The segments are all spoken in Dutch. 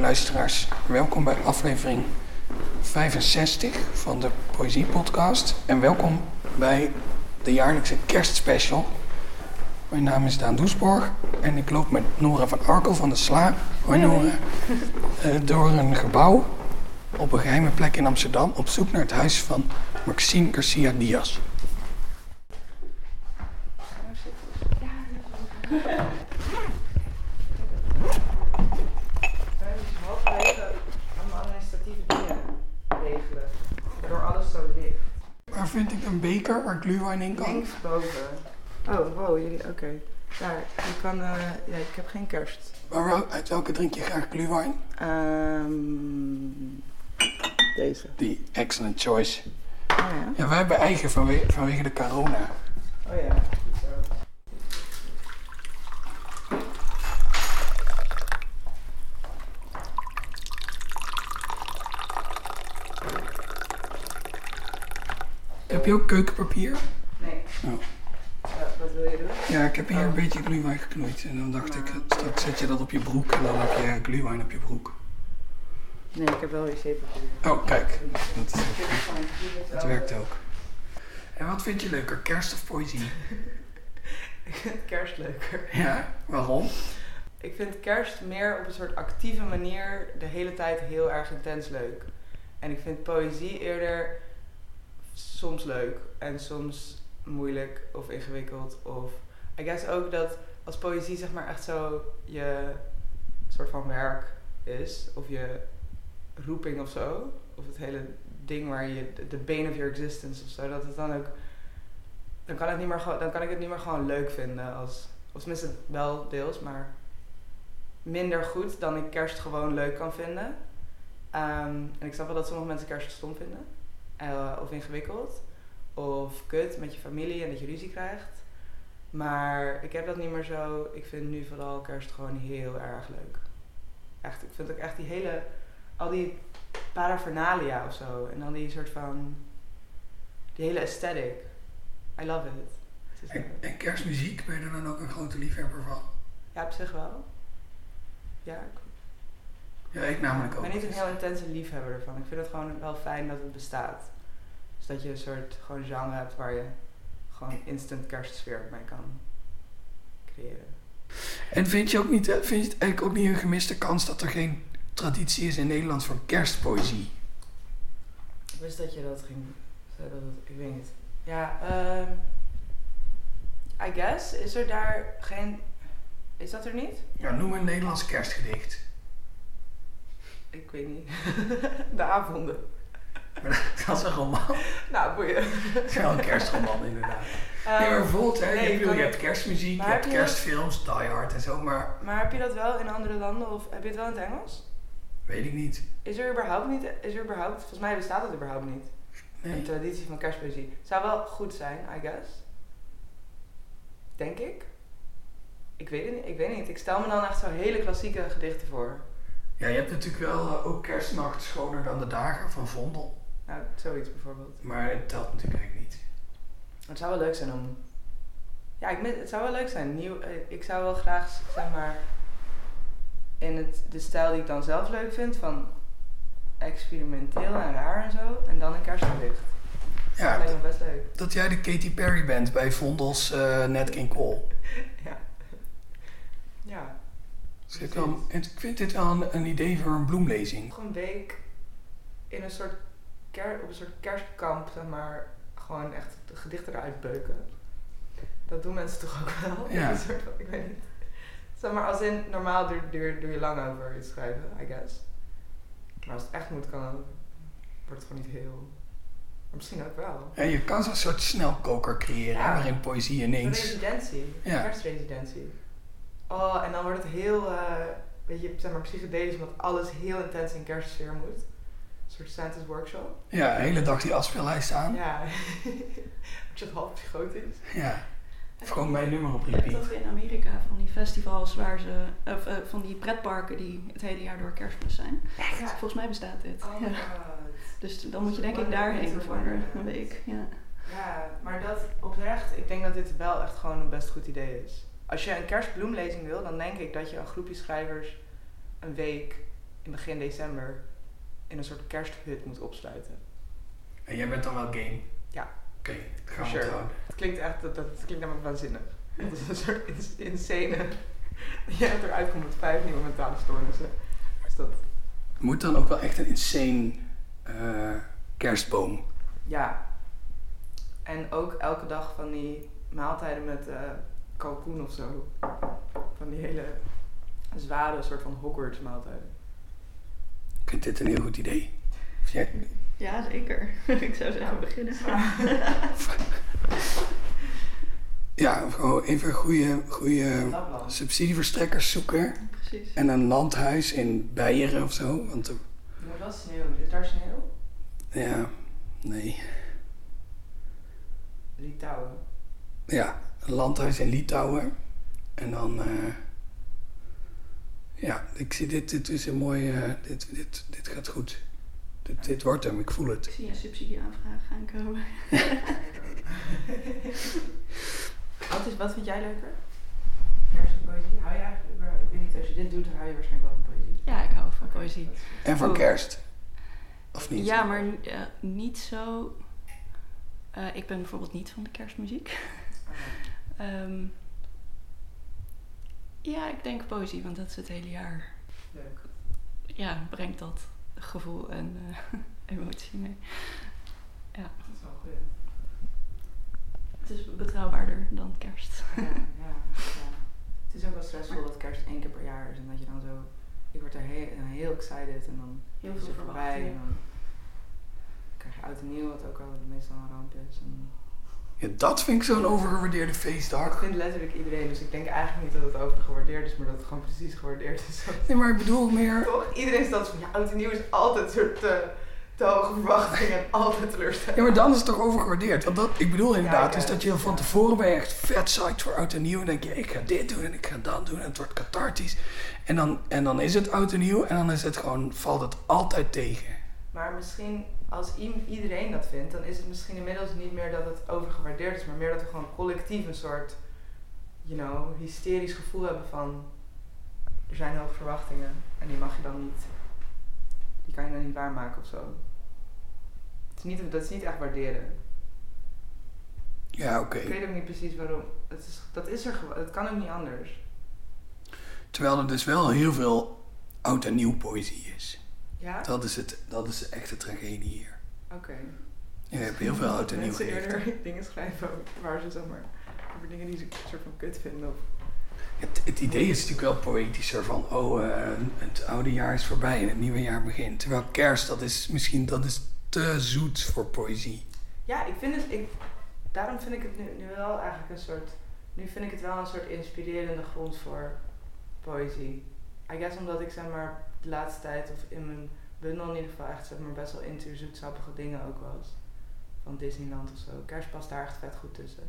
lieve luisteraars. Welkom bij aflevering 65 van de Poëzie Podcast. En welkom bij de jaarlijkse kerstspecial. Mijn naam is Daan Doesborg en ik loop met Nora van Arkel van de Sla. Hoi Nora. Eh, door een gebouw op een geheime plek in Amsterdam op zoek naar het huis van Maxime Garcia Diaz. Wij dus halverwege allemaal administratieve dingen regelen. Waardoor alles zo ligt. Waar vind ik een beker waar gluwijn in kan? Links boven. Oh, wow, jullie, oké. Daar, je kan, eh, ja, ik heb geen kerst. Maar uit welke drink je graag gluwijn? Ehm deze. Die excellent choice. Oh ja. Ja, wij hebben eigen vanwege, vanwege de corona. Oh ja. goed zo. Heb je ook keukenpapier? Nee. Oh. Ja, wat wil je doen? Ja, ik heb hier een Oh. beetje gluwijn geknoeid. En dan dacht ik, straks zet je dat op je broek en dan heb je gluwijn op je broek. Nee, ik heb wel wc-papier. Oh, kijk. Dat, werkt ook. En wat vind je leuker, kerst of poëzie? Ik vind kerst leuker. Ja, waarom? Ik vind kerst meer op een soort actieve manier de hele tijd heel erg intens leuk. En ik vind poëzie eerder soms leuk en soms moeilijk of ingewikkeld. Of I guess ook dat als poëzie zeg maar echt zo je soort van werk is, of je roeping of zo, of het hele ding waar je de bane of your existence of zo, dat het dan ook dan kan, het niet meer, dan kan ik het niet meer gewoon leuk vinden als, of tenminste wel deels, maar minder goed dan ik kerst gewoon leuk kan vinden. Ehm, en ik snap wel dat sommige mensen kerst stom vinden. Eh, of ingewikkeld. Of kut met je familie en dat je ruzie krijgt. Maar ik heb dat niet meer zo. Ik vind nu vooral kerst gewoon heel erg leuk. Echt, ik vind ook echt die hele... Al die paraphernalia of zo. En dan die soort van... Die hele aesthetic. I love it. En, en kerstmuziek, ben je er dan ook een grote liefhebber van? Ja, op zich wel. Ja, ik Ja, ik namelijk Ik ook. ben niet een heel intense liefhebber ervan. Ik vind het gewoon wel fijn dat het bestaat. Dus dat je een soort gewoon genre hebt waar je gewoon instant kerstsfeer mee kan creëren. En vind je, ook niet, eh, vind je het eigenlijk ook niet een gemiste kans dat er geen traditie is in Nederland voor kerstpoëzie? Ik wist dat je dat ging. Dat het- ik weet niet. Ja, ehm I guess. Is er daar geen... Is dat er niet? Ja, noem een Nederlands kerstgedicht. Ik weet niet. De avonden. Dat is een roman. Nou, boeien. Dat is wel een kerstroman inderdaad. Nee, maar Ehm, bijvoorbeeld, hè, nee, je, bedoel, het- hebt kerstmuziek, je heb hebt kerstfilms, Die Hard en zo, maar maar heb je dat wel in andere landen of heb je het wel in het Engels? weet ik niet. Is er überhaupt niet, is er überhaupt, volgens mij bestaat het überhaupt niet. Een Nee. traditie van kerstpoëzie. Zou wel goed zijn, I guess. Denk ik. Ik weet het niet, ik weet niet. Ik stel me dan echt zo hele klassieke gedichten voor. Ja, je hebt natuurlijk wel eh, ook kerstnacht schoner dan de dagen van Vondel. Nou, zoiets bijvoorbeeld. Maar het telt natuurlijk eigenlijk niet. Het zou wel leuk zijn om... Ja, ik, het zou wel leuk zijn. Nieuw, eh, ik zou wel graag, zeg maar... In het, de stijl die ik dan zelf leuk vind, van experimenteel en raar en zo. En dan een kerstgedicht. Ja, dat lijkt me best leuk. dat jij de Katy Perry bent bij Vondels King Cole. Ja. Ja. Dus ik, ik vind dit wel een, een idee voor een bloemlezing. Nog een week in een soort ker op een soort kerstkamp, zeg maar, gewoon echt de gedichten eruit beuken. Dat doen mensen toch ook wel? Ja. Een soort ik weet niet. Zeg maar, als in, normaal duur, duur, duur je lang over iets schrijven, I guess. Maar als het echt moet, kan, wordt het gewoon niet heel... Maar misschien ook wel. Ja, je kan zo'n soort snelkoker creëren, Ja. waarin poëzie Een ineens... residentie. Ja. Een kerstresidentie. Oh, en dan wordt het heel, eh weet je, zeg maar, psychedelisch, omdat alles heel intens in kerstsfeer moet. Een soort Santa's workshop. Ja, de hele dag die afspeellijst aan. Ja. Word je het half psychotisch? Ja. Of gewoon mijn nummer op repeat. toch in Amerika van die festivals waar ze, of eh, van die pretparken die het hele jaar door kerstmis zijn. Ja. Volgens mij bestaat dit. Oh Ja. god. Dus dan moet je denk ik daarheen voor een week. Ja. Ja, maar dat oprecht, ik denk dat dit wel echt gewoon een best goed idee is. Als je een kerstbloemlezing wil, dan denk ik dat je een groepje schrijvers een week, in begin december in een soort kersthut moet opsluiten. En jij bent dan wel game? Ja. Oké, okay, gaan we sure. onthouden. Het klinkt echt, dat, dat klinkt namelijk waanzinnig. Het is een soort ins- insane, je hebt eruit komt met vijf nieuwe mentale stoornissen. Dus dat, Moet dan ook wel echt een insane eh, kerstboom. ja. En ook elke dag van die maaltijden met eh kalkoen of zo. Van die hele zware soort van Hogwarts maaltijden. Ik vind dit een heel goed idee. Jij- Ja, zeker. ik zou zeggen beginnen. Ja, even goede, goede subsidieverstrekkers zoeken. Precies. En een landhuis in Beieren of zo. Want er- moet wel sneeuw. Is daar sneeuw? ja, nee. Litouwen. Ja, landhuis in Litouwen. En dan, eh, ja, ik zie dit, dit is een mooi, eh, dit, dit, dit gaat goed. Dit, dit wordt hem, ik voel het. Ik zie een subsidieaanvraag aankomen. Wat, is, wat vind jij leuker? Kerst en poëzie? Hou je eigenlijk, ik weet niet, als je dit doet, dan hou je waarschijnlijk wel van poëzie. Ja, ik hou van poëzie. En van kerst. Of niet? Ja, maar eh, niet zo. eh, ik ben bijvoorbeeld niet van de kerstmuziek. Ehm, ja, ik denk poëzie, want dat is het hele jaar. Leuk. Ja, brengt dat gevoel en eh, emotie mee. Dat is wel goed. Het is betrouwbaarder dan kerst. Ja, ja, ja. Het is ook wel stressvol dat kerst één keer per jaar is en dat je dan zo... Ik word er heel, heel excited en dan Heel is veel het voorbij verwachtingen. en dan krijg je oud en nieuw, wat ook al meestal een ramp is. En Ja, dat vind ik zo'n overgewaardeerde ik feestdag. vind letterlijk iedereen, dus ik denk eigenlijk niet dat het overgewaardeerd is, maar dat het gewoon precies gewaardeerd is. Nee, maar ik bedoel meer... Toch? Iedereen stelt van, ja, oud en nieuw is altijd een soort te, te hoge verwachtingen en altijd teleurstellend. Ja, maar dan is het toch overgewaardeerd? Want dat, ik bedoel inderdaad, Ja, is dat je van tevoren ben je echt vet psyched voor oud en nieuw. En denk je, ik ga dit doen en ik ga dat doen en het wordt cathartisch. En dan, en dan is het oud en nieuw en dan is het gewoon, valt het altijd tegen. Maar misschien als iedereen dat vindt, dan is het misschien inmiddels niet meer dat het overgewaardeerd is, maar meer dat we gewoon collectief een soort, you know, hysterisch gevoel hebben van er zijn hoge verwachtingen en die mag je dan niet, die kan je dan niet waarmaken of zo. Het is niet, dat is niet echt waarderen. Ja, oké. Ik weet ook niet precies waarom. Het is, dat is er gewoon, het kan ook niet anders. Terwijl er dus wel heel veel oud en nieuw poëzie is. Ja? Dat is, het, dat is de echte tragedie hier. Oké. Je hebt heel veel oud en nieuw Mensen eerder dingen schrijven waar ze zeg maar over dingen die ze een soort van kut vinden. Of, Het, het idee is natuurlijk wel poëtischer van, oh, eh, het oude jaar is voorbij en het nieuwe jaar begint. Terwijl kerst, dat is misschien dat is te zoet voor poëzie. Ja, ik vind het. Ik, daarom vind ik het nu, nu wel eigenlijk een soort. Nu vind ik het wel een soort inspirerende grond voor poëzie. I guess omdat ik zeg maar de laatste tijd, of in mijn bundel in ieder geval, echt zeg maar best wel into zoetsappige dingen ook was. Van Disneyland of zo. Kerst past daar echt vet goed tussen.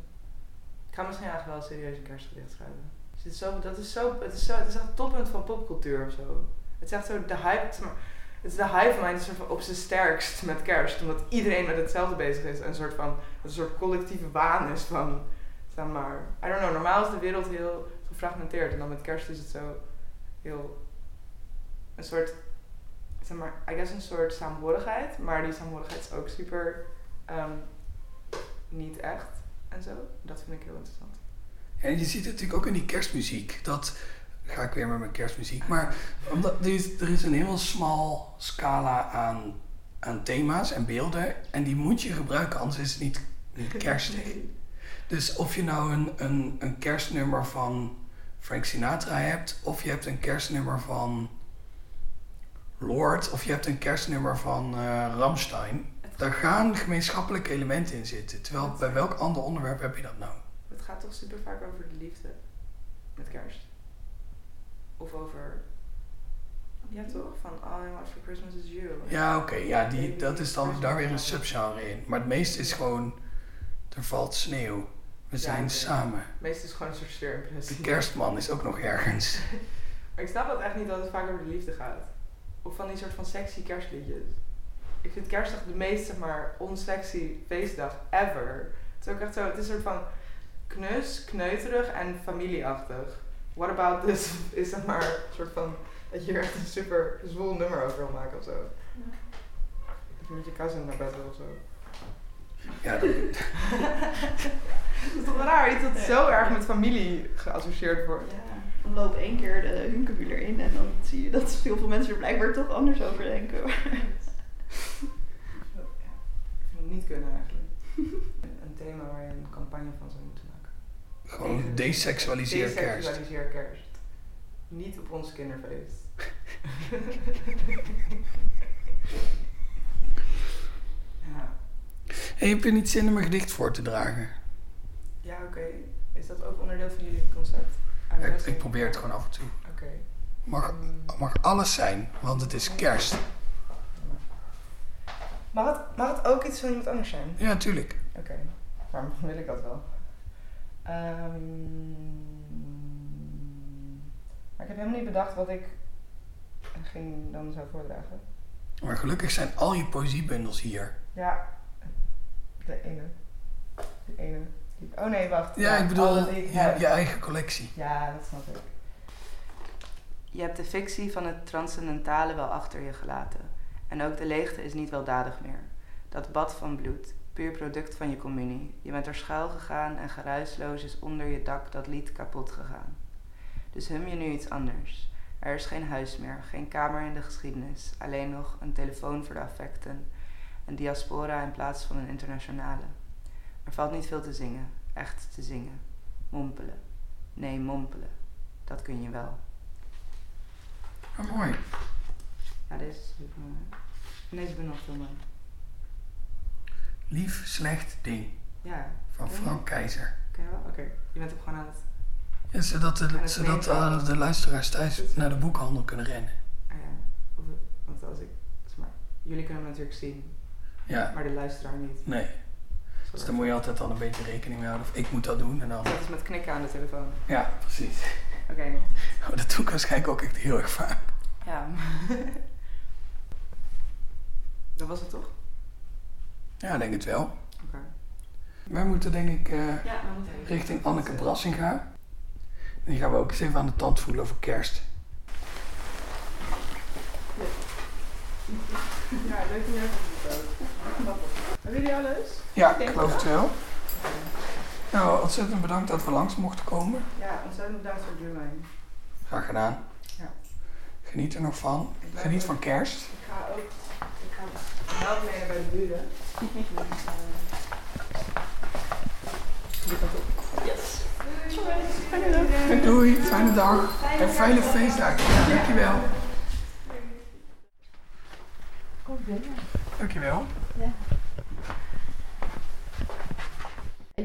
Ik ga misschien eigenlijk wel serieus een kerstgedicht schrijven. Dus het is zo, dat is zo, het is zo, het is echt het toppunt van popcultuur of zo. Het is echt zo de hype, het is de hive mind soort op zijn sterkst met kerst. Omdat iedereen met hetzelfde bezig is. En een soort van een soort collectieve waan is van, zeg maar, I don't know, normaal is de wereld heel gefragmenteerd. En dan met kerst is het zo heel, een soort, zeg maar, I guess een soort saamhorigheid. Maar die saamhorigheid is ook super ehm, niet echt en zo. Dat vind ik heel interessant. En je ziet het natuurlijk ook in die kerstmuziek. Dat ga ik weer met mijn kerstmuziek. Maar omdat er is, er is een heel smal scala aan, aan thema's en beelden. En die moet je gebruiken, anders is het niet, niet kerstig. Dus of je nou een, een, een kerstnummer van Frank Sinatra hebt, of je hebt een kerstnummer van Lord, of je hebt een kerstnummer van eh Ramstein. Daar gaan gemeenschappelijke elementen in zitten. Terwijl bij welk ander onderwerp heb je dat nou? Het gaat toch super vaak over de liefde met kerst. Of over. Ja, toch? Van All I Want for Christmas is You. Ja, oké. ja, die, dat is dan daar weer een subgenre in. Maar het meeste is gewoon, er valt sneeuw. We Ja, zijn samen. Meestal is het gewoon een soort De sfeerimpressie. kerstman is ook nog ergens. Maar ik snap dat echt niet dat het vaak over de liefde gaat. Of van die soort van sexy kerstliedjes. Ik vind kerstdag de meest, zeg maar, onsexy feestdag ever. Het is ook echt zo, het is een soort van knus, kneuterig en familieachtig. What about this is zeg maar een soort van dat je er echt een super zwoel nummer over wil maken of zo. Dat je met je cousin naar bed wil of zo. Ja, dat, Dat is toch raar, iets dat zo erg met familie geassocieerd wordt. Ja, loop één keer de hunkebuur in en dan zie je dat heel veel mensen er blijkbaar toch anders over denken. Ik vind het niet kunnen eigenlijk. Een thema waar je een campagne van zou moeten maken. gewoon desexualiseer kerst. Desexualiseer kerst. Niet op ons kinderfeest. ja, Hey, heb je niet zin om een gedicht voor te dragen? ja oké. Is dat ook onderdeel van jullie concept? Ik, ik probeer het gewoon af en toe. Oké. Mag, mag alles zijn, want het is kerst. Mag het, mag het ook iets van iemand anders zijn? Ja, tuurlijk. Oké, maar wil ik dat wel. Ehm, maar ik heb helemaal niet bedacht wat ik ging dan zou voordragen. Maar gelukkig zijn al je poëziebundels hier. Ja, de ene. De ene. Oh nee, wacht. Ja, ik bedoel die ik je, je eigen collectie. Ja, dat snap ik. Je hebt de fictie van het transcendentale wel achter je gelaten. En ook de leegte is niet weldadig meer. Dat bad van bloed, puur product van je communie. Je bent er schuil gegaan en geruisloos is onder je dak dat lied kapot gegaan. Dus hum je nu iets anders. Er is geen huis meer, geen kamer in de geschiedenis. Alleen nog een telefoon voor de affecten. Een diaspora in plaats van een internationale. Er valt niet veel te zingen, echt te zingen. Mompelen. Nee, mompelen. Dat kun je wel. Maar mooi. Ja, deze is super mooi. En deze ben ik nog veel mooi. Lief, slecht ding. Ja, Van Frank Keizer. je wel? Oké, je bent ook gewoon aan het... Ja, zodat de, het zodat de luisteraars thuis naar de boekhandel kunnen rennen. Ah ja, of, want als ik... zeg maar, jullie kunnen hem natuurlijk zien, Ja, maar de luisteraar niet. nee. Dus daar moet je altijd al een beetje rekening mee houden. Of ik moet dat doen en dan... Dat is met knikken aan de telefoon. Ja, precies. Oké. Oh, dat doe ik waarschijnlijk ook echt heel erg vaak. Ja. dat was het toch? Ja, ik denk het wel. Oké. Wij moeten denk ik eh, Ja, we moeten richting Anneke Brassinga. En die gaan we ook eens even aan de tand voelen over kerst. Ja, leuk om jou te. Hebben jullie alles? Ja, Ik geloof het wel. Nou, ontzettend bedankt dat we langs mochten komen. Ja, ontzettend bedankt voor Drewline. Graag gedaan. Ja. Geniet er nog van. Geniet van kerst. Ik ga ook... Ik ga helpen mee bij de buren. Yes. Doei, fijne dag. En fijne feestdagen. Ja, dankjewel. Kom binnen. Dankjewel. En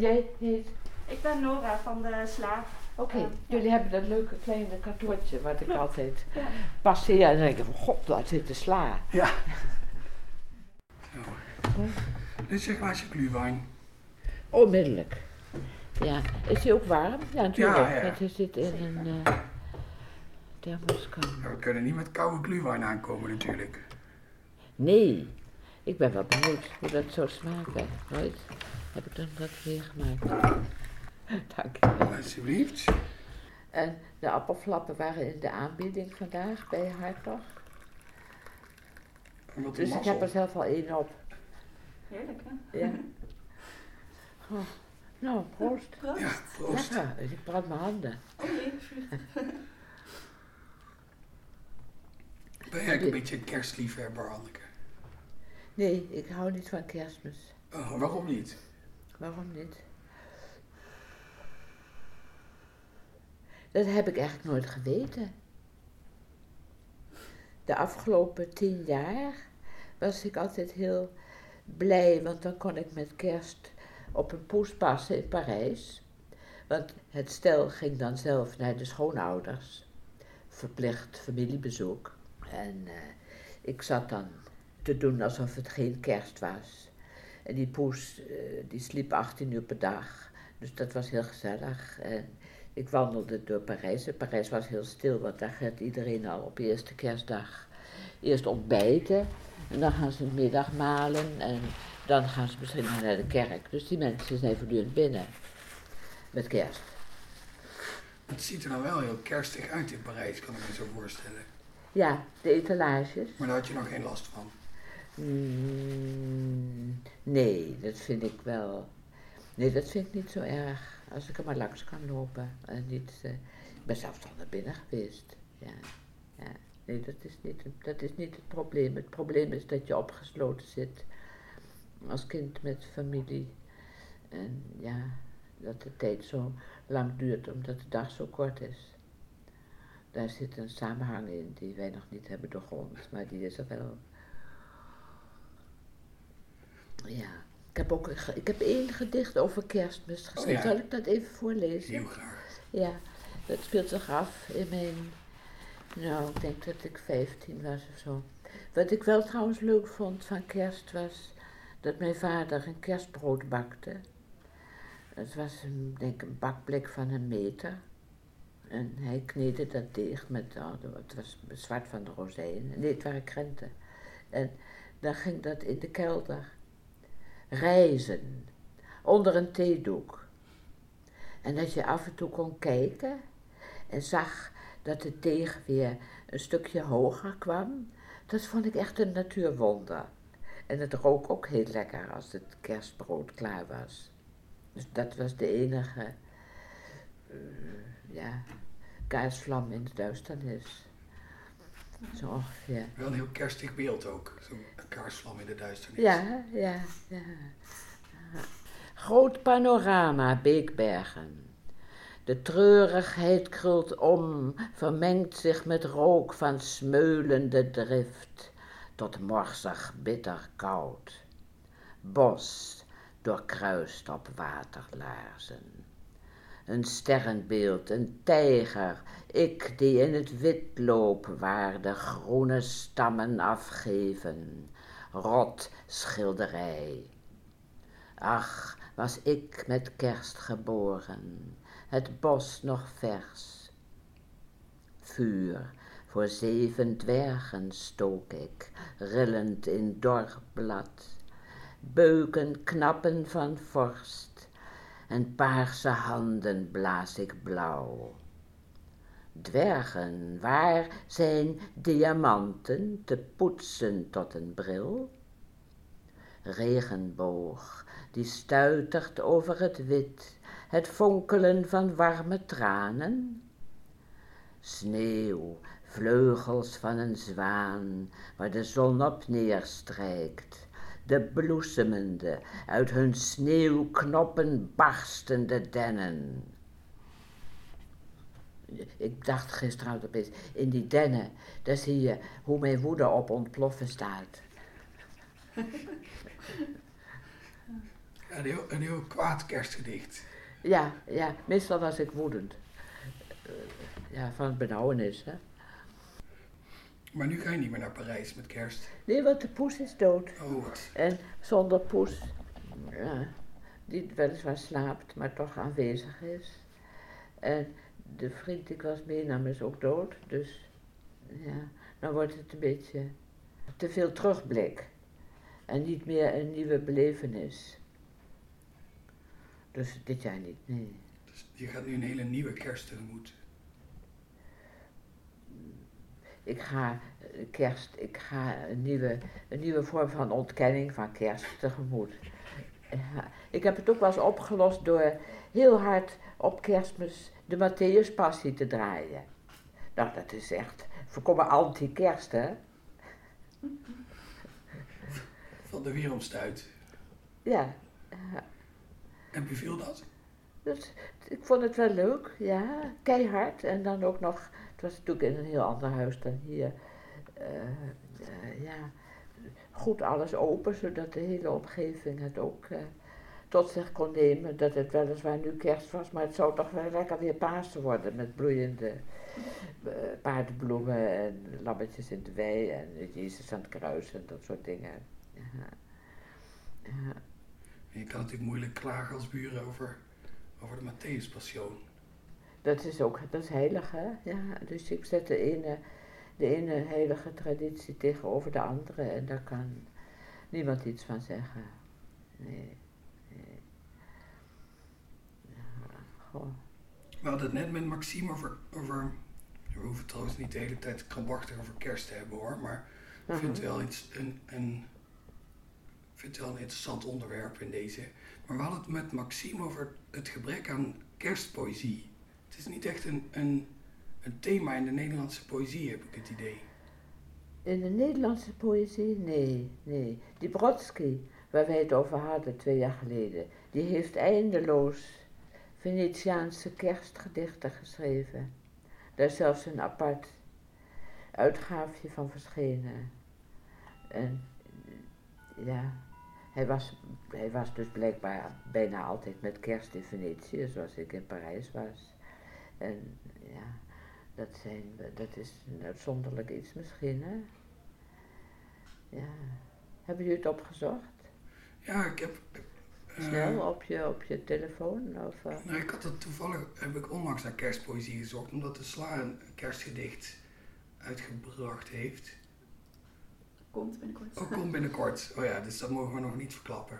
jij heet? Ik ben Nora van de Sla. Oké, Ja. jullie hebben dat leuke kleine kantoortje wat ik Ja. altijd Ja. passeer en dan denk ik, god, daar zit de sla. Ja. Zo. Dit is een glaasje gluwijn. Onmiddellijk. Ja, is die ook warm? Ja, natuurlijk. Ja, ja. Want hij zit in een eh thermoskan. Ja, we kunnen niet met koude gluwijn aankomen natuurlijk. Nee, ik ben wel benieuwd hoe dat zo smaakt. Hè. Nooit heb ik dan dat weer gemaakt. Dank je. Alsjeblieft. En de appelflappen waren in de aanbieding vandaag bij Hartog. Dus ik heb er zelf al één op. Heerlijk, hè? Ja. Oh, nou, proost. Ja, proost. Ja, ik brand mijn handen. Oh jee. Ben jij een beetje een kerstliefhebber, Anneke? Nee, ik hou niet van kerstmis. Oh, waarom niet? Waarom niet? Dat heb ik eigenlijk nooit geweten. De afgelopen tien jaar was ik altijd heel blij, want dan kon ik met kerst op een poes passen in Parijs. Want het stel ging dan zelf naar de schoonouders, verplicht familiebezoek. En eh, ik zat dan te doen alsof het geen kerst was. En die poes, eh, die sliep 18 uur per dag. Dus dat was heel gezellig. En ik wandelde door Parijs. En Parijs was heel stil, want daar gaat iedereen al op eerste kerstdag eerst ontbijten. En dan gaan ze middag malen. En dan gaan ze misschien naar de kerk. Dus die mensen zijn voortdurend binnen. Met kerst. Het ziet er dan wel heel kerstig uit in Parijs, kan ik me zo voorstellen. Ja, de etalages. Maar daar had je nog geen last van. Mm, nee, dat vind ik wel. Nee, dat vind ik niet zo erg. Als ik er maar langs kan lopen. En niet, eh, ik ben zelfs al naar binnen geweest. Ja, ja. Nee, dat is, niet, dat is niet het probleem. Het probleem is dat je opgesloten zit. Als kind met familie. En ja, dat de tijd zo lang duurt omdat de dag zo kort is. Daar zit een samenhang in die wij nog niet hebben doorgrond, maar die is er wel. Ja, ik heb ook ik heb één gedicht over kerstmis geschreven. Oh ja. Zal ik dat even voorlezen? Heel graag. Ja, dat speelt zich af in mijn. Nou, ik denk dat ik 15 was of zo. Wat ik wel trouwens leuk vond van kerst was dat mijn vader een kerstbrood bakte. Het was een, denk een bakblik van een meter. En hij kneedde dat deeg met, oh, het was zwart van de rozijnen. Nee, het waren krenten. En dan ging dat in de kelder. Reizen, onder een theedoek. En dat je af en toe kon kijken en zag dat de deeg weer een stukje hoger kwam, dat vond ik echt een natuurwonder. En het rook ook heel lekker als het kerstbrood klaar was. Dus dat was de enige eh, ja, kaarsvlam in de duisternis. Zo ongeveer. Wel een heel kerstig beeld ook. Zo'n kaarsvlam in de duisternis. Ja, ja, ja. Groot panorama, Beekbergen. De treurigheid krult om, vermengt zich met rook van smeulende drift, tot morsig bitter koud. Bos doorkruist op waterlaarzen. Een sterrenbeeld, een tijger, ik die in het wit loop waar de groene stammen afgeven, rot schilderij. Ach, was ik met kerst geboren, het bos nog vers. Vuur voor zeven dwergen stook ik, rillend in dor blad. Beuken knappen van vorst en paarse handen blaas ik blauw. Dwergen, waar zijn diamanten te poetsen tot een bril? Regenboog, die stuitert over het wit, het fonkelen van warme tranen? Sneeuw, vleugels van een zwaan, waar de zon op neerstrijkt, de bloesemende, uit hun sneeuwknoppen barstende dennen. Ik dacht gisteravond opeens, in die dennen, daar zie je hoe mijn woede op ontploffen staat. Een heel, een heel kwaad kerstgedicht. Ja, ja, meestal was ik woedend. Eh, ja, van benauwenis, hè. Maar nu ga je niet meer naar Parijs met kerst. Nee, want de poes is dood. Oh. En zonder poes, ja, die weliswaar slaapt, maar toch aanwezig is. En de vriend die ik was meenam is ook dood, dus ja, dan wordt het een beetje te veel terugblik. En niet meer een nieuwe belevenis. Dus dit jaar niet, nee. Dus je gaat nu een hele nieuwe kerst tegemoet. Ik ga eh, kerst, ik ga een nieuwe, een nieuwe vorm van ontkenning van kerst tegemoet. Ja, ik heb het ook wel eens opgelost door heel hard op kerstmis de Matthäus Passie te draaien. Nou, dat is echt voorkomen anti-kerst, hè? Van de wereldstuit. Ja. En beviel dat? Dus ik vond het wel leuk, ja, keihard. En dan ook nog, het was natuurlijk in een heel ander huis dan hier. eh, eh, ja, goed alles open, zodat de hele omgeving het ook eh, tot zich kon nemen. Dat het weliswaar nu kerst was, maar het zou toch wel lekker weer Pasen worden met bloeiende eh, paardenbloemen en lammetjes in de wei en Jezus aan het kruis en dat soort dingen. Ja. Je kan natuurlijk moeilijk klagen als buren over, over de Matthäus Passion. Dat is ook, dat is heilig, hè? Ja, dus ik zet de ene, de ene heilige traditie tegenover de andere en daar kan niemand iets van zeggen. Nee. We hadden het net met Maxime over, over We hoeven trouwens niet de hele tijd krampachtig over kerst te hebben hoor, maar ik vind het wel iets, een, een, vind het wel een interessant onderwerp in deze. Maar we hadden het met Maxime over het gebrek aan kerstpoëzie. Het is niet echt een, een, een thema in de Nederlandse poëzie, heb ik het idee. In de Nederlandse poëzie? Nee, nee. Die Brodsky, waar wij het over hadden twee jaar geleden, die heeft eindeloos Venetiaanse kerstgedichten geschreven. Daar is zelfs een apart uitgaafje van verschenen. En ja, hij was, hij was dus blijkbaar bijna altijd met kerst in Venetië, zoals ik in Parijs was. En ja, dat, zijn, dat is een uitzonderlijk iets misschien, hè? Ja. Hebben jullie het opgezocht? Ja, ik heb... Snel op je, op je telefoon? Of, eh? Nou, ik had het toevallig, heb ik onlangs naar kerstpoëzie gezocht, omdat de Sla een kerstgedicht uitgebracht heeft. Komt binnenkort. Ook komt binnenkort. Oh ja, dus dat mogen we nog niet verklappen.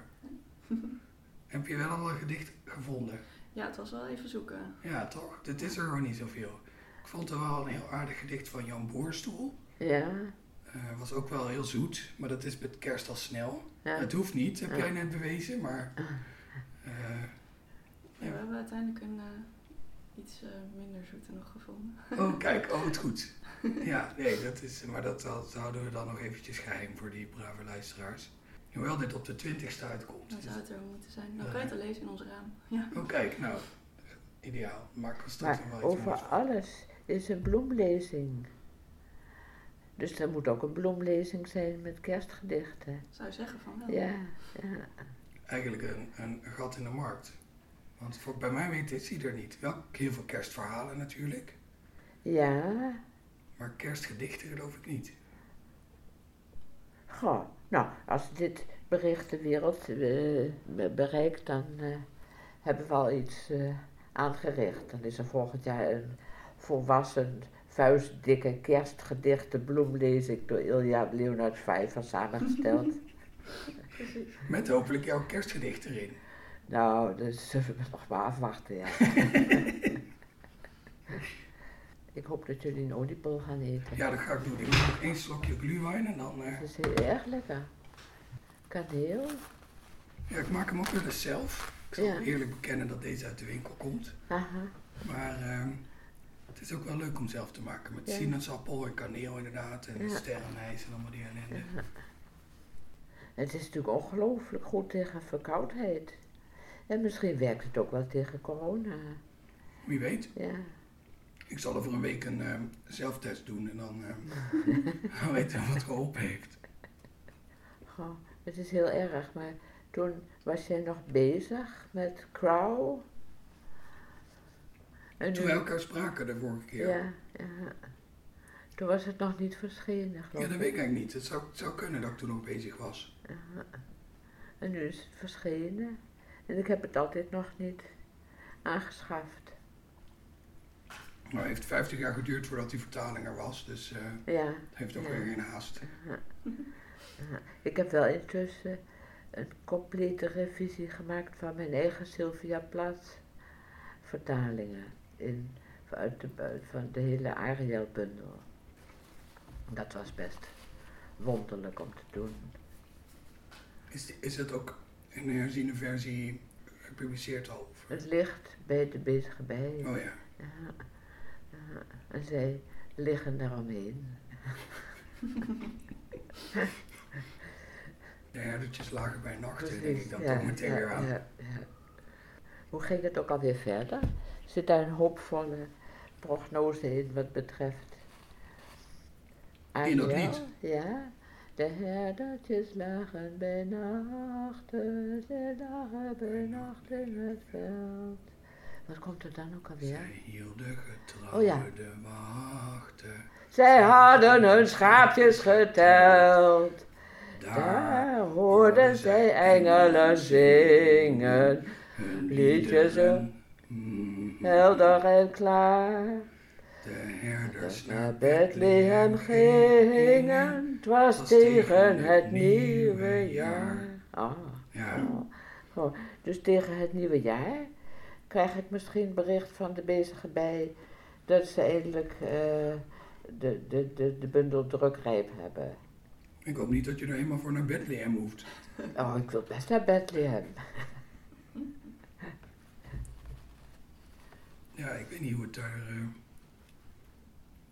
Heb je wel al een gedicht gevonden? Ja, het was wel even zoeken. Ja, toch? Dit is er gewoon niet zoveel. Ik vond er wel een heel aardig gedicht van Jan Boerstoel. Ja, Eh was ook wel heel zoet, maar dat is met kerst al snel. ja. Het hoeft niet, heb jij net bewezen, maar... eh, Ja, we hebben uiteindelijk een eh, iets eh, minder zoete nog gevonden. oh, kijk, oh, het goed. Ja, nee, dat is... Maar dat, dat houden we dan nog eventjes geheim voor die brave luisteraars. Hoewel dit op de twintigste uitkomt. Dan Dus- zou het er moeten zijn. Dan kan je het al lezen in ons raam. Ja. Oh, kijk, nou, ideaal. Er Maar wel iets over alles is een bloemlezing. Dus er moet ook een bloemlezing zijn met kerstgedichten. Zou je zeggen van wel. Ja, ja. Eigenlijk een, een gat in de markt. Want voor, bij mij weet is die er niet. Wel heel veel kerstverhalen natuurlijk. Ja, Maar kerstgedichten geloof ik niet. goh. Nou, als dit bericht de wereld eh, be- bereikt, dan eh, hebben we al iets eh, aangericht. Dan is er volgend jaar een volwassen, vuistdikke kerstgedichten bloemlezing door Ilja Leonard Vijver samengesteld. Met hopelijk jouw kerstgedicht erin. Nou, dat zullen we nog maar afwachten, ja. ik hoop dat jullie een oliebol gaan eten. Ja, dat ga ik doen. Ik doe nog één slokje glühwein en dan... eh, Dat is heel erg lekker. Kaneel. ja, ik maak hem ook wel eens zelf. Ik zal Ja. eerlijk bekennen dat deze uit de winkel komt. Aha. Maar ehm, het is ook wel leuk om zelf te maken. Met Ja. sinaasappel en kaneel inderdaad. En Ja. sterrenijs en allemaal die ellende. Het is natuurlijk ongelooflijk goed tegen verkoudheid. En misschien werkt het ook wel tegen corona. Wie weet. Ja. Ik zal over een week een ehm, zelftest doen en dan ehm, gaan we weten wat geholpen heeft. Goh, het is heel erg, maar toen was jij nog bezig met Crow. En Toen we elkaar spraken de vorige keer. ja, ja. Toen was het nog niet verschenen, geloof Ja, dat ik. weet ik eigenlijk niet. Het zou, zou kunnen dat ik toen ook bezig was. En nu is het verschenen. En ik heb het altijd nog niet aangeschaft. Maar het heeft 50 jaar geduurd voordat die vertaling er was. Dus eh, Ja, het heeft ook Ja. weer geen haast. ik heb wel intussen een complete revisie gemaakt van mijn eigen Sylvia Plath vertalingen. In, uit de, van de hele Ariel-bundel. Dat was best wonderlijk om te doen. Is, is het ook in een herziene versie gepubliceerd al? Of- Het ligt bij de bezige bij. Oh ja. Ja, ja. En zij liggen daaromheen. De herdertjes lagen bij nachten, denk ik dan ja, toch meteen ja, weer aan. Hoe ging het ook alweer verder? Zit daar een hoopvolle prognose in wat betreft In dat Ariel? lied? Ja. De herdertjes lagen bij nachten, ze lagen bij nacht in het veld. Wat komt er dan ook alweer? Zij hielden getrouw Oh ja. wachten. Zij hadden hun schaapjes geteld. Daar Daar hoorden zij engelen zingen, liedjes liederen. Helder en klaar. De herders Naar Bethlehem gingen, het was tegen het nieuwe jaar. Ah, Ja, oh. Oh, dus tegen het nieuwe jaar krijg ik misschien bericht van de bezige bij dat ze eindelijk eh, de, de, de, de bundel drukrijp hebben. Ik hoop niet dat je er eenmaal voor naar Bethlehem hoeft. Oh, ik wil best naar Bethlehem. Ja, ik weet niet hoe het daar eh,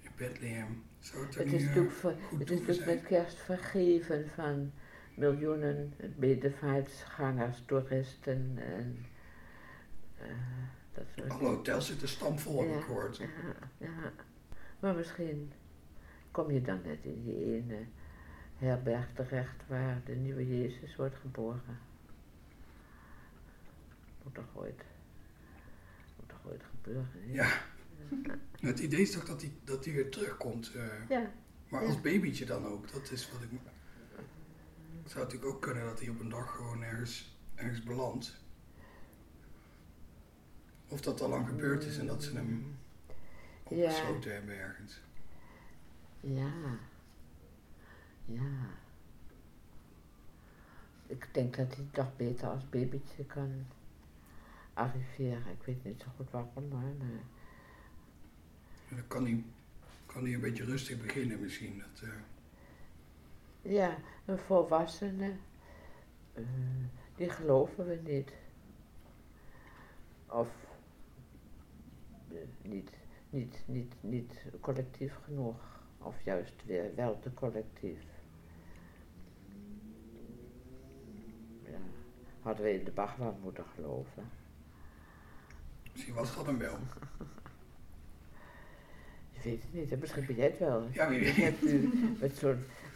in Bethlehem zou het Het is eh, natuurlijk, het is natuurlijk met kerst vergeven van miljoenen bedevaartsgangers, toeristen en eh, dat soort Alle hotels zitten stampvol, heb Ja. ik gehoord. Ja, ja. Maar misschien kom je dan net in die ene herberg terecht waar de nieuwe Jezus wordt geboren. Moet toch ooit, moet toch ooit Ja. Het idee is toch dat hij dat die weer terugkomt. eh, Ja, maar Ja. als babytje dan ook. Dat is wat ik... Het zou natuurlijk ook kunnen dat hij op een dag gewoon ergens, ergens belandt. Of dat al lang gebeurd is en dat ze hem Ja. opgesloten hebben ergens. ja, ja. Ik denk dat hij toch beter als babytje kan arriveren. Ik weet niet zo goed waarom, hoor, maar... Dan kan hij, kan hij een beetje rustig beginnen misschien. Dat, eh, Ja, een volwassene, eh, die geloven we niet. Of eh, niet, niet, niet, niet collectief genoeg, of juist weer wel te collectief. Ja, hadden we in de Bhagwan moeten geloven. Misschien was dat hem wel. Je weet het niet, hè, misschien ben jij het wel. Ja, wie Je weet. hebt nu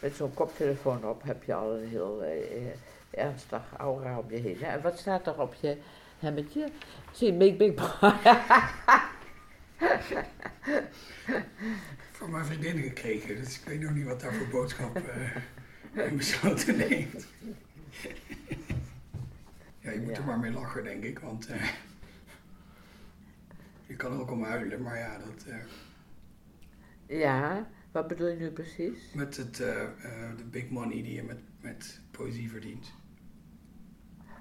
met zo'n koptelefoon op heb je al een heel eh, eh, ernstig aura om je heen. hè. En wat staat er op je hemmetje? Zie, Big Big Van mijn vriendin gekregen. Dus ik weet nog niet wat daar voor boodschap eh in besloten neemt. ja, je moet er maar mee lachen, denk ik. Want eh, je kan er ook om huilen. Maar ja, dat, eh, Ja, wat bedoel je nu precies? met het, eh, eh, de big money die je met, met poëzie verdient.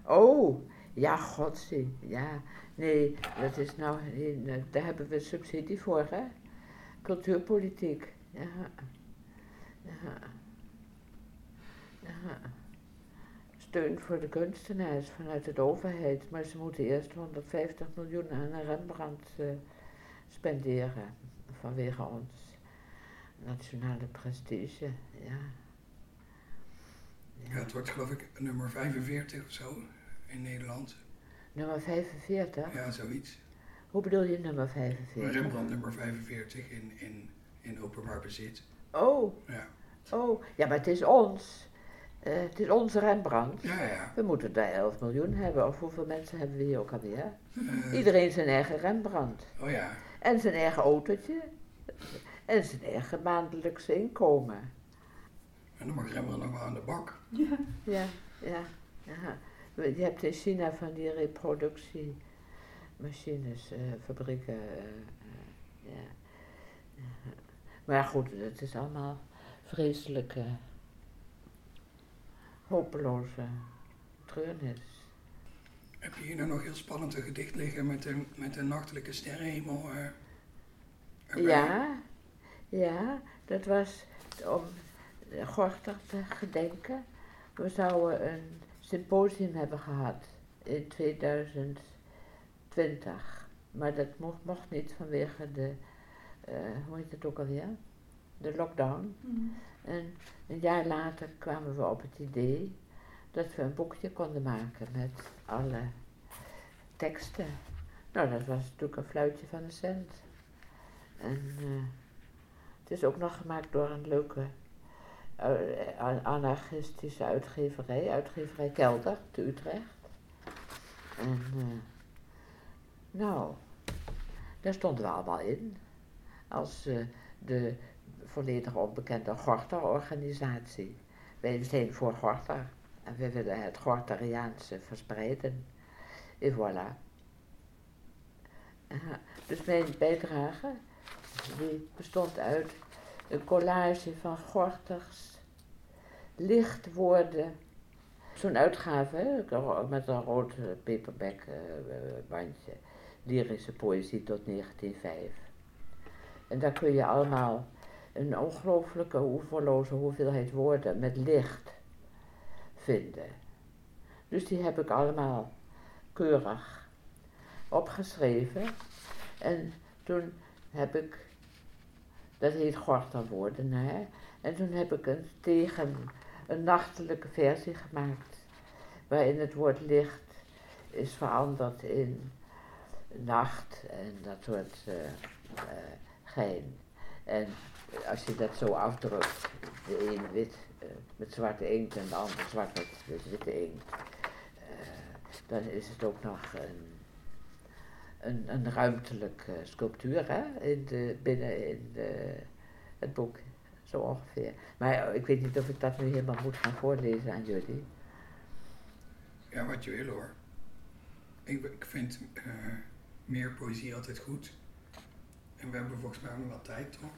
Oh, ja, godzie, ja. Nee, dat is nou, daar hebben we subsidie voor, hè? Cultuurpolitiek, ja. Ja. ja. Steun voor de kunstenaars vanuit de overheid, maar ze moeten eerst 150 miljoen aan Rembrandt eh, spenderen vanwege ons nationale prestige, ja. Ja, het wordt geloof ik nummer 45 of zo in Nederland. Nummer 45? Ja, zoiets. Hoe bedoel je nummer 45? Rembrandt nummer 45 in, in, in openbaar bezit. Oh, Ja, oh, ja, maar het is ons. Eh, het is onze Rembrandt. ja, ja. We moeten daar 11 miljoen hebben. Of hoeveel mensen hebben we hier ook alweer? Eh, Iedereen zijn eigen Rembrandt. oh ja, En zijn eigen autootje. En zijn eigen maandelijkse inkomen. en dan mag Rembrandt nog wel aan de bak. Ja, ja, ja. Je hebt in China van die reproductiemachines, eh, fabrieken. eh, eh, ja. Ja. Maar goed, het is allemaal vreselijke, hopeloze treurnis. Heb je hier nou nog heel spannend een gedicht liggen met een, met een nachtelijke sterrenhemel? eh? Ja, ja, dat was om Gorter te gedenken. We zouden een symposium hebben gehad in 2020. Maar dat mocht, mocht niet vanwege de, eh, hoe heet het ook alweer? De lockdown. En een jaar later kwamen we op het idee dat we een boekje konden maken met alle teksten. Nou, dat was natuurlijk een fluitje van een cent. En eh, het is ook nog gemaakt door een leuke eh, anarchistische uitgeverij, uitgeverij Kelder te Utrecht. En eh, nou, daar stonden we allemaal in. Als de volledig onbekende Gorter-organisatie. Wij zijn voor Gorter en we willen het Gorteriaanse verspreiden. En voilà. Dus mijn bijdrage die bestond uit een collage van Gorters lichtwoorden. Zo'n uitgave met een rood eh, paperback eh, bandje. Lyrische poëzie tot 1905. En daar kun je allemaal een ongelooflijke, oeverloze hoeveelheid woorden met licht vinden. Dus die heb ik allemaal keurig opgeschreven. En toen heb ik, dat heet Gorterwoorden, hè. En toen heb ik een tegen een nachtelijke versie gemaakt. Waarin het woord licht is veranderd in nacht en dat soort uh, uh, gein. En als je dat zo afdrukt, de een wit uh, met zwarte inkt en de ander zwart met, witte inkt, dan is het ook nog een, een, een ruimtelijke sculptuur hè? In de, binnen in de, het boek, zo ongeveer. Maar ik weet niet of ik dat nu helemaal moet gaan voorlezen aan jullie. Ja, wat je wil hoor. Ik, ik vind meer poëzie altijd goed. En we hebben volgens mij nog wat tijd, toch?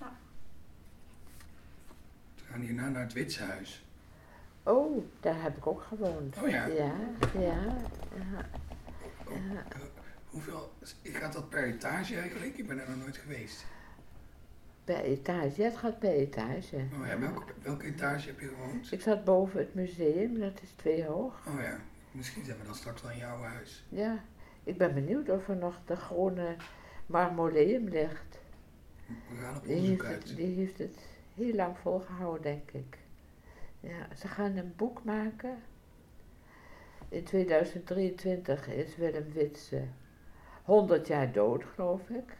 Ja. We gaan hierna naar het Witse Huis. Oh, daar heb ik ook gewoond. Oh ja? Ja, ja. ja. Oh, uh, hoeveel, gaat dat per etage eigenlijk? Ik ben er nog nooit geweest. Per etage, ja, het gaat per etage. Oh ja, welke, welke etage heb je gewoond? Ik zat boven het museum, dat is twee hoog. Oh ja, misschien zijn we dan straks wel in jouw huis. Ja, ik ben benieuwd of er nog de groene marmoleum ligt. We gaan op Die onderzoek heeft, uit. het, die heeft het heel lang volgehouden, denk ik. Ja, ze gaan een boek maken. In 2023 is Willem Witse 100 jaar dood, geloof ik.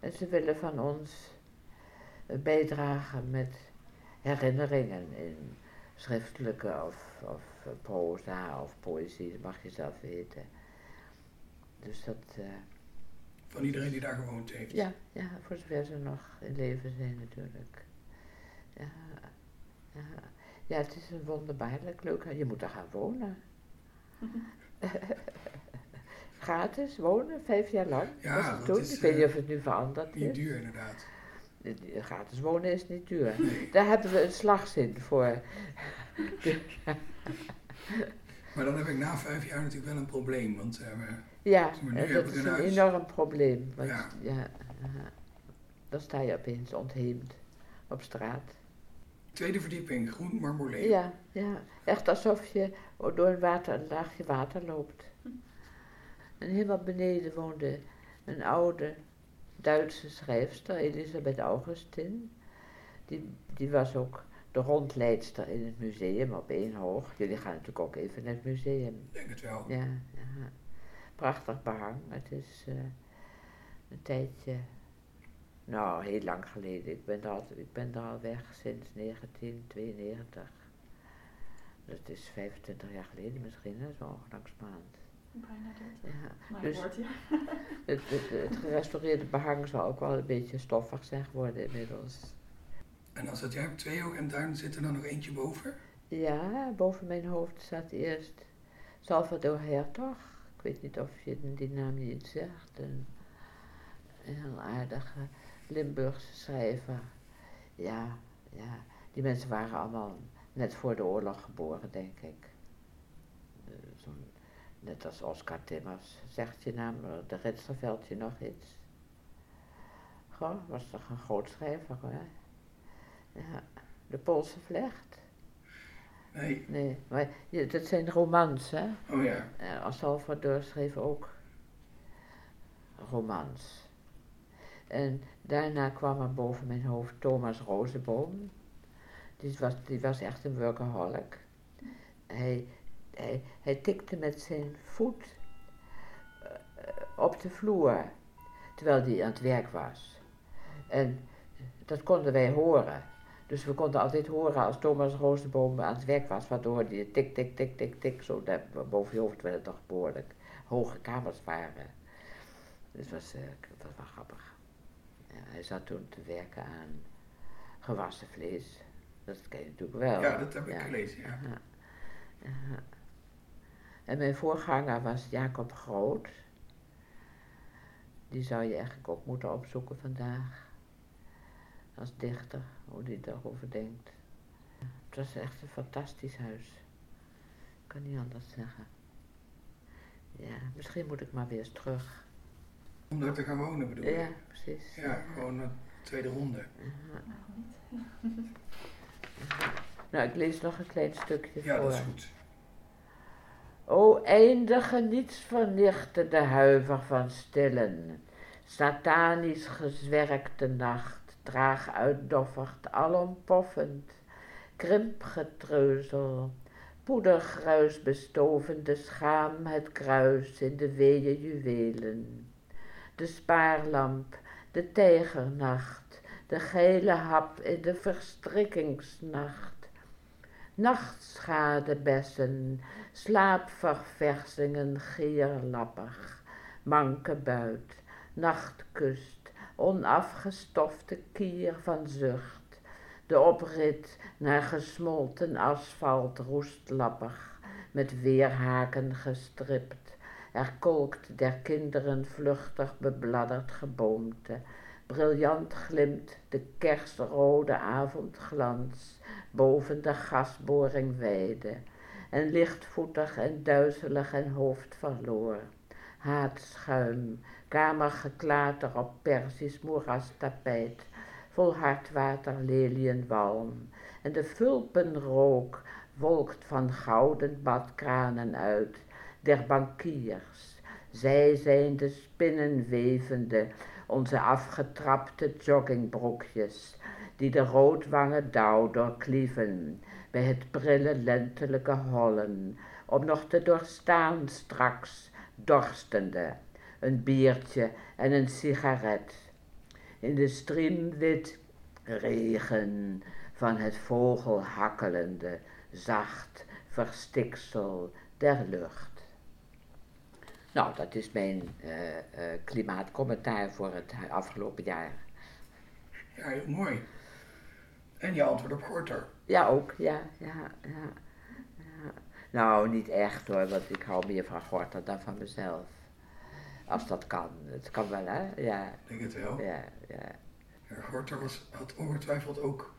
En ze willen van ons bijdragen met herinneringen in schriftelijke of, of proza of poëzie, dat mag je zelf weten. Dus dat. Uh, van iedereen die daar gewoond heeft? Ja, ja, voor zover ze nog in leven zijn natuurlijk. Ja, ja. ja het is een wonderbaarlijk leuk. Je moet er gaan wonen. Gratis wonen, vijf jaar lang. Ja, was het dat toen. is, Ik weet niet uh, of het nu veranderd Niet is. duur inderdaad. Gratis wonen is niet duur. Nee. Daar hebben we een slagzin voor. Maar dan heb ik na vijf jaar natuurlijk wel een probleem, want uh, Ja, nu heb dat is een huis. enorm probleem. Want Ja. ja. aha. dan sta je opeens ontheemd op straat. Tweede verdieping, groen marmoleum. Ja, ja, echt alsof je door een, water, een laagje water loopt. En helemaal beneden woonde een oude Duitse schrijfster, Elisabeth Augustin. Die, die was ook de rondleidster in het museum op één hoog. Jullie gaan natuurlijk ook even naar het museum. Ik denk het wel. Ja, ja. prachtig behang. Het is eh, een tijdje, nou heel lang geleden. Ik ben, er al, ik ben er al weg sinds 1992. Dat is 25 jaar geleden misschien, hè, zo langzamerhand. Bijna 30. Ja. Maar Dus- het wordt ja. Het, het, het gerestaureerde behang zal ook wel een beetje stoffig zijn geworden inmiddels. En als dat jij hebt twee ogen en daar zit er dan nog eentje boven? Ja, boven mijn hoofd staat eerst Salvador Hertog. Ik weet niet of je die naam je iets zegt. Een heel aardige Limburgse schrijver. Ja, ja, die mensen waren allemaal net voor de oorlog geboren, denk ik. Eh, net als Oscar Timmers. Zegt je naam, eh, de Ritserveld je nog iets? Goh, was toch een groot schrijver, hoor. Ja, de Poolse vlecht. Nee. Nee, maar dat zijn romans, hè? Oh ja. En Salvador schreef ook romans. En daarna kwam er boven mijn hoofd Thomas Rozenboom. Die was, die was echt een workaholic. Hij, hij, hij tikte met zijn voet eh, op de vloer, terwijl hij aan het werk was. En dat konden wij horen. Dus we konden altijd horen als Thomas Rozenboom aan het werk was, waardoor die tik, tik, tik, tik, tik, zo boven je hoofd werden toch behoorlijk hoge kamers waren. Dus eh, dat was wel grappig. Hij zat toen te werken aan gewassen vlees. Dat ken je natuurlijk wel. Ja, dat heb ik gelezen, ja. Ja. Ja. En mijn voorganger was Jacob Groot. Die zou je eigenlijk ook moeten opzoeken vandaag. Als dichter, hoe die daarover denkt. Het was echt een fantastisch huis. Ik kan niet anders zeggen. Ja, misschien moet ik maar weer eens terug. Om daar te gaan wonen bedoel je? Ja, precies. Ja, gewoon een tweede ronde. Nou, ik lees nog een klein stukje Ja, voor. dat is goed. O eindige niets vernichte de huiver van stillen. Satanisch gezwerkte nacht, traag uitdoffert, alontpoffend. Krimpgetreuzel, poedergruis bestovende schaam het kruis in de weeë juwelen. De spaarlamp, de tijgernacht, de gele hap in de verstrikkingsnacht. Nachtschade-bessen, slaapverversingen gierlappig, manke buit, nachtkust, onafgestofte kier van zucht, de oprit naar gesmolten asfalt roestlappig, met weerhaken gestript, er kolkt der kinderen vluchtig bebladderd geboomte, briljant glimt de kerstrode avondglans boven de gasboringweide, en lichtvoetig en duizelig en hoofdverloor. Haatschuim, kamergeklater op persisch moerastapijt, vol hartwater lelienwalm, en de vulpenrook wolkt van gouden badkranen uit, der bankiers. Zij zijn de spinnen wevende, onze afgetrapte joggingbroekjes, die de roodwangen dauw doorklieven, bij het prille lentelijke hollen, om nog te doorstaan straks, dorstende, een biertje en een sigaret. In de striemwit regen van het vogelhakkelende, zacht verstiksel der lucht. Nou, dat is mijn eh, eh, klimaatcommentaar voor het afgelopen jaar. Ja, heel mooi. En je antwoord op Gorter. Ja, ook, ja, ja, ja, ja. Nou, niet echt hoor, want ik hou meer van Gorter dan van mezelf. Als dat kan. Het kan wel, hè? Ja, Ik denk het wel. ja, ja. Ja, Gorter was, had ongetwijfeld ook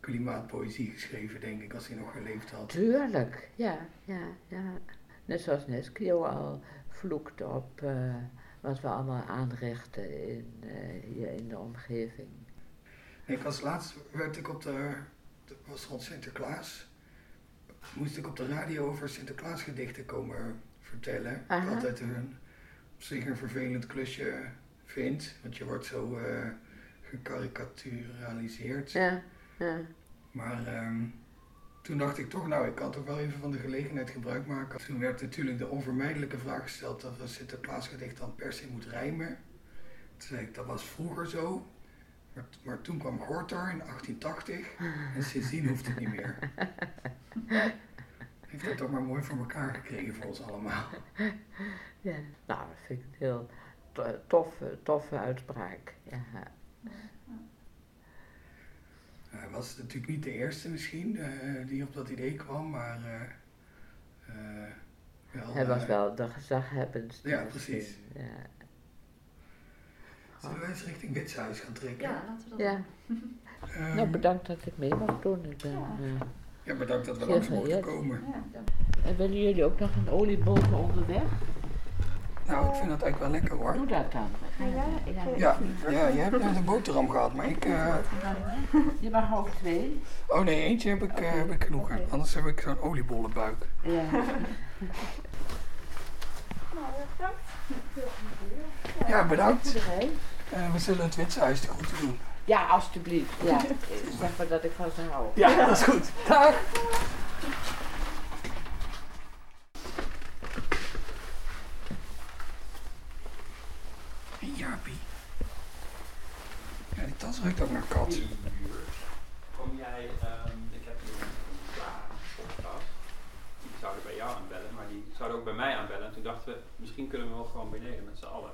klimaatpoëzie geschreven, denk ik, als hij nog geleefd had. Tuurlijk, ja, ja, ja. Net zoals Neskio al vloekt op eh, wat we allemaal aanrichten in, eh, hier in de omgeving. Ik was laatst, werd ik op de, was rond Sinterklaas, moest ik op de radio over Sinterklaasgedichten komen vertellen. Aha. ik altijd een, op zich een vervelend klusje vind, want je wordt zo eh gekarikaturaliseerd. Ja, ja. Maar ehm, toen dacht ik toch, nou, ik kan toch wel even van de gelegenheid gebruik maken. Toen werd natuurlijk de onvermijdelijke vraag gesteld dat een Sinterklaasgedicht dan per se moet rijmen. Toen zei ik, dat was vroeger zo. Maar, toen kwam Gorter in 1880 en sindsdien hoeft het niet meer. Heeft het toch maar mooi voor elkaar gekregen voor ons allemaal. ja. Nou, dat vind ik een heel to- toffe, toffe uitspraak. Ja. Hij was natuurlijk niet de eerste misschien eh, die op dat idee kwam, maar eh, eh, wel... Hij was wel de gezaghebbendste. Ja, misschien. precies. Ja. Zullen we eens richting Witshuis gaan trekken? Ja, laten we dat ja. Ehm, Nou, bedankt dat ik mee mag doen. Ik ben, Ja. eh, Ja, bedankt dat we langs mochten komen. Ja. en willen jullie ook nog een oliebollen onderweg? Nou, ik vind dat eigenlijk wel lekker hoor. Doe dat dan. Ja, ja je hebt net een boterham gehad, maar ik... eh, Je mag ook twee. oh nee, eentje heb ik, eh, heb ik genoeg aan. Anders heb ik zo'n oliebollenbuik. Ja. Ja, bedankt. Eh, we zullen het Witshuis de groeten doen. Ja, alstublieft. Ja. Zeg maar dat ik van ze hou. Ja, dat is goed. Dag. Jaapie. Ja, die tas ruikt ook naar kat. Kom jij, ehm, ik heb hier een klaar. Die zouden bij jou aanbellen, maar die zouden ook bij mij aanbellen. En toen dachten we, misschien kunnen we wel gewoon beneden met z'n allen.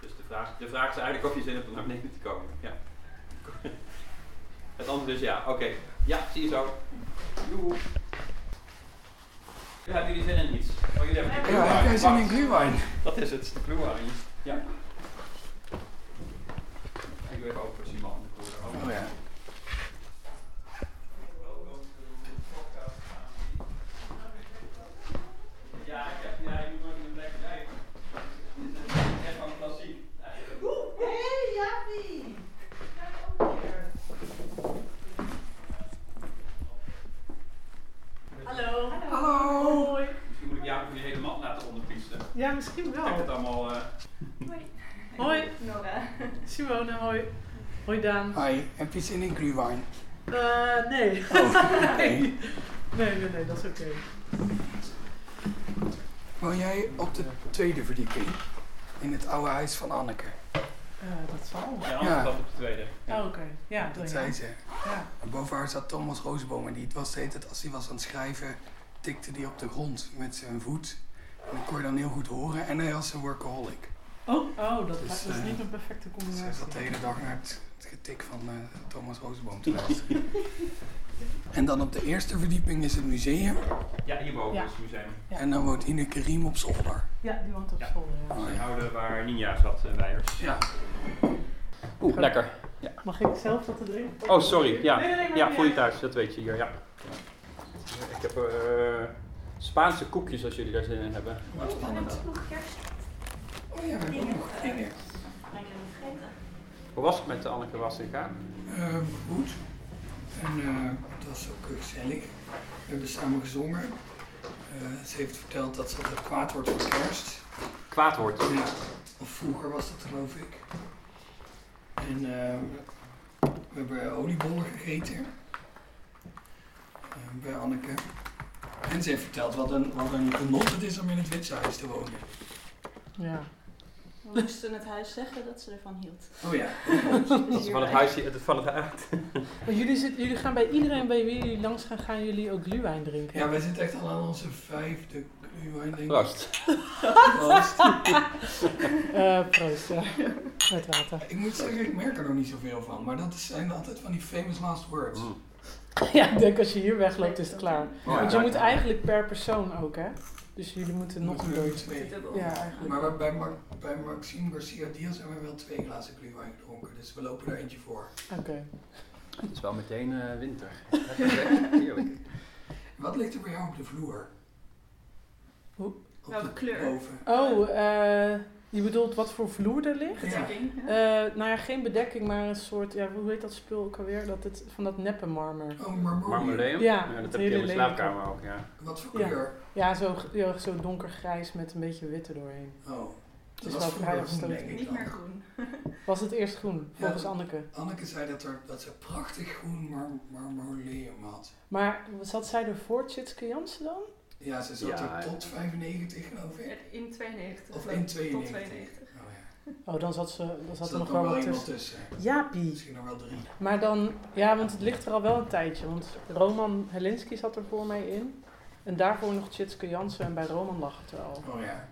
Dus de vraag, de vraag is eigenlijk of je zin hebt om naar beneden te komen. Ja. Het antwoord is ja, oké. Ja, zie je zo. Ja, hebben jullie zin in iets? Oh, jullie hebben Ja, heb jij zin in glühwein? Dat is het, de glühwein. Ja. Ik wil even over Simon. Oh ja. Ja, ik heb ja, ik moet een lekker tijd. Dit is echt van klassiek. Oeh, hey jannie Hallo. Hallo. Hallo. Misschien moet ik Jacob hele helemaal laten onderpissen. Ja, misschien wel. Ik heb het allemaal. Eh, Hoi. Hoi, Nora. Simone, hoi. Hoi Daan. Hi, heb je zin in glühwein? Eh, nee. Oh, nee. Nee, nee, nee, dat is oké. Woon jij op de tweede verdieping? In het oude huis van Anneke? Eh, dat zal. Ja, anders Ja. op de tweede. Oh, oké. Ja, Dat ja. zei ze. Ja. En boven haar zat Thomas Roosboom en die was tijd, als hij was aan het schrijven, tikte hij op de grond met zijn voet. En dat kon je dan heel goed horen. En hij was een workaholic. Oh, oh dat, Dus, dat is eh, niet een perfecte Dus combinatie. zat de hele dag naar het, het getik van eh, Thomas Roosboom te luisteren. en dan op de eerste verdieping is het museum. Ja, hierboven Ja. is het museum. Ja. En dan woont Ineke Riem op zolder. Ja, die woont op Ja. school. Ja. Oh, oude waar Ninja zat, uh, Weijers. ja. Oeh, lekker. Mag ik zelf wat te drinken? Oh, sorry. Ja, Nee, nee, nee, maakt ja voel je thuis. Dat weet je hier, ja. Ik heb eh, Spaanse koekjes als jullie daar zin in hebben. Wat spannend. Oh ja, ook nog dingen. Ik. Hoe was het met de Anneke Wassinga? Eh, goed. En eh, het was ook eh, gezellig. We hebben samen gezongen. Eh, ze heeft verteld dat ze altijd kwaad wordt voor kerst. Kwaad wordt. Ja, of vroeger was dat geloof ik. En we hebben oliebollen gegeten. Bij Anneke. En ze heeft verteld wat een, wat een genot het is om in het Witse huis te wonen. Ja. Moesten het huis zeggen dat ze ervan hield. Oh ja. Dat is van het huis, van het huis. Maar jullie, zit, jullie gaan bij iedereen bij wie jullie langs gaan, gaan jullie ook glühwein drinken? Ja, wij zitten echt al aan onze vijfde glühwein, denk ik. Proost. Proost. Eh, proost, ja. Met water. Ik moet zeggen, ik merk er nog niet zoveel van. Maar dat zijn altijd van die famous last words. Mm. Ja, ik denk als je hier wegloopt is het klaar. Ja. Want je moet eigenlijk per persoon ook, hè? Dus jullie moeten nog een beetje. twee. Ja, eigenlijk. Maar bij- bij, Mar bij Maxime Garcia Diaz hebben we wel twee glazen glühwein gedronken. Dus we lopen er eentje voor. Oké. Het is wel meteen eh, winter. Heerlijk. Wat ligt er bij jou op de vloer? Hoe? Op Welke de- kleur? Boven. Oh, eh, je bedoelt wat voor vloer er ligt? Ja. Bedekking. Eh, nou ja, geen bedekking, maar een soort, ja, hoe heet dat spul ook alweer? Dat het, van dat neppe marmer. Oh, marmoleum. Marmoleum? Ja, dat het heb je in lelijke. slaapkamer ook, ja. Wat voor Ja. kleur? Ja, zo, ja, zo donkergrijs met een beetje wit erdoorheen. Oh. Het Dat is was wel vrij Niet meer groen. Was het eerst groen, volgens Ja. Anneke. Anneke zei dat, er, dat ze prachtig groen mar marmoleum had. Maar zat zij er voor Tjitske Jansen dan? Ja, ze zat Ja, er ja. tot 95 geloof ik. In 92. Of in ik. 92. Tot 92. Oh ja. Oh, dan zat, ze, dan zat Zat er nog wel wat tussen. tussen. Jaapie. Misschien nog wel drie. Maar dan, ja, want het ligt er al wel een tijdje. Want Roman Helinski zat er voor mij in. En daarvoor nog Tjitske Jansen en bij Roman lag het wel. Oh ja.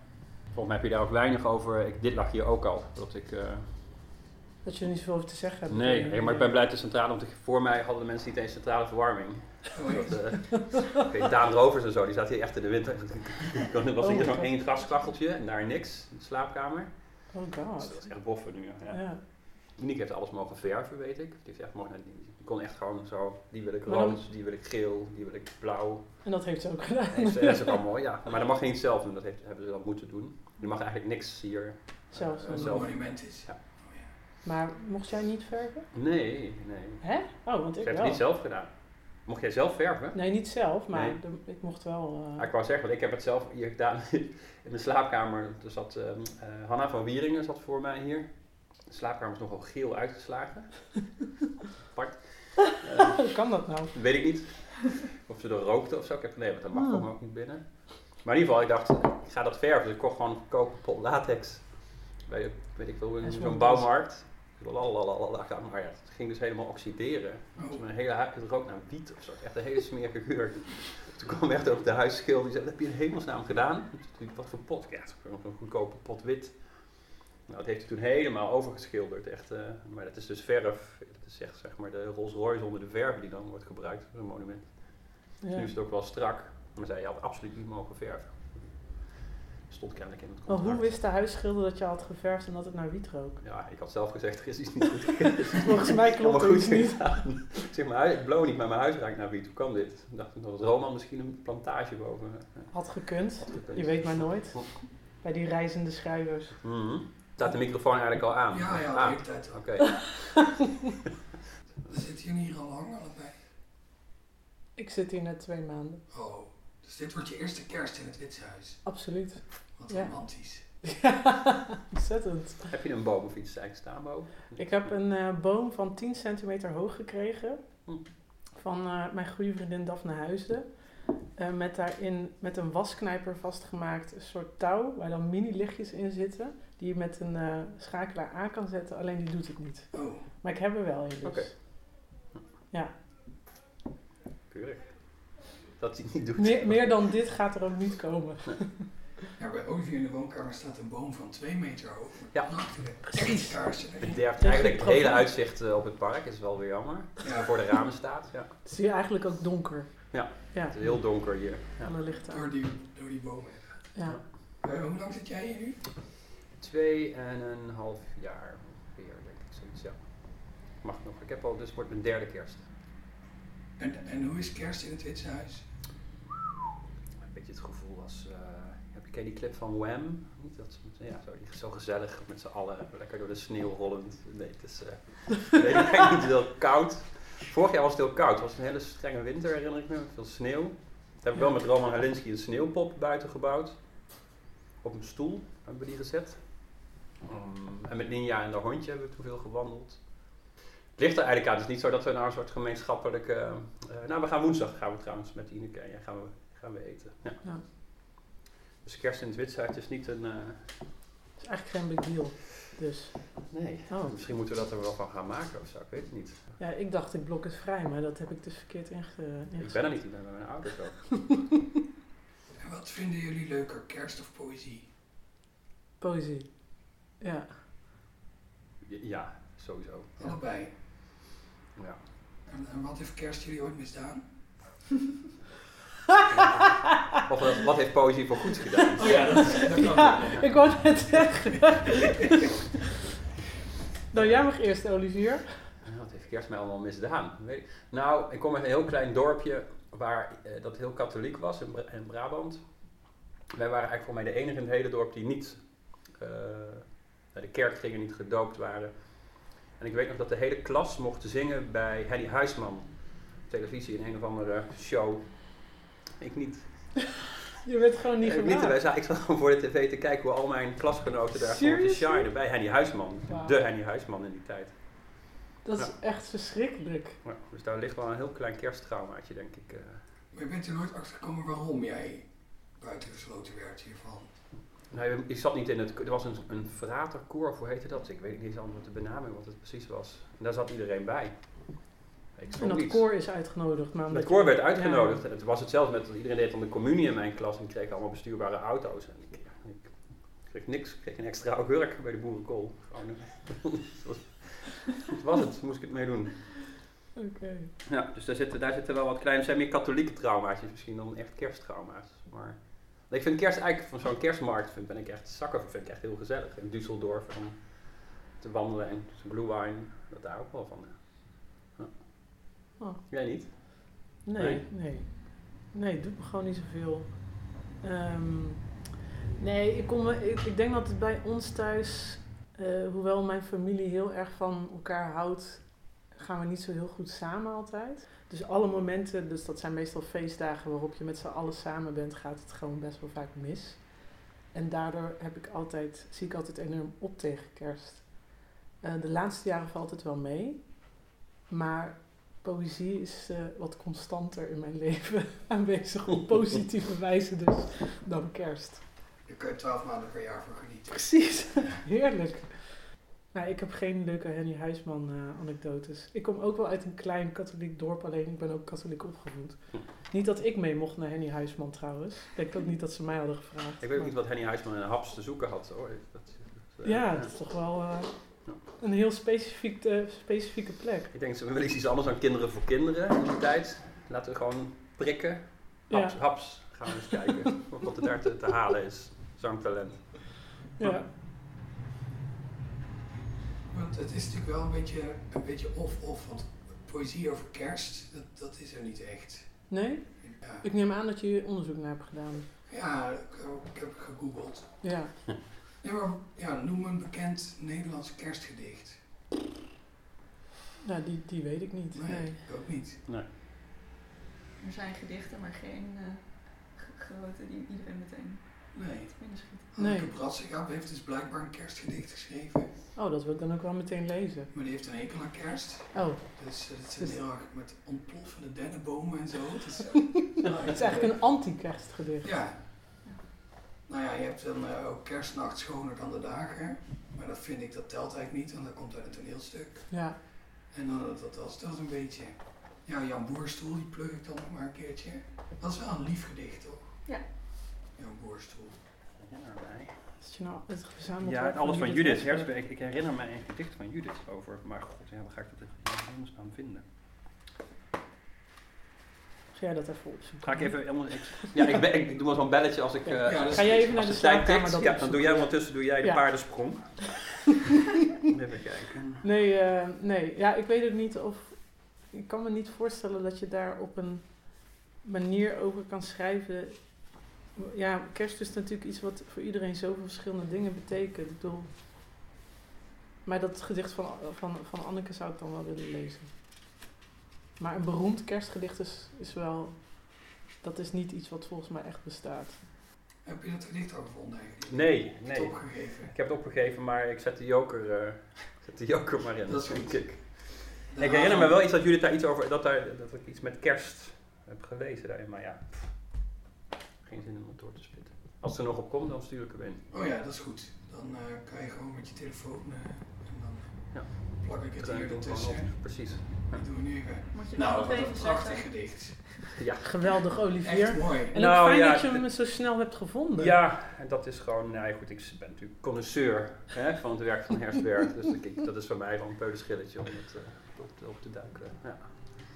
Volgens mij heb je daar ook weinig over. Ik, dit lag hier ook al. Dat ik, eh, Dat je er niet zoveel over te zeggen hebt. nee, nee, maar ik ben blij dat de centrale, want voor mij hadden de mensen niet eens centrale verwarming. Oh. Dat, eh, ik weet, Daan Rovers en zo, die zaten hier echt in de winter. Dan was Oh, hier zo'n oké. één gaskacheltje en daar niks in de slaapkamer. Oh Dus god. dat is echt boffen nu. Ja. Ja. Uniek heeft alles mogen verven, weet ik. Die, heeft echt mogen, die kon echt gewoon zo, die wil ik rood, die wil ik geel, die wil ik blauw. En dat heeft ze ook gedaan. Dat is, dat is ook mooi, ja. Maar dat mag je niet zelf doen, dat heeft, hebben ze dan moeten doen. Je mag eigenlijk niks hier Zelfs eh, doen. Een zelf. monument is. Ja. Oh, ja. Maar mocht jij niet verven? Nee, nee. Hè? Oh, want Ik het niet zelf gedaan. Mocht jij zelf verven? Nee, niet zelf, maar Nee. de- ik mocht wel. eh, Ah, ik wou zeggen, want ik heb het zelf hier gedaan in mijn slaapkamer. Er zat ehm, eh, Hanna van Wieringen zat voor mij hier. De slaapkamer is nogal geel uitgeslagen. Apart. Hoe kan dat nou? weet ik niet. Of ze er rookte of zo. Ik heb nee, want dat mag Ah. gewoon ook niet binnen. Maar in ieder geval, ik dacht, ik ga dat verven. Dus ik kocht gewoon een goedkope pot latex. Bij, weet ik veel, in zo'n bouwmarkt. Lalalala, Maar ja, het ging dus helemaal oxideren. Dus mijn hele het rook naar wiet of zo. Echt een hele smerige geur. Toen kwam echt ook de huisschil die zei, wat heb je in hemelsnaam gedaan? Wat voor pot? Ja, een goedkope pot wit. Nou, dat heeft hij toen helemaal overgeschilderd. Echt, eh, maar dat is dus verf. Dat is echt zeg maar de Rolls Royce onder de verf die dan wordt gebruikt voor een monument. Dus nu is het ook wel strak. Maar zij had absoluut niet mogen verven. Stond kennelijk in het Maar contract. hoe wist de huisschilder dat je had geverfd en dat het naar wiet rook? Ja, ik had zelf gezegd, er is iets niet goed. Volgens mij klopt iets niet. Ik zeg, mijn huis, ik blow niet, maar mijn huis ruikt naar wiet. Hoe kan dit? Ik dacht dat het Roman misschien een plantage boven eh, Had gekund. had gekund. Je weet maar nooit. Bij die reizende schrijvers. Mhm. Staat de microfoon eigenlijk al aan? Ja, ja, de Ah, hele tijd. Oké. We zitten hier al lang allebei. Ik zit hier net twee maanden. Oh, dus dit wordt je eerste kerst in het Witshuis. Absoluut. Wat Ja. romantisch. Ja, ontzettend. Heb je een boom of iets eigenlijk staan boven? Ik heb een eh, boom van 10 centimeter hoog gekregen. Hm. Van eh, mijn goede vriendin Daphne Huisden. Eh, met daarin met een wasknijper vastgemaakt een soort touw waar dan mini lichtjes in zitten. Die je met een eh, schakelaar aan kan zetten, alleen die doet het niet. Oh, Maar ik heb er wel in dus. Oké. Ja, Keurig. Dat hij het niet doet. meer, meer dan dit gaat er ook niet komen. ja, bij Olivier in de woonkamer staat een boom van 2 meter hoog. Ja. Precies. Het derft Ja, eigenlijk het hele uitzicht eh, op het park. is wel weer jammer. Ja, Voor de ramen staat. Ja. Het is hier eigenlijk ook donker. Ja. Ja, Het is heel donker hier. Ja. alle lichten door die, door die bomen. Ja. Eh, hoe lang zit jij hier nu? Twee en een half jaar ongeveer, denk ik. Zoiets, ja. Mag nog. Ik heb al, dus het wordt mijn derde kerst. En, en hoe is kerst in het Witshuis? Een beetje het gevoel als... eh heb je ken die clip van Wham? Niet dat ja, zo, zo gezellig met z'n allen. Lekker door de sneeuw rollend. Nee, het is... eh nee, ik denk niet heel koud. Vorig jaar was het heel koud. Het was een hele strenge winter, herinner ik me. met Veel sneeuw. Toen heb ik wel met Roman Halinski een sneeuwpop buiten gebouwd. Op een stoel hebben we die gezet. Um, en met Ninja en de hondje hebben we toen veel gewandeld. Het ligt er eigenlijk aan. Het is niet zo dat we nou een soort gemeenschappelijke... eh, nou, we gaan woensdag gaan we trouwens met Ineke en jij gaan we, gaan we eten. Ja. Ja. Dus kerst in het Witshuis is niet een... eh, Het is eigenlijk geen big deal. Dus nee, Oh. misschien moeten we dat er wel van gaan maken of zo. Ik weet het niet. ja, ik dacht ik blok het vrij, maar dat heb ik dus verkeerd inge Ik ben er niet, ik ben bij mijn ouders ook. En wat vinden jullie leuker, kerst of poëzie? Poëzie. Ja. Ja, sowieso. Allebei. Ja. En, en wat heeft kerst jullie ooit misdaan? Of wat, wat heeft poëzie voor goeds gedaan? Oh ja, dat, dat kan Ja, ik wou net zeggen. nou, jij mag eerst, Olivier. Wat heeft kerst mij allemaal misdaan? Weet ik. Nou, ik kom uit een heel klein dorpje waar eh, dat heel katholiek was in, Bra- in Brabant. Wij waren eigenlijk voor mij de enige in het hele dorp die niet eh, de kerk gingen, niet gedoopt waren. En ik weet nog dat de hele klas mocht zingen bij Henny Huisman op televisie in een of andere show. Ik niet. Je bent gewoon niet ik, niet za- ik zat gewoon voor de tv te kijken hoe al mijn klasgenoten daar gewoon te shinen bij Henny Huisman. De Henny Huisman in die tijd. Dat is Ja. echt verschrikkelijk. Ja, dus daar ligt wel een heel klein kersttraumaatje, denk ik. eh. Maar je bent er nooit achter gekomen waarom jij buitengesloten werd hiervan? Nou, ik zat niet in het. Er was een, een fraterkoor, of hoe heette dat? Ik weet niet eens allemaal de benaming, wat het precies was. En daar zat iedereen bij. Ik En dat iets. koor is uitgenodigd. Maar Het omdat koor werd uitgenodigd. En het was hetzelfde met dat iedereen deed dan de communie in mijn klas en kregen allemaal bestuurbare auto's. En ik, ik kreeg niks, ik kreeg een extra augurk bij de boerenkool. Eh, dat was, dat was het, moest ik het mee doen. Ja. Oké. Ja, dus daar zitten, daar zitten wel wat kleine, zijn meer katholieke traumaatjes misschien dan echt kersttrauma's. Maar ik vind kerst eigenlijk, van zo'n kerstmarkt vind, ben ik echt zakken vind ik echt heel gezellig. In Düsseldorf om te wandelen en blue wine, dat daar ook wel van. Ja. Oh. Jij niet? Nee, Nee? nee. Nee, het doet me gewoon niet zoveel. Ehm, nee, ik, kom, ik, ik denk dat het bij ons thuis, eh, hoewel mijn familie heel erg van elkaar houdt, gaan we niet zo heel goed samen altijd. Dus alle momenten, dus dat zijn meestal feestdagen waarop je met z'n allen samen bent, gaat het gewoon best wel vaak mis. En daardoor heb ik altijd, zie ik altijd enorm op tegen kerst. Eh, de laatste jaren valt het wel mee. Maar poëzie is eh, wat constanter in mijn leven aanwezig op positieve wijze dus dan kerst. Daar kun je twaalf maanden per jaar voor genieten. Precies, heerlijk. Nou, ik heb geen leuke Henny Huisman eh, anekdotes. Ik kom ook wel uit een klein katholiek dorp, alleen ik ben ook katholiek opgevoed. Niet dat ik mee mocht naar Henny Huisman trouwens. Ik denk ook niet dat ze mij hadden gevraagd. Ik weet ook niet wat Henny Huisman in Haps te zoeken had hoor. Dat, dat, Ja, dat is toch wel eh, een heel specifiek, eh, specifieke plek. Ik denk, ze willen iets anders dan kinderen voor kinderen in die tijd. Laten we gewoon prikken. Haps, Ja. haps. Gaan we eens kijken wat er daar te, te halen is. Zangtalent. Ja. Het is natuurlijk wel een beetje, een beetje of-of, want poëzie over kerst, dat, dat is er niet echt. Nee? Ja, Ik neem aan dat je onderzoek naar hebt gedaan. ja ik, ik heb gegoogeld. Ja. Ja, maar ja, noem een bekend Nederlands kerstgedicht. Nou, die, die weet ik niet. Nee, Nee. ik ook niet. Er zijn gedichten, maar geen eh, grote die iedereen meteen Nee. Nee. Anneke Brassegap heeft dus blijkbaar een kerstgedicht geschreven. Oh, dat wil ik dan ook wel meteen lezen. Maar die heeft een hekel aan kerst. Oh, Dus eh, het zijn Dus- heel erg met ontploffende dennenbomen en zo. Het is, het is eigenlijk een anti-kerstgedicht. Ja. Nou ja, je hebt dan eh, ook kerstnacht schoner dan de dagen. Maar dat vind ik, dat telt eigenlijk niet, want dat komt uit een toneelstuk. Ja. En dan, dat, dat was dat een beetje. Ja, Jan Boerstoel, die plug ik dan nog maar een keertje. Dat is wel een lief gedicht, toch? Ja. Boerstoel. Herinner mij. Is je nou het verzameld Ja, alles van Judith? Herzberg. Ik, ik herinner mij een gedicht van Judith over. Maar god, ja, waar ga ik dat in hemelsnaam vinden? Ga jij dat even opzoeken? Ga ik even... helemaal- ik- Ja, ik, ben, ik doe wel zo'n belletje als ik... eh, Ja, Ga jij even naar de de slaapkamer dat ja, dan opzoeken? doe jij ondertussen doe jij de Ja. paardensprong. even kijken. Nee, eh, nee. Ja, ik weet het niet of... Ik kan me niet voorstellen dat je daar op een manier over kan schrijven. Ja, kerst is natuurlijk iets wat voor iedereen zoveel verschillende dingen betekent. Ik bedoel... Maar dat gedicht van, van, van Anneke zou ik dan wel willen lezen. Maar een beroemd kerstgedicht is, is wel... Dat is niet iets wat volgens mij echt bestaat. Heb je dat gedicht al gevonden? Nee, nee. het opgegeven? Ik heb het opgegeven, maar ik zet de joker, eh, zet de joker maar in. Dat is goed. ik. Ik herinner me wel iets dat jullie daar iets over, dat, daar, dat ik iets met kerst heb gelezen daarin, maar ja, pff, geen zin om het door te spitten. Als er nog op komt, dan stuur ik hem in. Oh ja, dat is goed. Dan eh, kan je gewoon met je telefoon eh, en dan Ja. plak ik het hier ertussen. Precies. Dat doen we nu even. Moet je Nou, nog wat even een prachtig zeggen? gedicht. Ja. Geweldig, Olivier. Echt mooi. En Nou, fijn ja, dat je hem zo snel hebt gevonden. Ja, en dat is gewoon, nou ja, goed, ik ben natuurlijk connoisseur hè, van het werk van Hersberg, dus ik, dat is voor mij gewoon een peulenschilletje om het eh, op, te, op te duiken. Ja,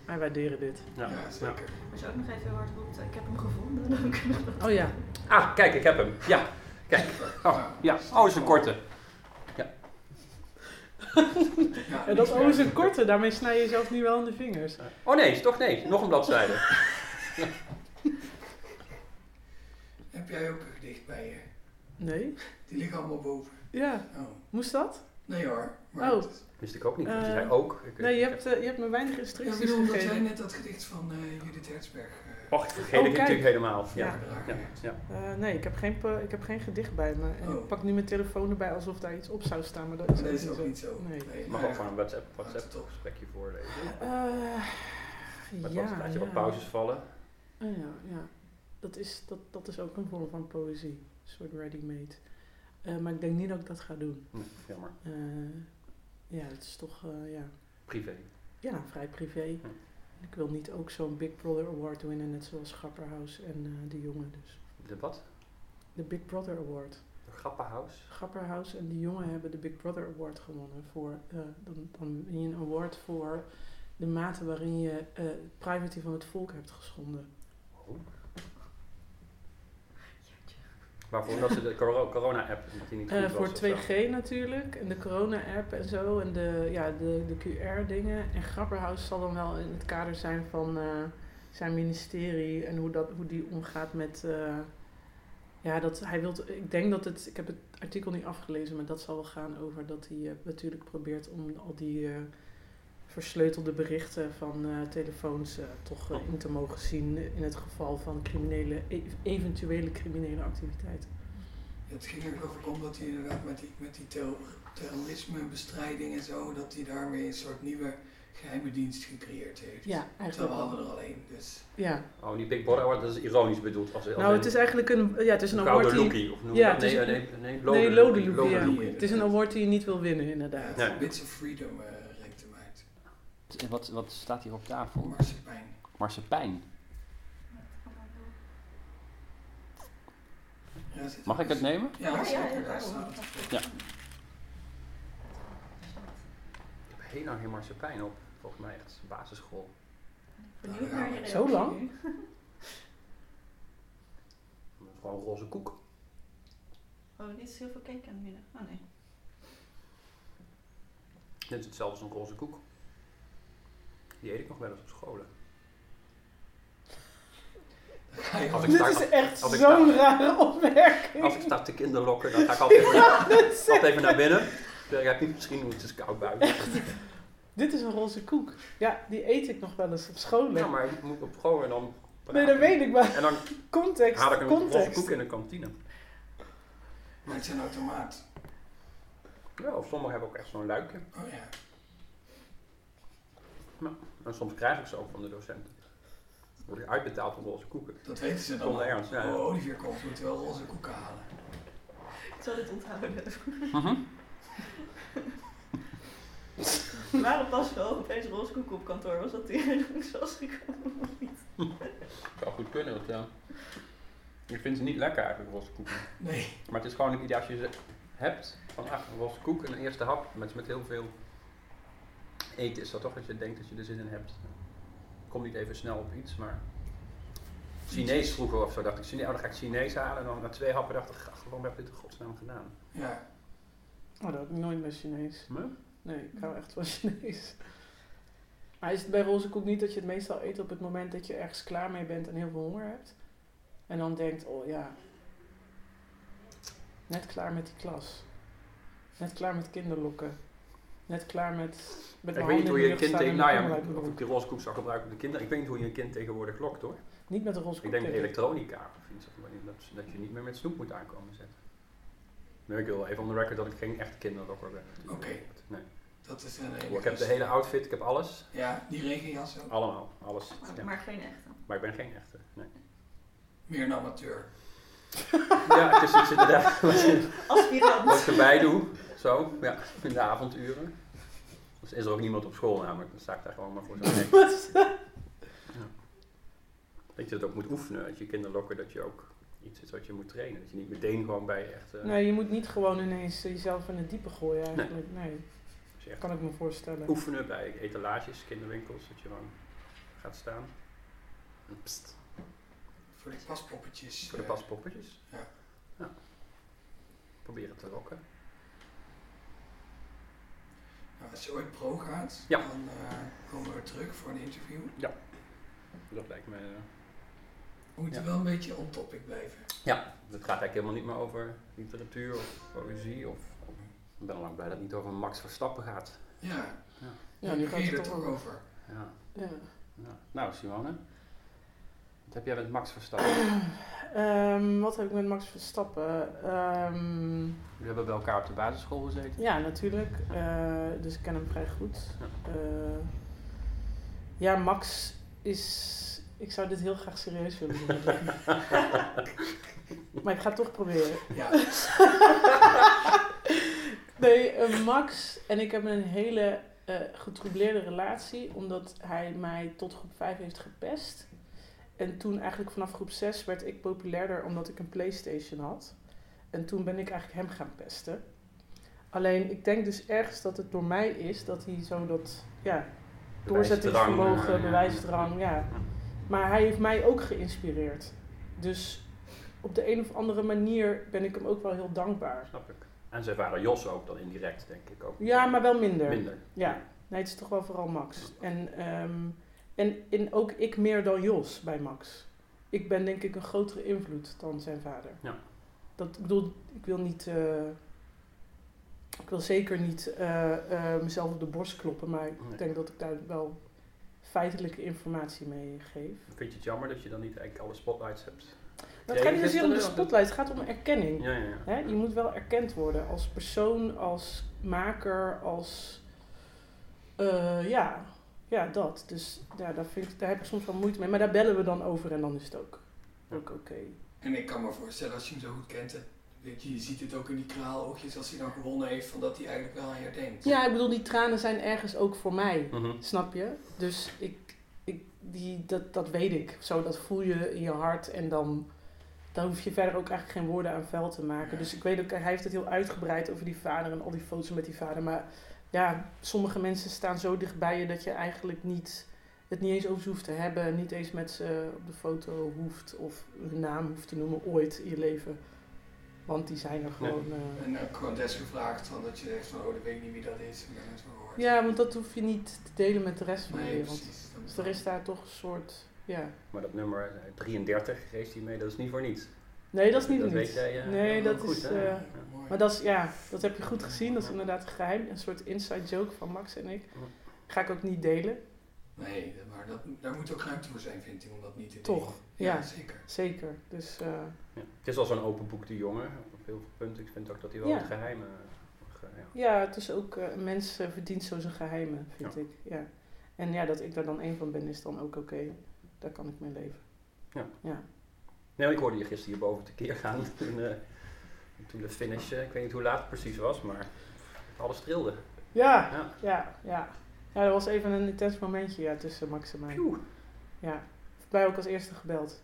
Wij waarderen dit. ja, zeker. Als je ook nog even heel hard roept, ik heb hem gevonden, dan kunnen we dat Oh ja. Ah, kijk, ik heb hem. Ja, kijk. Oh, ja. Oh, is een korte. Ja, En dat niks O is een korte, daarmee snij je jezelf nu wel in de vingers. Oh nee, is toch nee. Nog een bladzijde. Heb jij ook een gedicht bij je? Nee? Die liggen allemaal boven. Ja. Oh. Moest dat? Nee hoor. Maar Oh. het- Wist ik ook niet. je Eh, zei ook. Ik, Nee, je ik- hebt, eh, je hebt me weinig Ja, instructies ik bedoel dat jij gegeven. net dat gedicht van eh, Judith Herzberg Och, ik vergeet Oh, ik kijk. natuurlijk helemaal. Ja. Ja. Eh, nee, ik heb, geen, ik heb geen gedicht bij me. En Oh. ik pak nu mijn telefoon erbij alsof daar iets op zou staan, maar dat is dat ook is niet ook zo. niet zo. Nee. Nee, Je mag ook gewoon een WhatsApp, WhatsApp gesprekje voorlezen. Eh, Met ja, wat, laat je ja. wat pauzes vallen. Oh ja, ja. Dat is, dat, dat is ook een vorm van poëzie. Een soort ready-made. Eh, maar ik denk niet dat ik dat ga doen. Hm, jammer. Eh, ja, het is toch eh, ja, Privé. ja, vrij privé. Ik wil niet ook zo'n Big Brother Award winnen, net zoals Grapperhaus en de jongen dus. De wat? De Big Brother Award. De. Grapperhaus en de jongen hebben de Big Brother Award gewonnen. Voor, dan, dan win je een award voor de mate waarin je privacy van het volk hebt geschonden. Oh. Waarvoor? Dat ze de coro- corona-app niet goed Eh, voor of zo. 2G natuurlijk, en de corona-app en zo, en de, ja, de, de QR-dingen. En Grapperhaus zal dan wel in het kader zijn van eh, zijn ministerie en hoe, dat, hoe die omgaat met... eh, ja, dat hij wil. Ik denk dat het. Ik heb het artikel niet afgelezen, maar dat zal wel gaan over dat hij natuurlijk probeert om al die versleutelde berichten van eh, telefoons eh, toch eh, in te mogen zien in het geval van criminele, e- eventuele criminele activiteiten. Het ging er ik om dat hij inderdaad met die, met die terror- terrorismebestrijding en zo, dat hij daarmee een soort nieuwe geheime dienst gecreëerd heeft. Ja, Terwijl eigenlijk. we wel. hadden er alleen. Dus Ja, Oh, die Big Brother Award, dat is ironisch bedoeld. Als, als nou, het is eigenlijk een, ja, het is een een award die, lookie. Of noem je Ja, dat? het is nee, een- nee, nee, nee, lode lode lookie, lookie, ja. lookie. Het is een award die je niet wil winnen, inderdaad. ja. Bits of Freedom Wat, wat staat hier op tafel? Marsepein. Marsepein. Mag ik het nemen? Ja, Ja, ja, zeker. ja, daar ja. staat het. Ja. Ik heb heel lang geen marsepein op. Volgens mij echt basisschool. Benieuwd naar je Zo lang? Gewoon roze koek. Oh, dit is heel veel cake aan het midden. Oh nee. Dit is hetzelfde als een roze koek. Die eet ik nog wel eens op scholen. Je Als ik Dit is echt als ik zo'n rare opmerking. Als ik sta te kinderlokken, dan ga ik altijd even, altijd even naar binnen. Dan heb ik misschien hoe het is koud buiten. Dit is een roze koek. Ja, die eet ik nog wel eens op scholen. Ja, maar ik moet op school en dan Nee, dat weet ik maar. En dan Context, haal ik een roze context. koek in de kantine. Maar het is een automaat. Ja, of sommigen hebben ook echt zo'n luikje. Oh ja. En soms krijg ik ze ook van de docenten. Word ik uitbetaald voor roze koeken. Dat weten ze dan Zonder ernst, ja. Oh, Olivier komt, moet wel roze koeken halen. Ik zal dit onthouden. Mhm. Waarom pas wel opeens roze koek op kantoor? Was dat die reden zoals gekomen of niet? Zou goed kunnen, want ja. Ik vind ze niet lekker eigenlijk, roze koeken. Nee. Maar het is gewoon een idee als je ze hebt, van een roze koek en een eerste hap met, met heel veel eten, is dat toch dat je denkt dat je er zin in hebt. Ik kom niet even snel op iets, maar Chinees vroeger of zo dacht ik, Chinees, oh, dan ga ik Chinees halen en dan na twee happen dacht ik, ach, waarom heb ik dit in godsnaam gedaan? Ja. Oh, dat heb ik nooit met Chinees. Huh? Nee, ik hou echt van Chinees. Maar is het bij roze koek niet dat je het meestal eet op het moment dat je ergens klaar mee bent en heel veel honger hebt? En dan denkt, oh ja, net klaar met die klas. Net klaar met kinderlokken. Net klaar met, met Ik weet niet hoe je de een kind tegen, en nou ja, of ik die roze koek zou gebruiken op de kinderen. Ik weet niet hoe je een kind tegenwoordig lokt hoor. Niet met een roze Ik koek. denk denk ik. elektronica of iets, of dat, dat je niet meer met snoep moet aankomen zetten. Maar ik wil even on the record dat ik geen echte kinderlokker ben. Oké. Nee. Dat is een Ik heb de hele outfit, ik heb alles. Ja, die regenjas ook. Allemaal, alles. Ja. Maar geen echte. Maar ik ben geen echte. Nee. Meer een amateur. Ja, het is iets inderdaad wat, je- Aspirant. wat ik erbij doe. Zo, ja, in de avonduren. Dus is er ook niemand op school namelijk, dan sta ik daar gewoon maar voor zo'n is dat? Dat je het ook moet oefenen, dat je kinderlokken, dat je ook iets is wat je moet trainen. Dat je niet meteen gewoon bij echt... eh, Nee, je moet niet gewoon ineens jezelf in het diepe gooien eigenlijk. Nee, je echt kan ik me voorstellen. oefenen bij etalages, kinderwinkels, dat je gewoon gaat staan. En pst, Voor de paspoppetjes. voor de eh, paspoppetjes. Ja. ja. Proberen te lokken. Nou, als je ooit pro gaat, Ja. dan eh, komen we terug voor een interview. Dat lijkt me... eh, We moeten Ja. wel een beetje on topic blijven. Ja, het gaat eigenlijk helemaal niet meer over literatuur of poëzie. Of, ik ben al lang blij dat het niet over Max Verstappen gaat. Ja, Ja, nu gaat ga je het er toch over. over. Ja. Ja. ja. Nou, Simone. Heb jij met Max Verstappen? Ehm, wat heb ik met Max Verstappen? Ehm, We hebben bij elkaar op de basisschool gezeten. ja, natuurlijk. Eh, dus ik ken hem vrij goed. Ja. Eh, ja, Max is... Ik zou dit heel graag serieus willen doen. maar ik ga het toch proberen. Ja, Nee, eh, Max en ik hebben een hele eh getroubleerde relatie, omdat hij mij tot groep 5 heeft gepest. En toen eigenlijk vanaf groep 6 werd ik populairder omdat ik een Playstation had. En toen ben ik eigenlijk hem gaan pesten. Alleen ik denk dus ergens dat het door mij is dat hij zo dat ja, doorzettingsvermogen, Bewijsdrang, eh, ja. bewijsdrang, ja. Maar hij heeft mij ook geïnspireerd. Dus op de een of andere manier ben ik hem ook wel heel dankbaar. Snap ik. En zijn vader Jos ook dan indirect, denk ik ook. Ja, maar wel minder. Minder. Ja, nee, het is toch wel vooral Max. En, ehm, en, en ook ik meer dan Jos bij Max. Ik ben denk ik een grotere invloed dan zijn vader. Ja. Dat, ik bedoel, ik wil niet... eh, ik wil zeker niet eh, eh, mezelf op de borst kloppen, maar ik denk dat ik daar wel feitelijke informatie mee geef. Vind je het jammer dat je dan niet eigenlijk alle spotlights hebt? Het gaat niet zozeer om de spotlight, het gaat om erkenning. Ja, ja, ja. Hè? Je moet wel erkend worden als persoon, als maker, als. ja, ja, dat. Dus ja, daar, vind ik, daar heb ik soms wel moeite mee. Maar daar bellen we dan over en dan is het ook, ook oké. en ik kan me voorstellen als je hem zo goed kent, weet je, je ziet het ook in die kraaloogjes als hij dan gewonnen heeft, van dat hij eigenlijk wel aan je denkt. Ja, ik bedoel, die tranen zijn ergens ook voor mij. Mhm. Snap je? Dus ik, ik, die, dat, dat weet ik. Zo, dat voel je in je hart en dan, dan hoef je verder ook eigenlijk geen woorden aan vuil te maken. Dus ik weet ook, hij heeft het heel uitgebreid over die vader en al die foto's met die vader. Maar ja, sommige mensen staan zo dichtbij je dat je eigenlijk niet, het niet eens over ze hoeft te hebben. Niet eens met ze op de foto hoeft of hun naam hoeft te noemen ooit in je leven. Want die zijn er gewoon... eh, En ook gewoon desgevraagd, van dat je zegt van, oh, ik weet niet wie dat is, gehoord. ja, want dat hoef je niet te delen met de rest van de nee, wereld. precies. Dat Dus er is daar toch een soort, ja... Maar dat nummer eh, 33 race hij mee, dat is niet voor niets. Nee, dat is niet Dat voor weet niets. jij, eh, nee, dat goed, is... eh, Ja. Mooi. maar dat is, ja, dat heb je goed gezien. Dat is inderdaad geheim. Een soort inside joke van Max en ik. Ga ik ook niet delen. Nee, maar dat, daar moet ook ruimte voor zijn, vind ik, om dat niet te Toch, ja. zeker. Zeker. Dus eh, Ja. Het is wel zo'n open boek, die jongen, op heel veel punten. Ik vind ook dat hij wel Ja. het geheimen... ge- ja. ja, het is ook, eh, een mens eh, verdient zo zijn geheimen, vind Ja. ik. Ja. En ja, dat ik daar dan één van ben, is dan ook oké. Daar kan ik mee leven. Ja. Ja. Nee, ik hoorde je gisteren hierboven tekeer gaan. toen, eh, toen de finish, eh, ik weet niet hoe laat het precies was, maar alles trilde. Ja, Ja. ja, ja. Ja, dat was even een intens momentje ja, tussen Max en mij. Pjoe. Ja. Mij ook als eerste gebeld.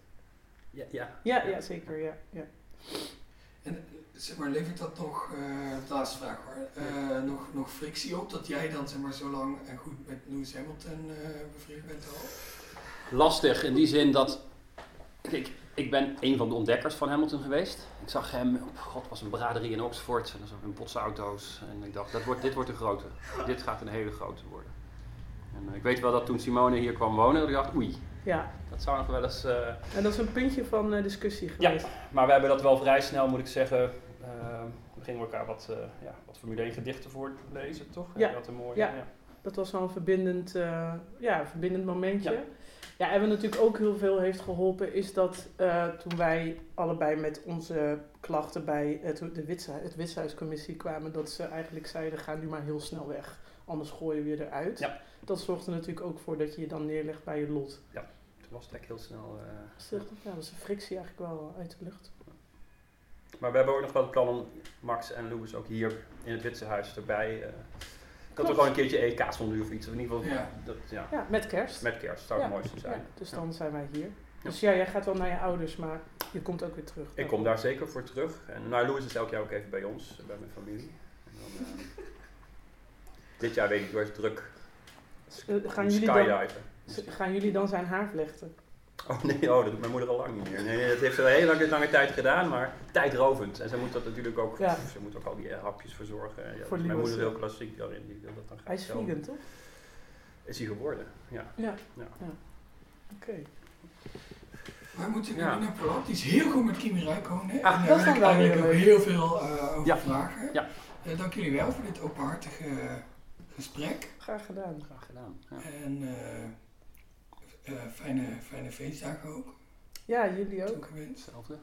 Ja, ja. Ja, ja zeker. Ja, ja. En zeg maar, levert dat nog, eh de laatste vraag hoor, eh, nog, nog frictie op dat jij dan zeg maar zo lang en goed met Lewis Hamilton eh bevriend bent al? Lastig in die zin dat. Kijk, ik ben een van de ontdekkers van Hamilton geweest. Ik zag hem, oh god, was een braderie in Oxford. En dan zag ik een botse auto's. En ik dacht, dat wordt, dit wordt een grote. Dit gaat een hele grote worden. En eh, ik weet wel dat toen Simone hier kwam wonen, ik dacht, oei, ja. dat zou nog wel eens. eh, En dat is een puntje van eh, discussie geweest. Maar we hebben dat wel vrij snel, moet ik zeggen. eh, we gingen elkaar wat, ja, wat Formule 1 gedichten voorlezen, toch? Ja. Dat een mooie, Ja. ja. Dat was wel een verbindend, ja, een verbindend momentje. Ja. Ja. en wat natuurlijk ook heel veel heeft geholpen, is dat eh, toen wij allebei met onze klachten bij het, de Witse, het Witshuiscommissie kwamen, dat ze eigenlijk zeiden: ga nu maar heel snel weg, anders gooien we je eruit. Ja. Dat zorgde natuurlijk ook voor dat je je dan neerlegt bij je lot. Toen was het heel snel. eh, Dus ja, dat is een frictie eigenlijk wel uit de lucht. Maar we hebben ook nog wel het plan om Max en Louis ook hier in het Witse Huis erbij. eh ik had Klopt. ook wel een keertje EK zonder of iets. Of in ieder geval, Ja. dat, ja, Ja, met kerst. met kerst zou het mooiste zijn. Ja, dus Ja. dan zijn wij hier. Dus ja, jij gaat wel naar je ouders, maar je komt ook weer terug. Ik kom daar zeker voor terug. En nou, Louis is elk jaar ook even bij ons, bij mijn familie. En dan, eh, dit jaar weet ik, wordt druk. Eh, gaan, jullie dan, Skydiven. gaan jullie dan zijn haar vlechten? Oh nee, oh, dat doet mijn moeder al lang niet meer. Nee, nee, dat heeft ze wel heel lange, lange tijd gedaan, maar tijdrovend. En ze moet dat natuurlijk ook, Ja. ze moet ook al die eh, hapjes verzorgen. Ja, Voor mijn moeder is heel klassiek daarin, die wil dat dan graag Hij is zelf. vegan, toch? Is hij geworden, ja. Ja. Ja. Oké. Wij moeten nu Ja. naar is heel goed met Kimi Räikkönen. Ah, en daar dat is wil dan ik wel eigenlijk ook heel veel eh, over Ja. vragen. Ja. Eh, dank jullie wel voor dit openhartige gesprek. Graag gedaan. Graag gedaan. Ja. En fijne, fijne feestdagen ook. Ja, jullie ook. Hetzelfde.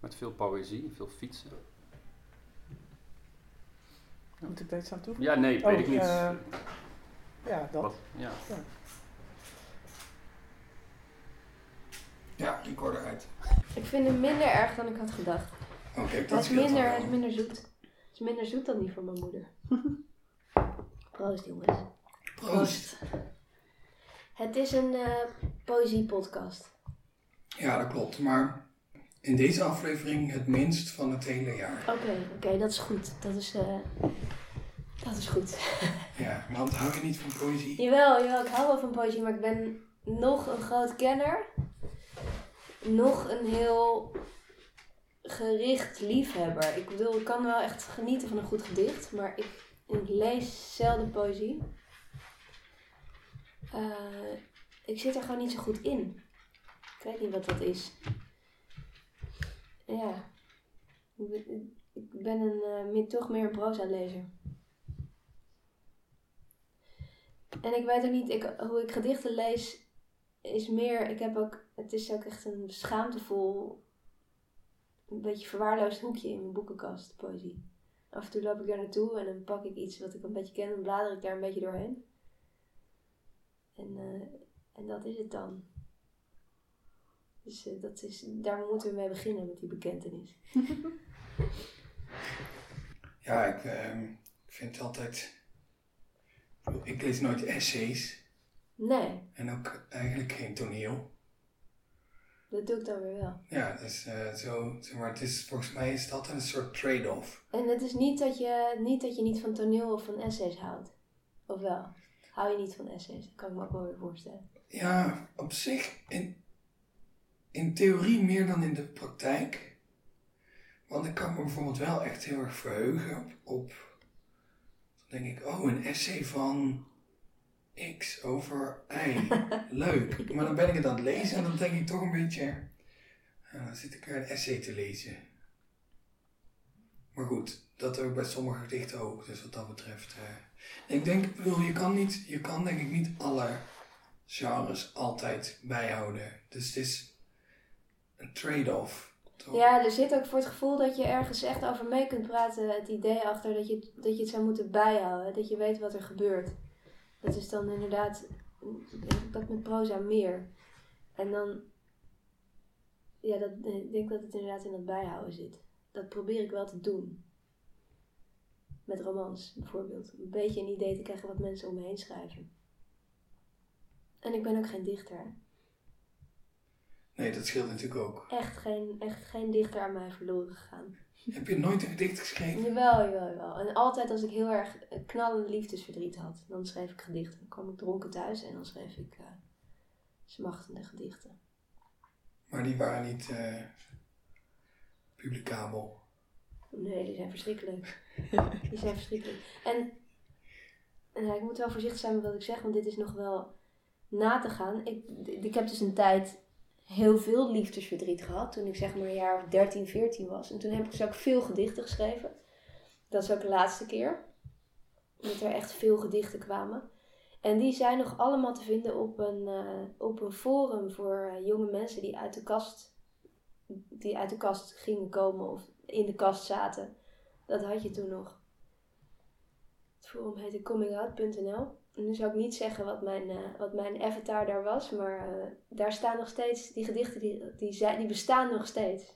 Met veel poëzie, veel fietsen. Moet ik daar iets aan toevoegen? Ja, nee, weet Oh, ik niet. eh, Ja, dat. Wat? Ja. Ja, recorder uit. Ik vind hem minder erg dan ik had gedacht. Oké, dat is minder, hij is minder zoet. Hij is minder zoet dan die van mijn moeder. Proost jongens. Proost. Het is een eh poëziepodcast. Ja, dat klopt. Maar in deze aflevering het minst van het hele jaar. Oké, oké, dat is goed. Dat is, eh, dat is goed. Ja, want hou je niet van poëzie? Jawel, jawel, ik hou wel van poëzie, maar ik ben nog een groot kenner. Nog een heel gericht liefhebber. Ik bedoel, ik kan wel echt genieten van een goed gedicht, maar ik, ik lees zelden poëzie. Eh, ik zit er gewoon niet zo goed in. Ik weet niet wat dat is. Ja. Ik ben, een, eh, toch meer een proza-lezer. En ik weet ook niet, ik, hoe ik gedichten lees, is meer, ik heb ook, het is ook echt een schaamtevol, een beetje verwaarloosd hoekje in mijn boekenkast, poëzie. Af en toe loop ik daar naartoe en dan pak ik iets wat ik een beetje ken en blader ik daar een beetje doorheen. En, eh, en dat is het dan. Dus eh, dat is, daar moeten we mee beginnen met die bekentenis. Ja, ik, ehm, vind het altijd... Ik lees nooit essays. Nee, En ook eigenlijk geen toneel. dat doe ik dan weer wel. Ja, dus eh, zo, zeg maar, het is, volgens mij is altijd een soort trade-off. En het is niet dat, je, niet dat je niet van toneel of van essays houdt. Of wel? Hou je niet van essays? Dat kan ik me ook wel weer voorstellen. Ja, op zich in, in theorie meer dan in de praktijk. Want ik kan me bijvoorbeeld wel echt heel erg verheugen op, op dan denk ik, oh, een essay van X over Y. Leuk. Maar dan ben ik het aan het lezen en dan denk ik toch een beetje, ah, dan zit ik weer een essay te lezen. Maar goed, dat ik bij sommige gedichten ook. Dus wat dat betreft. eh, ik denk, je kan, niet, je kan denk ik niet alle genres altijd bijhouden. Dus het is een trade-off. Ja, er zit ook voor het gevoel dat je ergens echt over mee kunt praten. Het idee achter dat je, dat je het zou moeten bijhouden. Dat je weet wat er gebeurt. Dat is dan inderdaad, dat met proza meer. En dan, ja, dat, ik denk dat het inderdaad in dat bijhouden zit. Dat probeer ik wel te doen. Met romans bijvoorbeeld. Een beetje een idee te krijgen wat mensen om me heen schrijven. En ik ben ook geen dichter. Nee, dat scheelt natuurlijk ook. Echt geen, echt geen dichter aan mij verloren gegaan. Heb je nooit een gedicht geschreven? Jawel, jawel, jawel. En altijd als ik heel erg knallende liefdesverdriet had, dan schreef ik gedichten. Dan kwam ik dronken thuis en dan schreef ik eh smachtende gedichten. Maar die waren niet eh, publicabel. Nee, die zijn verschrikkelijk. die zijn verschrikkelijk. En, ik moet wel voorzichtig zijn met wat ik zeg, want dit is nog wel na te gaan. Ik, ik heb dus een tijd heel veel liefdesverdriet gehad, toen ik zeg maar een jaar of 13, 14 was. En toen heb ik dus ook veel gedichten geschreven. Dat is ook de laatste keer. Dat er echt veel gedichten kwamen. En die zijn nog allemaal te vinden op een, eh, op een forum voor eh, jonge mensen die uit de kast die uit de kast gingen komen of in de kast zaten. Dat had je toen nog. Het forum heette comingout.nl. En nu zou ik niet zeggen wat mijn, eh, wat mijn avatar daar was, maar eh, daar staan nog steeds, die gedichten die, die, zijn, die bestaan nog steeds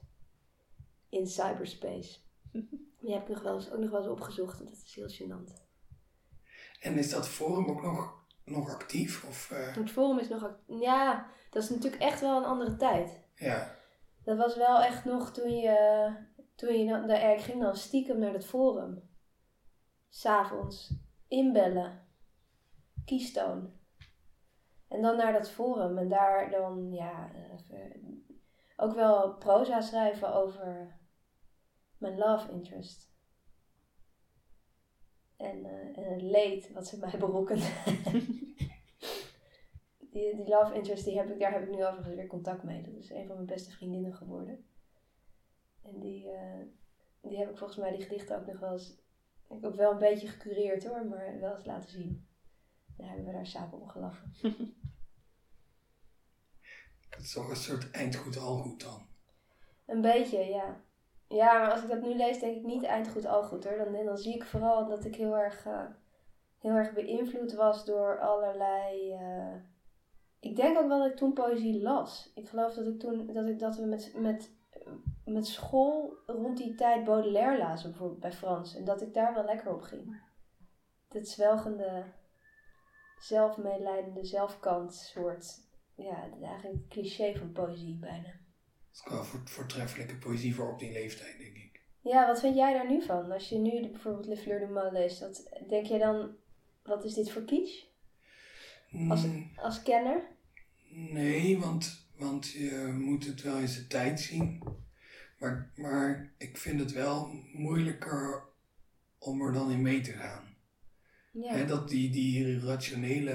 in cyberspace. Die heb ik nog wel eens, ook nog wel eens opgezocht en dat is heel gênant. En is dat forum ook nog, nog actief? Of, eh, Het forum is nog, act- ja, dat is natuurlijk echt wel een andere tijd. ja, Dat was wel echt nog toen je, toen je daar, ik ging dan stiekem naar het forum. S'avonds, inbellen, kiestoon. En dan naar dat forum en daar dan, ja, ook wel proza schrijven over mijn love interest. En, eh, en het leed wat ze mij berokkende. die, die love interest, die heb ik, daar heb ik nu overigens weer contact mee. Dat is een van mijn beste vriendinnen geworden. En die, eh, die heb ik volgens mij die gedichten ook nog wel eens... Ik heb ook wel een beetje gecureerd hoor, maar wel eens laten zien. Daar hebben we daar samen om gelachen. het is toch een soort eindgoed al goed dan. Een beetje, ja. Ja, maar als ik dat nu lees, denk ik niet eindgoed al goed hoor. Dan, dan zie ik vooral dat ik heel erg, eh, heel erg beïnvloed was door allerlei. eh, Ik denk ook wel dat ik toen poëzie las. Ik geloof dat ik toen dat, ik, dat we met, met, met school rond die tijd Baudelaire lazen, bijvoorbeeld bij Frans. En dat ik daar wel lekker op ging. Dat zwelgende, zelfmeelijdende, zelfkant soort. Ja, eigenlijk het cliché van poëzie bijna. Dat is wel voor, voortreffelijke poëzie voor op die leeftijd, denk ik. Ja, wat vind jij daar nu van? Als je nu de- bijvoorbeeld Le Fleur du Mal leest, wat, denk jij dan, wat is dit voor kitsch? Als- Mm, Als kenner? Nee, want, want je moet het wel in zijn tijd zien. Maar, maar ik vind het wel moeilijker om er dan in mee te gaan. Ja. Dat die, die rationele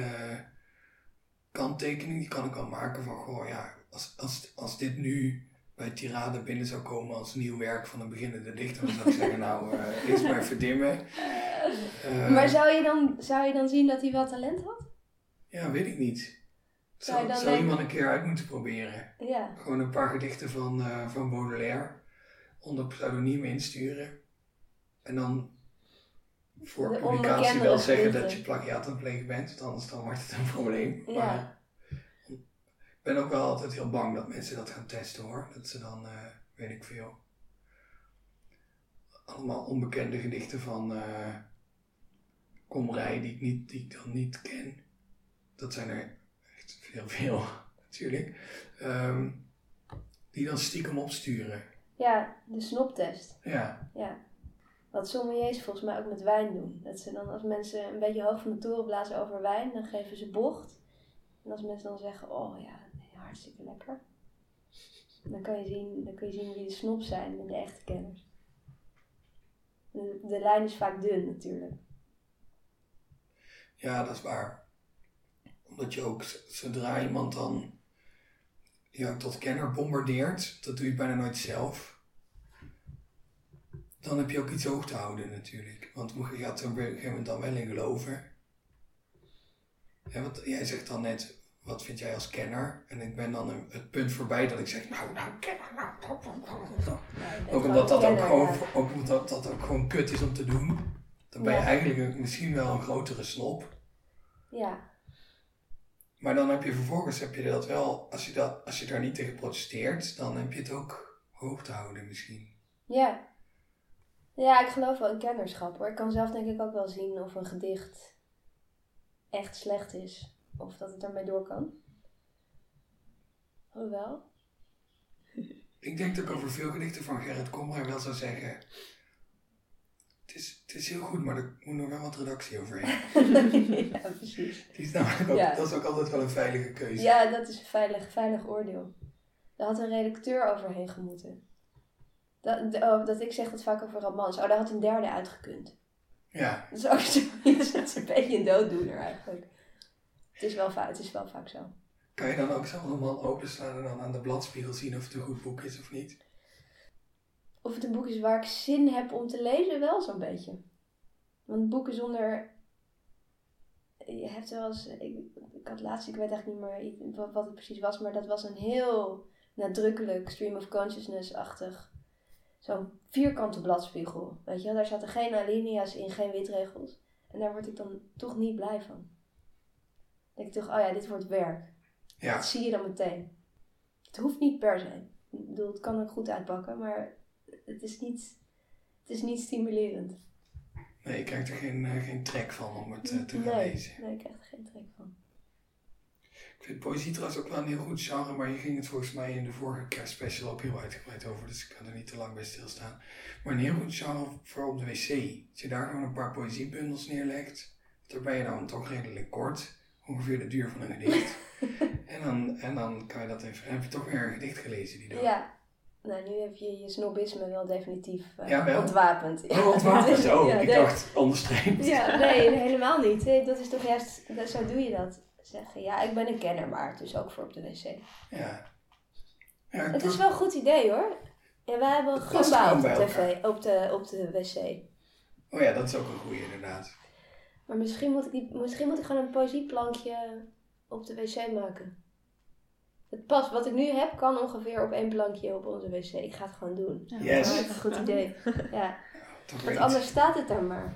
kanttekening, die kan ik wel maken van, goh ja, als, als, als dit nu bij Tirade binnen zou komen als nieuw werk van een beginnende dichter, dan zou ik zeggen, nou, eh eerst maar verdimmen. Eh, maar zou je, dan, zou je dan zien dat hij wel talent had? Ja, weet ik niet. Zou je Zou, dan zou denken- iemand een keer uit moeten proberen. Ja. Gewoon een paar gedichten van, eh, van Baudelaire onder pseudoniem insturen. En dan voor De publicatie wel zeggen dat je plagiaat aan plegen bent, want anders dan wordt het een probleem. Ja. Maar ik ben ook wel altijd heel bang dat mensen dat gaan testen hoor. Dat ze dan, eh, weet ik veel, allemaal onbekende gedichten van eh Komrij die ik, niet, die ik dan niet ken. Dat zijn er heel veel natuurlijk. Ehm, die dan stiekem opsturen. Ja, de snoptest. Ja, Ja. Wat sommeliers volgens mij ook met wijn doen. Dat ze dan als mensen een beetje hoog van de toren blazen over wijn, dan geven ze bocht. En als mensen dan zeggen, oh ja, nee, hartstikke lekker. Dan kan je zien, dan kun je zien wie de snop zijn en de echte kenners. De, de lijn is vaak dun natuurlijk. ja, dat is waar. Omdat je ook, zodra iemand dan ja, tot kenner bombardeert, dat doe je bijna nooit zelf. dan heb je ook iets hoog te houden natuurlijk. Want je gaat er op een gegeven moment dan wel in geloven. Ja, want jij zegt dan net, wat vind jij als kenner? En ik ben dan het punt voorbij dat ik zeg, nou, nou, kenner, nou, nou, nou. Ook omdat dat ook gewoon, ook omdat dat ook gewoon kut is om te doen. Dan ben je Ja. eigenlijk misschien wel een grotere snop. Ja, Maar dan heb je vervolgens, heb je dat wel, als je, dat, als je daar niet tegen protesteert, dan heb je het ook hoog te houden misschien. ja. Ja, ik geloof wel in kennerschap hoor. Ik kan zelf denk ik ook wel zien of een gedicht echt slecht is. Of dat het ermee door kan. Hoewel. Ik denk dat ik over veel gedichten van Gerrit Komrij wel zou zeggen. Het is, het is heel goed, maar er moet nog wel wat redactie overheen. ja, precies. Die is namelijk ook, Ja. Dat is ook altijd wel een veilige keuze. Ja, dat is een veilig, veilig oordeel. Daar had een redacteur overheen gemoeten. Dat, oh, dat ik zeg dat vaak over romans. Oh, daar had een derde uitgekund. Ja, Dat is ook zo, dat is een beetje een dooddoener eigenlijk. Het is wel, het is wel vaak zo. Kan je dan ook zo'n roman openslaan en dan aan de bladspiegel zien of het een goed boek is of niet? Of het een boek is waar ik zin heb om te lezen, wel zo'n beetje. Want boeken zonder. Je hebt wel eens. Ik, ik had laatst, ik weet eigenlijk niet meer wat, het precies was, maar dat was een heel nadrukkelijk stream of consciousness-achtig. Zo'n vierkante bladspiegel. Weet je wel, daar zaten geen alinea's in, geen witregels. En daar word ik dan toch niet blij van. Dan denk ik toch, oh ja, dit wordt werk. Ja, Dat zie je dan meteen. Het hoeft niet per se. Ik bedoel, het kan ook goed uitpakken, maar het is niet, het is niet stimulerend. nee, ik krijg er geen, eh, geen trek van om het eh, te gaan lezen. nee, ik krijg er geen trek van. Ik vind poëzie trouwens ook wel een heel goed genre, maar je ging het volgens mij in de vorige kerstspecial ook heel uitgebreid over, dus ik kan er niet te lang bij stilstaan. Maar een heel goed genre voor op de wc. Als je daar gewoon een paar poëziebundels neerlegt, daar ben je dan toch redelijk kort, ongeveer de duur van een gedicht. en, dan, en dan kan je dat even, heb je toch weer een gedicht gelezen die dag. Ja, nou nu heb je je snobisme wel definitief eh, Ja, wel? ontwapend. Oh, ontwapend. Oh, Ja, ik dacht onderstreept. Ja, nee, helemaal niet. Nee, dat is toch juist, dat, zo doe je dat. Zeggen, ja, ik ben een kenner, maar dus ook voor op de wc. Ja. ja Het is wel een goed idee hoor. Ja, wij hebben een gumba op de, tv, op, de, op de wc. Oh ja, dat is ook een goeie inderdaad. Maar misschien moet ik, die, misschien moet ik gewoon een poëzieplankje op de wc maken. Het past, wat ik nu heb, kan ongeveer op één plankje op onze wc. Ik ga het gewoon doen. Ja, Yes. Dat is een goed idee. Ja, want anders staat het daar maar.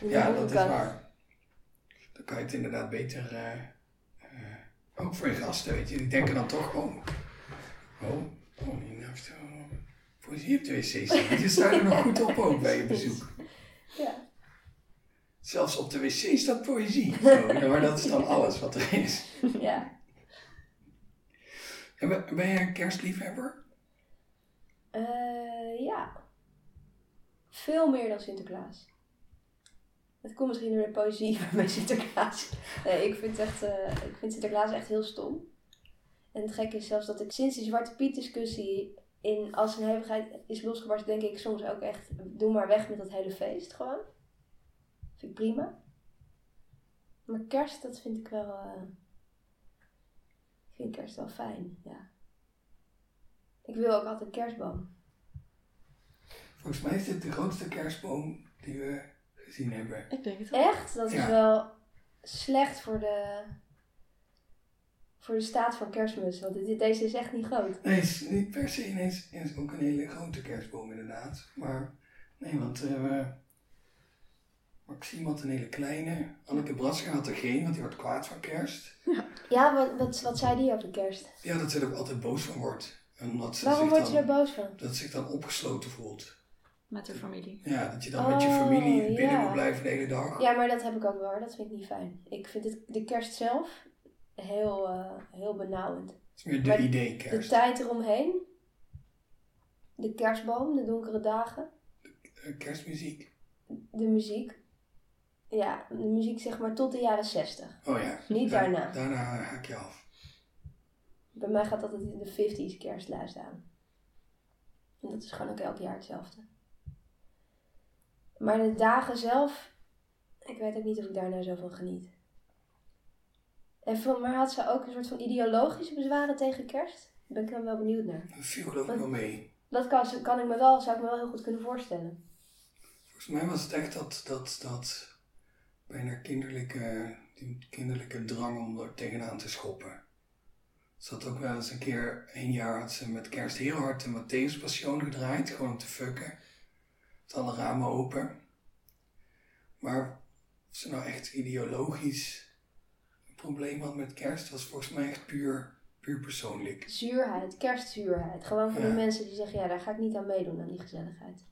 Ja, dat is waar. Dan kan je het inderdaad beter, eh, eh, ook voor je gasten, weet je, die denken dan toch, oh, oh, oh, die nou heeft oh, poëzie op de wc. Die staan er nog goed op ook bij je bezoek. Ja. Zelfs op de wc staat poëzie. Zo, maar dat is dan alles wat er is. ja. En ben jij een kerstliefhebber? Eh, ja. Veel meer dan Sinterklaas. Het komt misschien door de poëzie bij Sinterklaas. Nee, ik vind, echt, eh, ik vind Sinterklaas echt heel stom. En het gekke is zelfs dat ik sinds die Zwarte Piet discussie in als een hevigheid is losgebarst, denk ik soms ook echt, doe maar weg met dat hele feest gewoon. Vind ik prima. Maar kerst, dat vind ik wel, eh, vind kerst wel fijn, ja. Ik wil ook altijd een kerstboom. Volgens mij is dit de grootste kerstboom die we gezien hebben. Ik denk het. Echt? Dat is Ja. wel slecht voor de, voor de staat van kerstmis. Want dit- deze is echt niet groot. Nee, het is niet per se is ook een hele grote kerstboom inderdaad. Maar nee, want eh Maxime had een hele kleine. Anneke Braska had er geen, want die wordt kwaad van kerst. Ja, wat, wat, wat zei die over kerst? Ja, dat ze er ook altijd boos van wordt. En omdat ze Waarom zich wordt ze dan, er boos van? dat ze zich dan opgesloten voelt. Met de familie. Ja, dat je dan met je Oh, familie binnen ja. moet blijven de hele dag. Ja, maar dat heb ik ook wel. hoor. Dat vind ik niet fijn. Ik vind het, de kerst zelf heel, eh, heel benauwend. Het is meer de Maar idee De kerst. tijd eromheen. De kerstboom, de donkere dagen. Eh, kerstmuziek. De muziek. Ja, de muziek zeg maar tot de jaren 60. Oh ja. Niet Da- daarna. Daarna haak je af. Bij mij gaat altijd in de 50s kerstlijst aan. En dat is gewoon ook elk jaar hetzelfde. Maar de dagen zelf, ik weet ook niet of ik daar nou zo van geniet. En van, maar had ze ook een soort van ideologische bezwaren tegen kerst? Daar ben ik dan wel benieuwd naar. Dat viel geloof ik wel mee. Dat kan, kan ik me wel, zou ik me wel heel goed kunnen voorstellen. Volgens mij was het echt dat, dat, dat bijna kinderlijke, die kinderlijke drang om er tegenaan te schoppen. Ze had ook wel eens een keer, een jaar had ze met kerst heel hard de Matthäus Passion gedraaid, gewoon om te fucken. Met alle ramen open. Maar of ze nou echt ideologisch een probleem had met kerst, was volgens mij echt puur, puur persoonlijk. Zuurheid, kerstzuurheid. Gewoon van Ja. die mensen die zeggen, ja, daar ga ik niet aan meedoen, aan die gezelligheid.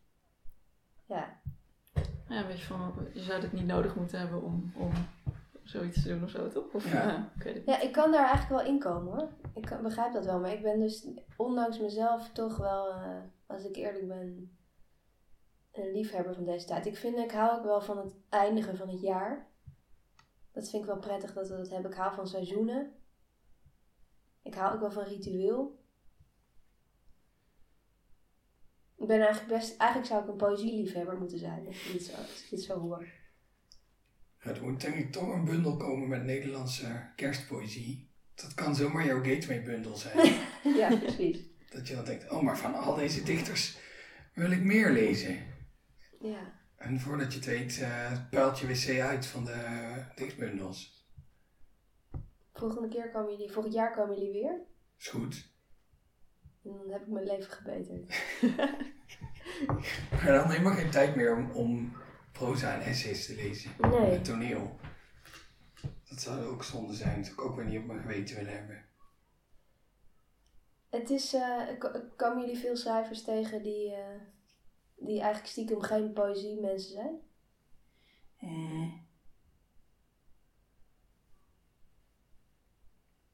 Ja, Ja, weet je van, je zou het niet nodig moeten hebben om, om zoiets te doen of zo, toch? Of, Ja. ja. ik weet het niet. Ja, ik kan daar eigenlijk wel in komen hoor. Ik kan- begrijp dat wel, maar ik ben dus ondanks mezelf toch wel, eh, als ik eerlijk ben, een liefhebber van deze tijd. Ik vind, ik hou ook wel van het eindigen van het jaar. Dat vind ik wel prettig dat we dat hebben. Ik hou van seizoenen. Ik hou ook wel van ritueel. Ik ben eigenlijk best, eigenlijk zou ik een poëzieliefhebber moeten zijn, als je dit zo, als ik dit zo hoor. Ja, er moet denk ik toch een bundel komen met Nederlandse kerstpoëzie. Dat kan zomaar jouw gateway bundel zijn. ja, precies. dat je dan denkt, oh maar van al deze dichters wil ik meer lezen. Ja. En voordat je het weet, eh puilt je wc uit van de dichtbundels. Volgende keer komen jullie, volgend jaar komen jullie weer. Is goed. En dan heb ik mijn leven gebeterd. Maar dan helemaal geen tijd meer om, om proza en essays te lezen. Nee. En toneel. Dat zou ook zonde zijn. Dat zou ik ook weer niet op mijn geweten willen hebben. Het is, eh, ko- komen jullie veel schrijvers tegen die, eh, die eigenlijk stiekem geen poëzie mensen zijn? Mm.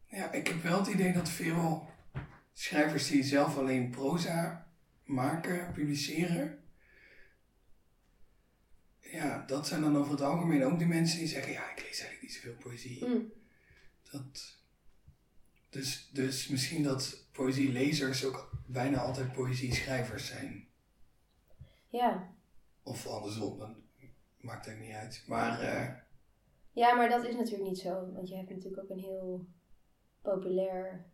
Ja, ik heb wel het idee dat veel schrijvers die zelf alleen proza maken, publiceren. Ja, dat zijn dan over het algemeen ook de mensen die zeggen: Ja, ik lees eigenlijk niet zoveel poëzie. Mm. Dat, dus, dus misschien dat poëzielezers ook bijna altijd poëzieschrijvers zijn. Ja. Of andersom, dan maakt het niet uit. Maar eh, ja, maar dat is natuurlijk niet zo. Want je hebt natuurlijk ook een heel populair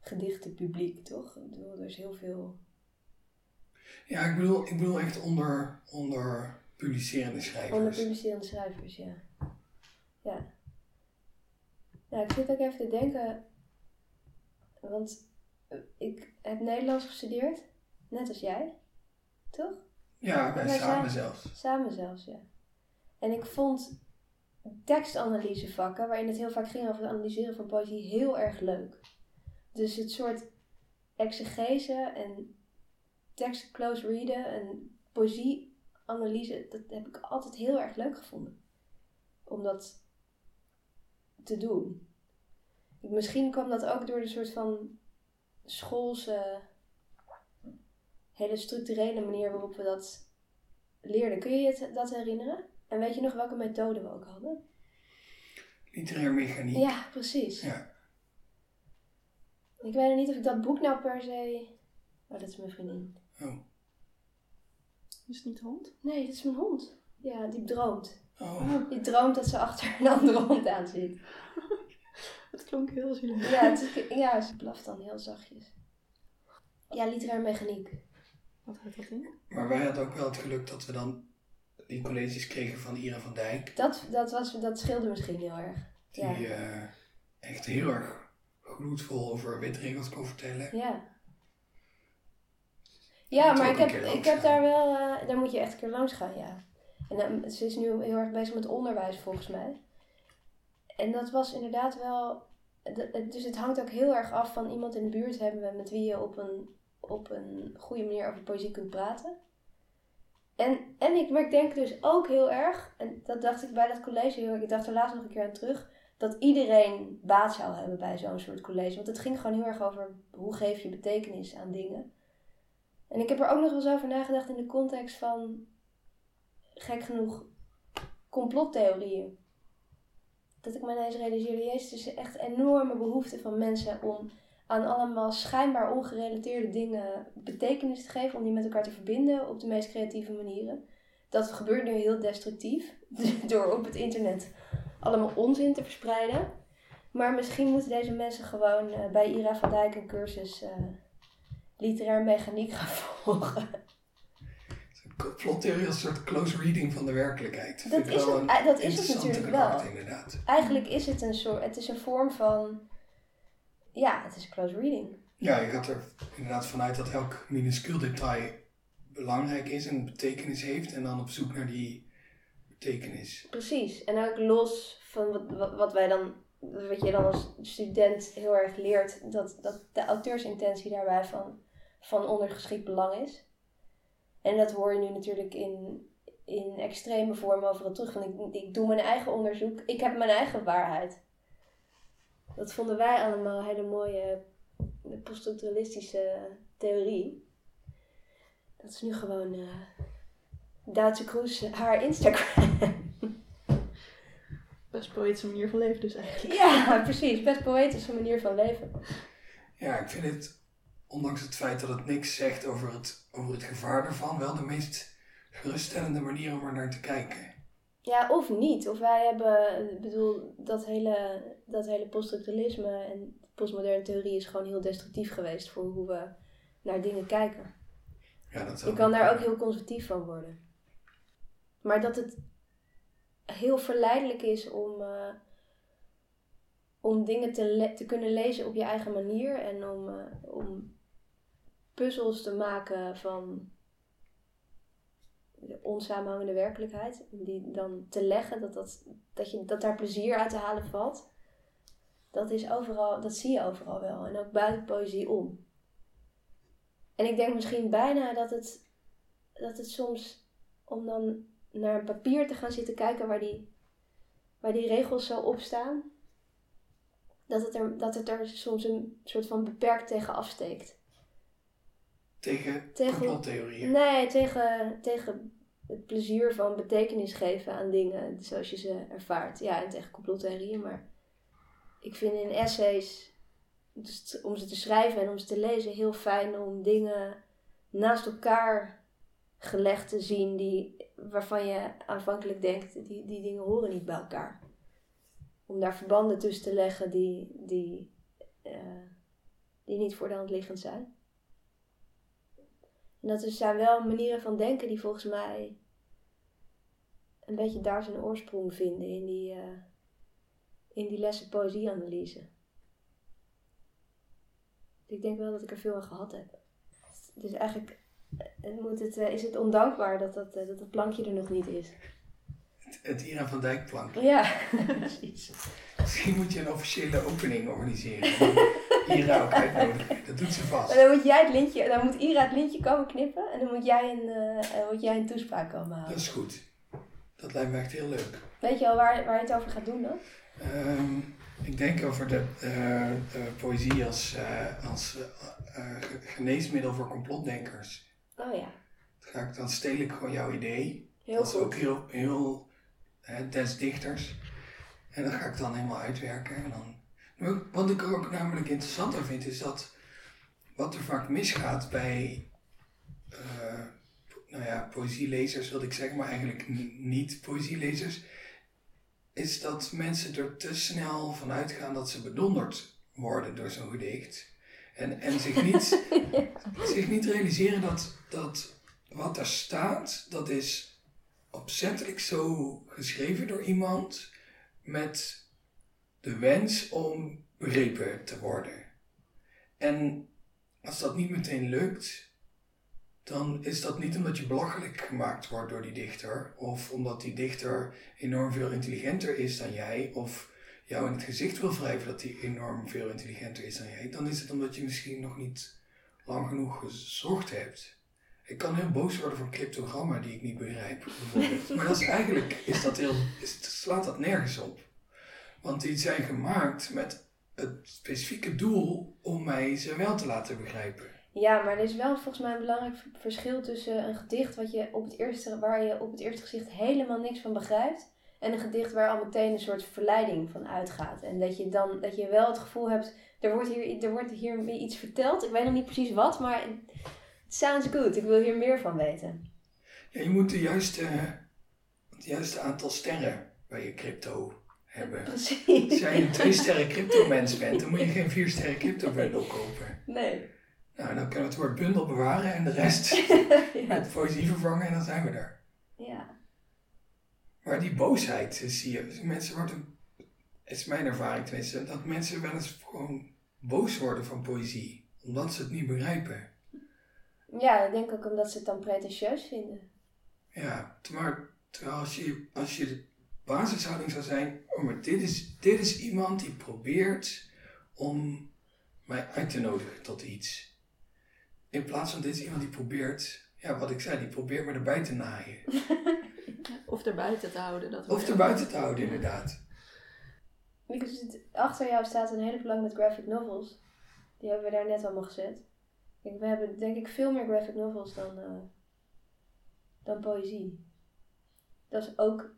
gedichtenpubliek, toch? Ik bedoel, er is heel veel... ja, ik bedoel, ik bedoel echt onder, onder publicerende schrijvers. Onder publicerende schrijvers, ja. Ja. Ja, ik zit ook even te denken, want eh, ik heb Nederlands gestudeerd, net als jij, toch? Ja, wij samen zijn- zelfs. Samen zelfs, ja. En ik vond tekstanalysevakken, waarin het heel vaak ging over het analyseren van poëzie, heel erg leuk. Dus het soort exegese en tekst close readen en poëzieanalyse, dat heb ik altijd heel erg leuk gevonden. Om dat te doen. Misschien kwam dat ook door de soort van schoolse, hele structurele manier waarop we dat leerden. Kun je je dat herinneren? En weet je nog welke methode we ook hadden? Literair mechaniek. Ja, precies. Ja. Ik weet niet of ik dat boek nou per se... Oh, dat is mijn vriendin. Oh. Is het niet de hond? Nee, dat is mijn hond. Ja, die droomt. Oh. Die droomt dat ze achter een andere hond aan zit. Het klonk heel zielig. Ja, het is, ja ze blaft dan heel zachtjes. Ja, literair mechaniek. Wat houdt dat in? Maar wij hadden ook wel het geluk dat we dan die colleges kregen van Ira van Dijk. Dat, dat, was, dat scheelde misschien heel erg. Die Ja. eh, echt heel erg gloedvol over witregels kon vertellen. Ja. Ja, maar ik heb, ik heb daar wel, eh, daar moet je echt een keer langs gaan, ja. En ze is nu heel erg bezig met onderwijs volgens mij. En dat was inderdaad wel, dus het hangt ook heel erg af van iemand in de buurt hebben we met wie je op een, op een goede manier over poëzie kunt praten. En, en ik, maar ik denk dus ook heel erg, en dat dacht ik bij dat college heel erg, ik dacht er laatst nog een keer aan terug, dat iedereen baat zou hebben bij zo'n soort college. Want het ging gewoon heel erg over hoe geef je betekenis aan dingen. En ik heb er ook nog wel eens over nagedacht in de context van, gek genoeg, complottheorieën. Dat ik me ineens realiseerde, jezus, is echt enorme behoefte van mensen om aan allemaal schijnbaar ongerelateerde dingen betekenis te geven, om die met elkaar te verbinden op de meest creatieve manieren. Dat gebeurt nu heel destructief, door op het internet allemaal onzin te verspreiden. Maar misschien moeten deze mensen gewoon eh, bij Ira van Dijk een cursus eh, literaire mechaniek gaan volgen. Plottheorie als een soort close reading van de werkelijkheid. Dat Vind is het- een eh, dat is het natuurlijk wel. inderdaad. Eigenlijk is het een soort, het is een vorm van, ja, het is close reading. Ja, je gaat er inderdaad vanuit dat elk minuscuul detail belangrijk is en een betekenis heeft. En dan op zoek naar die betekenis. Precies. En ook los van wat, wat, wij dan, wat je dan als student heel erg leert, dat, dat de auteursintentie daarbij van, van ondergeschikt belang is. En dat hoor je nu natuurlijk in, in extreme vorm overal terug. Van ik, ik doe mijn eigen onderzoek, ik heb mijn eigen waarheid. Dat vonden wij allemaal hele mooie poststructuralistische theorie. Dat is nu gewoon eh Duitse Kroes haar Instagram. Best poëtische manier van leven dus eigenlijk. Ja, precies. Best poëtische manier van leven. Ja, ik vind het, ondanks het feit dat het niks zegt over het, over het gevaar ervan, wel de meest geruststellende manier om er naar te kijken. Ja, of niet. Of wij hebben, ik bedoel, dat hele, dat hele poststructuralisme en postmoderne theorie is gewoon heel destructief geweest voor hoe we naar dingen kijken. Ja, dat zou Je kan daar ook heel conservatief van worden. Maar dat het heel verleidelijk is om, eh, om dingen te, te kunnen lezen op je eigen manier en om, eh, om puzzels te maken van de onsamenhangende werkelijkheid. Die dan te leggen, dat, dat, dat, je, dat daar plezier uit te halen valt. Dat, is overal, dat zie je overal wel. En ook buiten poëzie om. En ik denk misschien bijna dat het, dat het soms, om dan naar een papier te gaan zitten kijken waar die, waar die regels zo op staan, dat het, er, dat het er soms een soort van beperkt tegen afsteekt. Tegen, Tegen- complottheorieën. Nee, tegen, tegen het plezier van betekenis geven aan dingen zoals je ze ervaart. Ja, en tegen complottheorieën, maar ik vind in essays, om ze te schrijven en om ze te lezen, heel fijn om dingen naast elkaar gelegd te zien die, waarvan je aanvankelijk denkt, die, die dingen horen niet bij elkaar. Om daar verbanden tussen te leggen die, die, eh, die niet voor de hand liggend zijn. En dat zijn wel manieren van denken die volgens mij een beetje daar zijn oorsprong vinden in die, eh, in die lessen poëzieanalyse. Ik denk wel dat ik er veel aan gehad heb. Dus eigenlijk moet het, eh, is het ondankbaar dat dat, eh, dat dat plankje er nog niet is. Het, het Ira van Dijk plank. Ja, precies. Misschien moet je een officiële opening organiseren. en Ira ook uitnodigen. Dat doet ze vast. dan moet jij het lintje, dan moet Ira het lintje komen knippen en dan moet jij een, eh, moet jij een toespraak komen Dat houden. is goed. Dat lijkt me echt heel leuk. Weet je al waar, waar je het over gaat doen dan? Ehm, ik denk over de, de poëzie als, als ge- geneesmiddel voor complotdenkers. Oh ja, Dan, ga ik, dan steel ik gewoon jouw idee. heel dat is ook heel, heel eh, des dichters. En dat ga ik dan helemaal uitwerken. En dan, wat ik er ook namelijk interessant aan vind, is dat wat er vaak misgaat bij eh, nou ja, poëzielezers, wil ik zeggen, maar eigenlijk ni- niet poëzielezers, is dat mensen er te snel van uitgaan dat ze bedonderd worden door zo'n gedicht. En, en zich, niet, zich niet realiseren dat, dat wat er staat, dat is opzettelijk zo geschreven door iemand met de wens om begrepen te worden. En als dat niet meteen lukt, dan is dat niet omdat je belachelijk gemaakt wordt door die dichter, of omdat die dichter enorm veel intelligenter is dan jij, of jou in het gezicht wil wrijven dat hij enorm veel intelligenter is dan jij. Dan is het omdat je misschien nog niet lang genoeg gezocht hebt. Ik kan heel boos worden voor cryptogramma die ik niet begrijp. bijvoorbeeld. maar dat is eigenlijk is dat heel, is, slaat dat nergens op. Want die zijn gemaakt met het specifieke doel om mij ze wel te laten begrijpen. Ja, maar er is wel volgens mij een belangrijk verschil tussen een gedicht wat je op het eerste, waar je op het eerste gezicht helemaal niks van begrijpt. En een gedicht waar al meteen een soort verleiding van uitgaat. En dat je dan dat je wel het gevoel hebt, er wordt hier, er wordt hier iets verteld. Ik weet nog niet precies wat, maar it sounds good. Ik wil hier meer van weten. Ja, je moet de juiste, het juiste aantal sterren bij je crypto hebben. Precies. Als jij een twee sterren crypto mens bent, dan moet je geen vier sterren crypto bundle kopen. Nee. Nou, dan kunnen we het woord bundel bewaren en de rest ja. met poëzie vervangen en dan zijn we er. ja. Maar die boosheid zie je. Mensen worden, is mijn ervaring tenminste, dat mensen wel eens gewoon boos worden van poëzie. Omdat ze het niet begrijpen. Ja, ik denk ook omdat ze het dan pretentieus vinden. Ja, maar terwijl als je, als je de basishouding zou zijn, oh maar dit is, dit is iemand die probeert om mij uit te nodigen tot iets. In plaats van dit is iemand die probeert, ja wat ik zei, die probeert me erbij te naaien. Of erbuiten te houden. Dat Of hoort er ook. buiten te houden inderdaad. Ik zit- Achter jou staat een hele plank met graphic novels. Die hebben we daar net allemaal gezet. Kijk, we hebben denk ik veel meer graphic novels dan, eh, dan poëzie. Dat is, ook,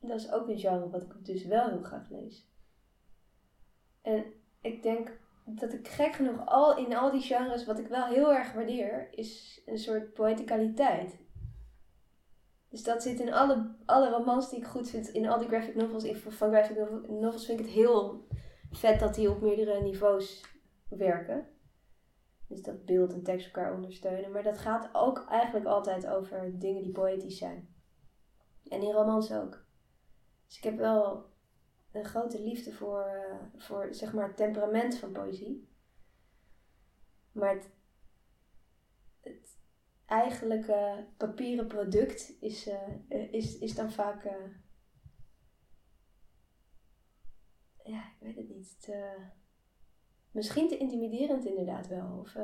dat is ook een genre wat ik dus wel heel graag lees. En ik denk dat ik gek genoeg al in al die genres, wat ik wel heel erg waardeer, is een soort poëticaliteit. Dus dat zit in alle, alle romans die ik goed vind, in al die graphic novels. Ik, van graphic novel- novels vind ik het heel vet dat die op meerdere niveaus werken. Dus dat beeld en tekst elkaar ondersteunen. Maar dat gaat ook eigenlijk altijd over dingen die poëtisch zijn. En in romans ook. Dus ik heb wel een grote liefde voor, eh, voor zeg maar, het temperament van poëzie. Maar het, het eigenlijke papieren product is, eh, is, is dan vaak. eh, ja, ik weet het niet. Te, misschien te intimiderend, inderdaad wel. Of,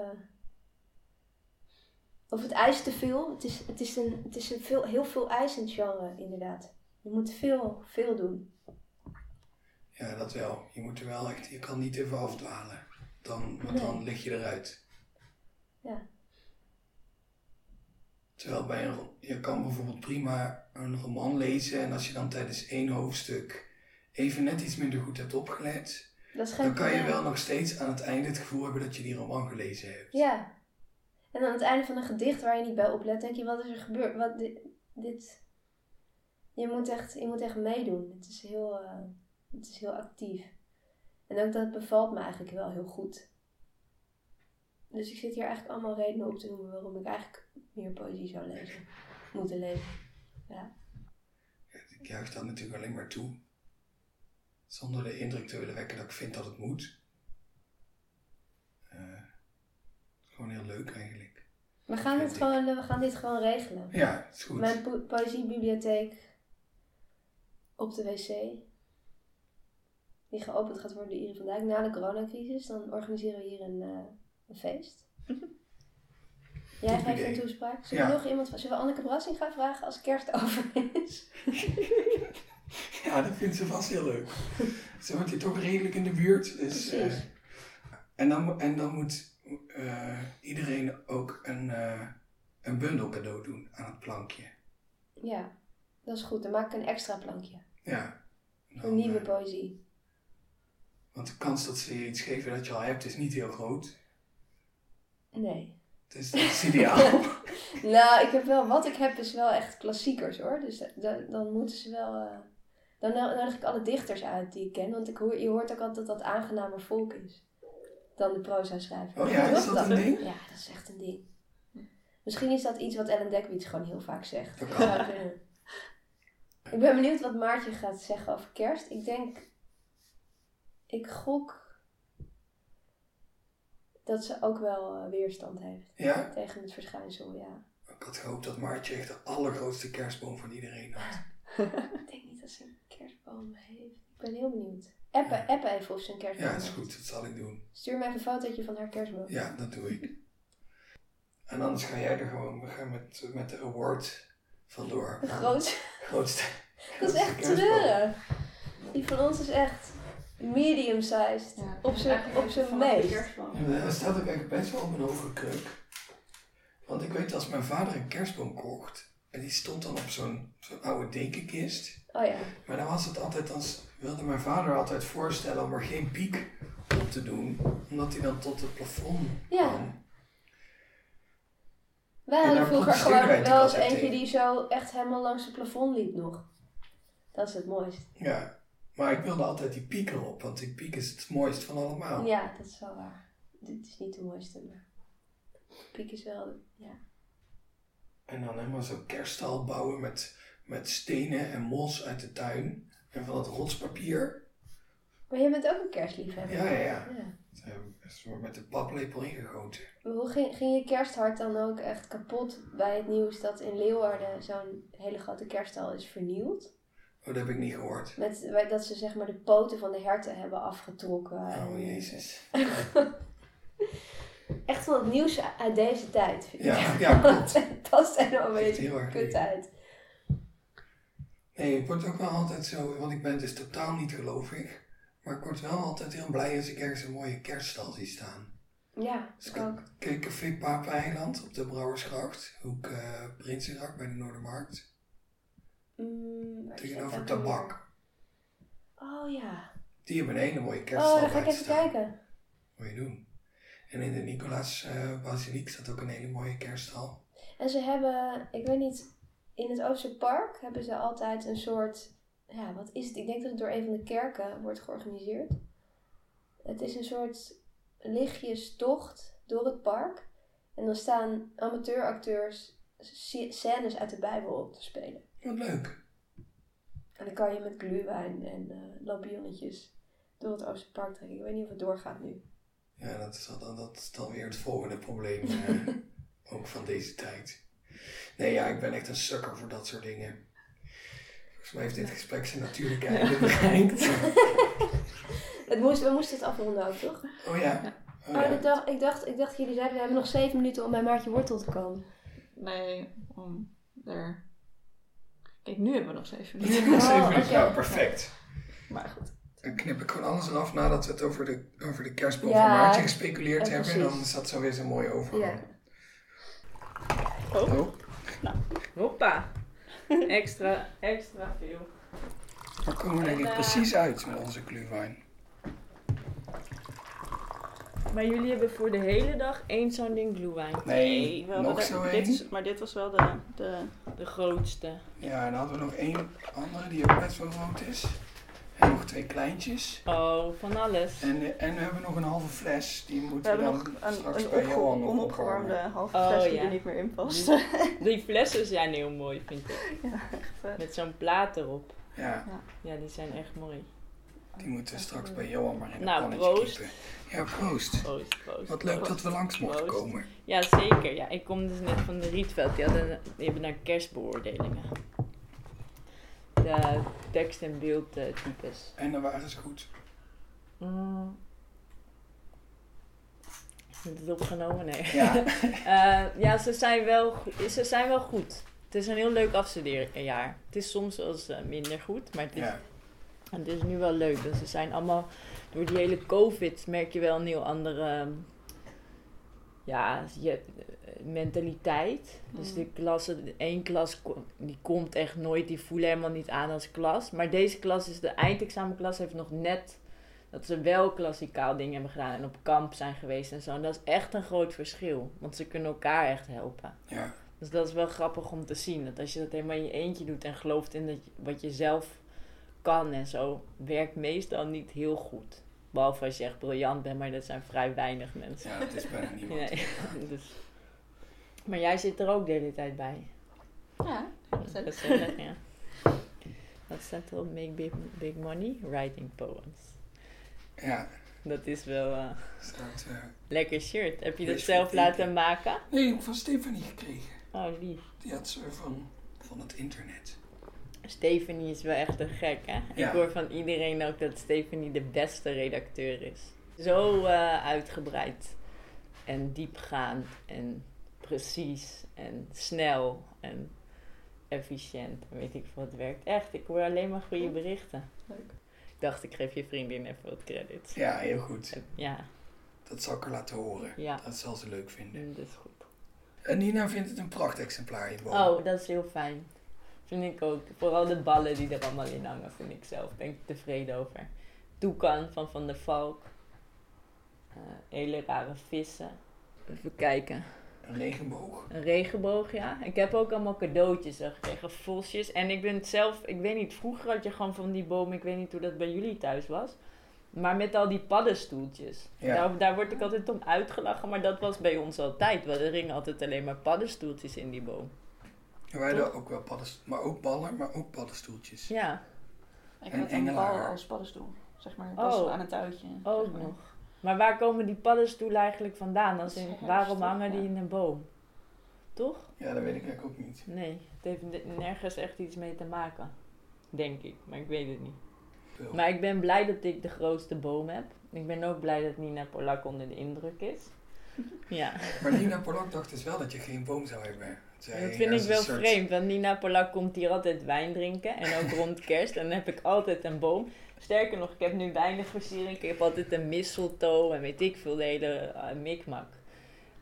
of het eist te veel. Het is, het is een, het is een veel, heel veel eisend genre, inderdaad. Je moet veel, veel doen. Ja, dat wel. Je moet er wel echt, je kan niet even afdwalen. Dan, want dan lig je eruit. Ja. Terwijl bij een, je kan bijvoorbeeld prima een roman lezen en als je dan tijdens één hoofdstuk even net iets minder goed hebt opgelet, dan kan je wel nog steeds aan het einde het gevoel hebben dat je die roman gelezen hebt. Ja. En aan het einde van een gedicht waar je niet bij oplet, denk je, wat is er gebeurd? Wat, dit, dit... Je, moet echt, je moet echt meedoen. Het is, heel, eh, het is heel actief. En ook dat bevalt me eigenlijk wel heel goed. Dus ik zit hier eigenlijk allemaal redenen op te noemen waarom ik eigenlijk meer poëzie zou lezen. Moeten lezen. Ik juich dat natuurlijk alleen maar toe. Zonder de indruk te willen wekken dat ik vind dat het moet. Eh, gewoon heel leuk eigenlijk. We gaan, het gewoon, we gaan dit gewoon regelen. Ja, is goed. Mijn po- poëziebibliotheek op de wc. Die geopend gaat worden door Iris van Dijk na de coronacrisis. Dan organiseren we hier een, eh, een feest. Jij geeft een toespraak. Zullen we Ja. nog iemand Zullen we Anneke Brassing gaan vragen als kerst over is? Ja, dat vindt ze vast heel leuk. Ze woont hier toch redelijk in de buurt. Dus, eh, en, dan, en dan moet eh, iedereen ook een, een bundel cadeau doen aan het plankje. Ja, dat is goed. Dan maak ik een extra plankje. Ja. Voor nieuwe poëzie. Want de kans dat ze je iets geven dat je al hebt is niet heel groot. Nee. Dus dat is ideaal. Nou, ik heb wel, wat ik heb is wel echt klassiekers hoor. Dus da- da- dan moeten ze wel. eh, dan no- nodig ik alle dichters uit die ik ken. Want ik hoor, je hoort ook altijd dat dat aangenamer volk is. Dan de proza schrijver. Oh ja, is dat een ding? Ja, dat is echt een ding. Misschien is dat iets wat Ellen Dekwits gewoon heel vaak zegt. Dat kan. Ik ben benieuwd wat Maartje gaat zeggen over kerst. Ik denk. Ik gok. Dat ze ook wel eh, weerstand heeft Ja? tegen het verschijnsel, ja. Ik had gehoopt dat Maartje echt de allergrootste kerstboom van iedereen had. Ik denk niet dat ze een kerstboom heeft. Ik ben heel benieuwd. Appen, appen even of ze een kerstboom Ja, dat is heeft. goed. Dat zal ik doen. Stuur mij even een fotootje van haar kerstboom. Ja, dat doe ik. En anders ga jij er gewoon, we gaan met, met de award vandoor. Een groot. Grootste. Dat is echt treurig. Die van ons is echt medium-sized. Ja, Op zijn- op zijn meest. Ja, maar daar staat ook eigenlijk best wel op een hoge kruk. Want ik weet als mijn vader een kerstboom kocht, en die stond dan op zo'n zo'n oude dekenkist. Oh ja. Maar dan was het altijd, dan s- wilde mijn vader altijd voorstellen om er geen piek op te doen. Omdat hij dan tot het plafond Ja. kwam. Wij En hadden daar vroeger gewoon wel eens eentje die zo echt helemaal langs het plafond liep nog. Dat is het mooist. Ja, maar ik wilde altijd die piek erop, want die piek is het mooist van allemaal. Ja, dat is wel waar. Dit is niet de mooiste, maar... Piek is wel, ja. En dan helemaal zo'n kerststal bouwen met, met stenen en mos uit de tuin. En van dat rotspapier. Maar jij bent ook een kerstliefhebber. Ja, ja, ja. Er Met de paplepel ingegoten. Maar Hoe ging, ging je kersthart dan ook echt kapot bij het nieuws dat in Leeuwarden zo'n hele grote kerststal is vernield? Oh, dat heb ik niet gehoord. Met, dat ze zeg maar de poten van de herten hebben afgetrokken. Oh, En- jezus. Echt van het nieuws uit deze tijd, vind ik. Ja, ja, klopt. Het past helemaal een beetje kut uit. Nee, ik word ook wel altijd zo, want ik ben dus totaal niet gelovig. Maar ik word wel altijd heel blij als ik ergens een mooie kerststal zie staan. Ja, Dus ik ook. Kijk, Café Papeneiland op de Brouwersgracht, hoek eh Prinsengracht bij de Noordermarkt. Mm, Tegenover tabak. Oh ja. Die hebben een hele mooie kerststal Oh, dan ga ik even staan. kijken. Moet je doen. En in de Nicolaas eh Basiliek staat ook een hele mooie kerststal. En ze hebben, ik weet niet, in het Oosterpark hebben ze altijd een soort, ja, wat is het? Ik denk dat het door een van de kerken wordt georganiseerd. Het is een soort lichtjestocht door het park. En dan staan amateuracteurs sc- scènes uit de Bijbel op te spelen. Wat leuk. En dan kan je met gluwijn en eh lampionnetjes door het Oosterpark trekken. Ik weet niet of het doorgaat nu. Ja, dat is, dan, dat is dan weer het volgende probleem. eh, ook van deze tijd. Nee, ja, ik ben echt een sukker voor dat soort dingen. Volgens mij heeft dit gesprek zijn natuurlijke einde bereikt. Het moest, we moesten het afronden ook, toch? Oh ja. Oh, Oh, ja. ik, dacht, ik, dacht, ik dacht, jullie zeiden we hebben nog zeven minuten om bij Maartje Wortel te komen. Nee, om er... Kijk, nu hebben we nog zeven minuten. Oh, oké. ja, perfect. Maar goed. Dan knip ik gewoon alles eraf nadat we het over de, over de kerstboom Ja, van Maartje gespeculeerd ja, hebben. En dan is dat zo weer zo'n mooie overgang. Ja. Oh. Hoppa. extra, extra veel. Waar komen we denk ik En, eh, precies uit met onze glühwein? Maar jullie hebben voor de hele dag één zo'n ding glühwein. Nee, hadden nog zo dit is, Maar dit was wel de... de De grootste. Ja, en dan hadden we nog één andere die ook best wel groot is. En nog twee kleintjes. Oh, van alles. En, en we hebben nog een halve fles. Die moeten we, dan nog een, straks een bij Johan nog onopgewarmde halve Oh, fles die ja. er niet meer in past. Die flessen zijn heel mooi, vind ik. eh, Met zo'n plaat erop. Ja, Ja, die zijn echt mooi. Die moeten we straks bij Johan maar in een Nou, proost. kiepen. Ja, proost. Proost, proost. Wat leuk proost. dat we langs mochten komen. Ja, zeker. Ja, ik kom dus net van de Rietveld. Die, hadden, die hebben naar kerstbeoordelingen. De tekst- en beeldtypes. En dan waren ze goed. Mm. Is het opgenomen? Nee. Ja. Eh, ja, ze zijn, wel goed. ze zijn wel goed. Het is een heel leuk afstudeerjaar. Het is soms wel eens eh, minder goed, maar het is, ja. Het is nu wel leuk. Dus ze zijn allemaal, door die hele COVID merk je wel een heel andere ehm, ja, je, eh, mentaliteit. Dus Mm. de klassen, één klas die komt echt nooit, die voelen helemaal niet aan als klas. Maar deze klas is de eindexamenklas, heeft nog net dat ze wel klassikaal dingen hebben gedaan en op kamp zijn geweest en zo. En dat is echt een groot verschil, want ze kunnen elkaar echt helpen. ja. Dus dat is wel grappig om te zien. Dat als je dat helemaal in je eentje doet en gelooft in dat je- wat je zelf kan en zo, werkt meestal niet heel goed. Behalve als je echt briljant bent, maar dat zijn vrij weinig mensen. Ja, dat is bijna niemand. Nee, dus. Maar jij zit er ook de hele tijd bij. Ja, Dat is gezellig, ja. Wat staat er op Make Big, big Money? Writing Poems. Ja, Dat is wel eh staat... eh, lekker shirt. Heb je dat zelf laten maken? nee, ik heb van Stefanie gekregen. Oh, lief. Die had ze van, van het internet. Stephanie is wel echt een gek, hè? Ja. Ik hoor van iedereen ook dat Stephanie de beste redacteur is. Zo eh, uitgebreid en diepgaand en precies en snel en efficiënt. Weet ik veel wat werkt. Echt, ik hoor alleen maar goede berichten. Leuk. Ik dacht, ik geef je vriendin even wat credits. Ja, heel goed. Ja, Dat zal ik haar laten horen. Ja. Dat zal ze leuk vinden. dat is goed. En Nina vindt het een prachtexemplaar in. Oh, dat is heel fijn. Vind ik ook. Vooral de ballen die er allemaal in hangen, vind ik zelf. Ben ik tevreden over. Toekan van Van der Valk. Eh, hele rare vissen. Even kijken. Een regenboog. Een regenboog, ja. Ik heb ook allemaal cadeautjes gekregen, vosjes. En ik ben het zelf, ik weet niet, vroeger had je gewoon van die bomen, ik weet niet hoe dat bij jullie thuis was. Maar met al die paddenstoeltjes. Ja. Daar, daar word ik altijd om uitgelachen, maar dat was bij ons altijd. Want er hingen altijd alleen maar paddenstoeltjes in die boom. Ja, wij hadden ook wel paddenstoeltjes, maar ook ballen, maar ook paddenstoeltjes. Ja, Ik En had een bal als paddenstoel. Zeg maar, Oh. aan een touwtje. ook zeg maar. nog. Maar waar komen die paddenstoelen eigenlijk vandaan? Als waarom hangen die Ja. in een boom? Toch? Ja, dat weet ik eigenlijk ook niet. Nee, het heeft ne- nergens echt iets mee te maken. Denk ik, maar ik weet het niet. Veel. Maar ik ben blij dat ik de grootste boom heb. Ik ben ook blij dat Nina Polak onder de indruk is. Ja, Maar Nina Polak dacht dus wel dat je geen boom zou hebben. Dat vind ik wel soort- vreemd. Want Nina Polak komt hier altijd wijn drinken. En ook rond kerst. En dan heb ik altijd een boom. Sterker nog, ik heb nu weinig versiering. Ik heb altijd een mistletoe en weet ik veel, de hele eh, mikmak.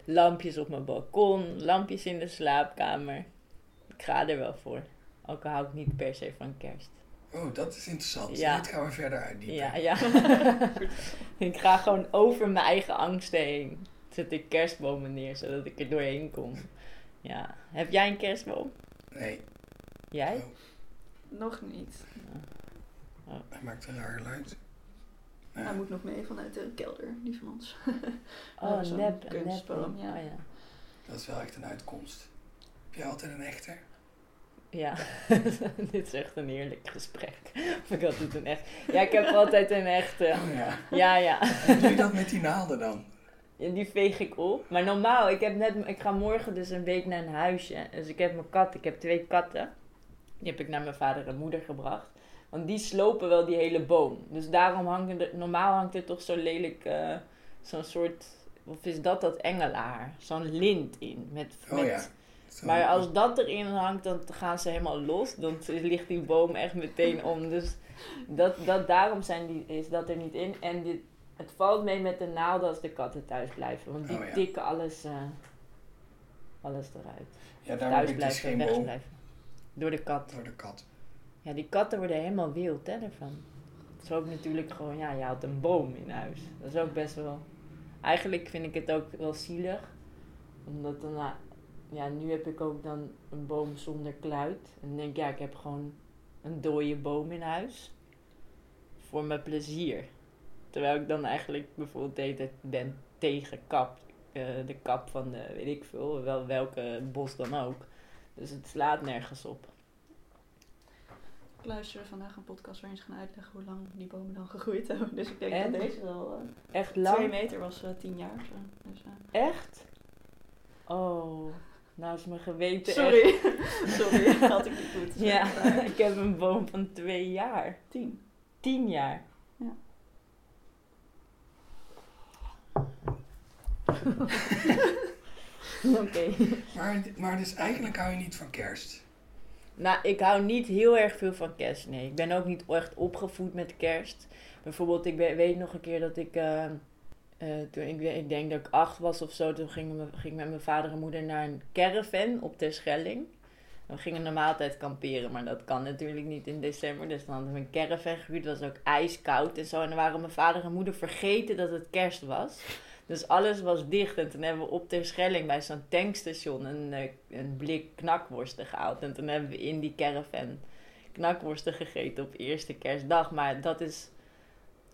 Lampjes op mijn balkon, lampjes in de slaapkamer. Ik ga er wel voor. Ook al hou ik niet per se van kerst. Oh, dat is interessant. Ja. Dit gaan we verder uitdiepen. Ja, ja. ik ga gewoon over mijn eigen angsten heen. Zet ik kerstbomen neer, zodat ik er doorheen kom. Ja. Heb jij een kerstboom? Nee, Jij? Oh, Nog niet. hij maakt een raar geluid. Ja. Hij moet nog mee vanuit de kelder, die van ons. Oh, zo'n nep, een kunstboom, ja. Oh, ja. Dat is wel echt een uitkomst. Heb jij altijd een echte? Ja, dit is echt een heerlijk gesprek. Of ik altijd een echt... Ja, ik heb altijd een echte... Oh ja. Ja, ja. Hoe doe je dat met die naalden dan? Ja, Die veeg ik op. Maar normaal, ik, heb net, ik ga morgen dus een week naar een huisje. Dus ik heb mijn kat, ik heb twee katten. Die heb ik naar mijn vader en moeder gebracht. Want die slopen wel die hele boom. Dus daarom hangt er, normaal hangt er toch zo lelijk, eh, zo'n soort, of is dat dat engelaar? Zo'n lint in. Met, Oh met, ja. Maar als dat erin hangt, dan gaan ze helemaal los. Dan ligt die boom echt meteen om. Dus dat, dat, daarom zijn die, is dat er niet in. En dit, het valt mee met de naalden als de katten thuis blijven. Want die Oh ja. tikken alles, eh, alles eruit. Ja, daar thuis dus blijven, geen weg boom blijven. Door de kat. door de kat. Ja, die katten worden helemaal wild hè, ervan. Het is ook natuurlijk gewoon, ja, je had een boom in huis. Dat is ook best wel... Eigenlijk vind ik het ook wel zielig. Omdat dan, nou, ja, nu heb ik ook dan een boom zonder kluit. En dan denk ik, ja, ik heb gewoon een dode boom in huis. Voor mijn plezier. Terwijl ik dan eigenlijk bijvoorbeeld de hele tijd ben tegen kap. eh, de kap van de, weet ik veel, wel welke bos dan ook. Dus het slaat nergens op. Ik luisterde vandaag een podcast waarin ze gaan uitleggen hoe lang die bomen dan gegroeid hebben. Dus ik denk En? dat deze wel eh, Echt twee lang? meter was, eh, tien jaar of zo. Dus, Echt? Oh, nou is mijn geweten sorry, sorry, had ik niet goed. echt... Ja, ik heb een boom van twee jaar. Tien. Tien jaar. Oké. Maar, maar dus eigenlijk hou je niet van kerst. Nou, ik hou niet heel erg veel van kerst, nee. Ik ben ook niet echt opgevoed met kerst. Bijvoorbeeld, ik we- weet nog een keer dat ik... eh, eh, toen ik, ik denk dat ik acht was of zo, toen ging, me, ging ik met mijn vader en moeder naar een caravan op Terschelling. We gingen normaal altijd kamperen, maar dat kan natuurlijk niet in december. Dus dan hadden we een caravan gehuurd. Het was ook ijskoud en zo. En dan waren mijn vader en moeder vergeten dat het kerst was. Dus alles was dicht. En toen hebben we op Terschelling bij zo'n tankstation een, eh, een blik knakworsten gehaald. En toen hebben we in die caravan knakworsten gegeten op eerste kerstdag. Maar dat is...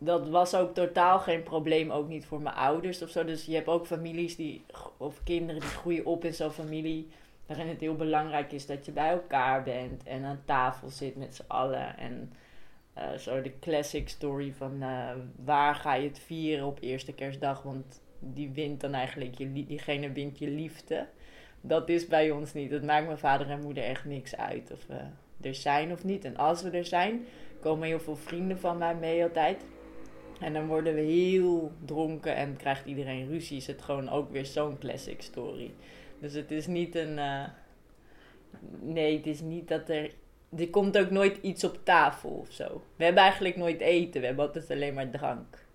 Dat was ook totaal geen probleem, ook niet voor mijn ouders of zo. Dus je hebt ook families die, of kinderen die groeien op in zo'n familie waarin het heel belangrijk is dat je bij elkaar bent en aan tafel zit met z'n allen. En eh, zo de classic story van eh, waar ga je het vieren op eerste kerstdag, want die wint dan eigenlijk, diegene wint je liefde. Dat is bij ons niet. Het maakt mijn vader en moeder echt niks uit of we er zijn of niet. En als we er zijn, komen heel veel vrienden van mij mee altijd. En dan worden we heel dronken en krijgt iedereen ruzie. Is het gewoon ook weer zo'n classic story. Dus het is niet een. eh, nee, het is niet dat er. Er komt ook nooit iets op tafel of zo. We hebben eigenlijk nooit eten, we hebben altijd alleen maar drank.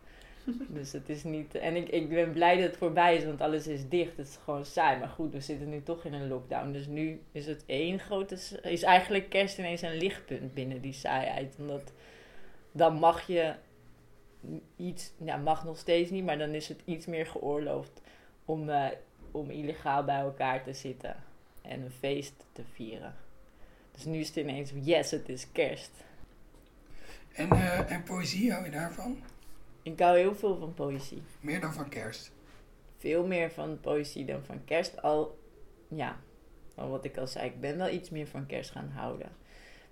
dus het is niet. En ik, ik ben blij dat het voorbij is, want alles is dicht. Het is gewoon saai. Maar goed, we zitten nu toch in een lockdown. Dus nu is het één grote. Is eigenlijk kerst ineens een lichtpunt binnen die saaiheid. Omdat dan mag je iets. Ja, mag nog steeds niet, maar dan is het iets meer geoorloofd om. eh, om illegaal bij elkaar te zitten en een feest te vieren. Dus nu is het ineens, yes, het is kerst. En, eh, en poëzie, hou je daarvan? Ik hou heel veel van poëzie. Meer dan van kerst. Veel meer van poëzie dan van kerst. Al, ja, al wat ik al zei, ik ben wel iets meer van kerst gaan houden.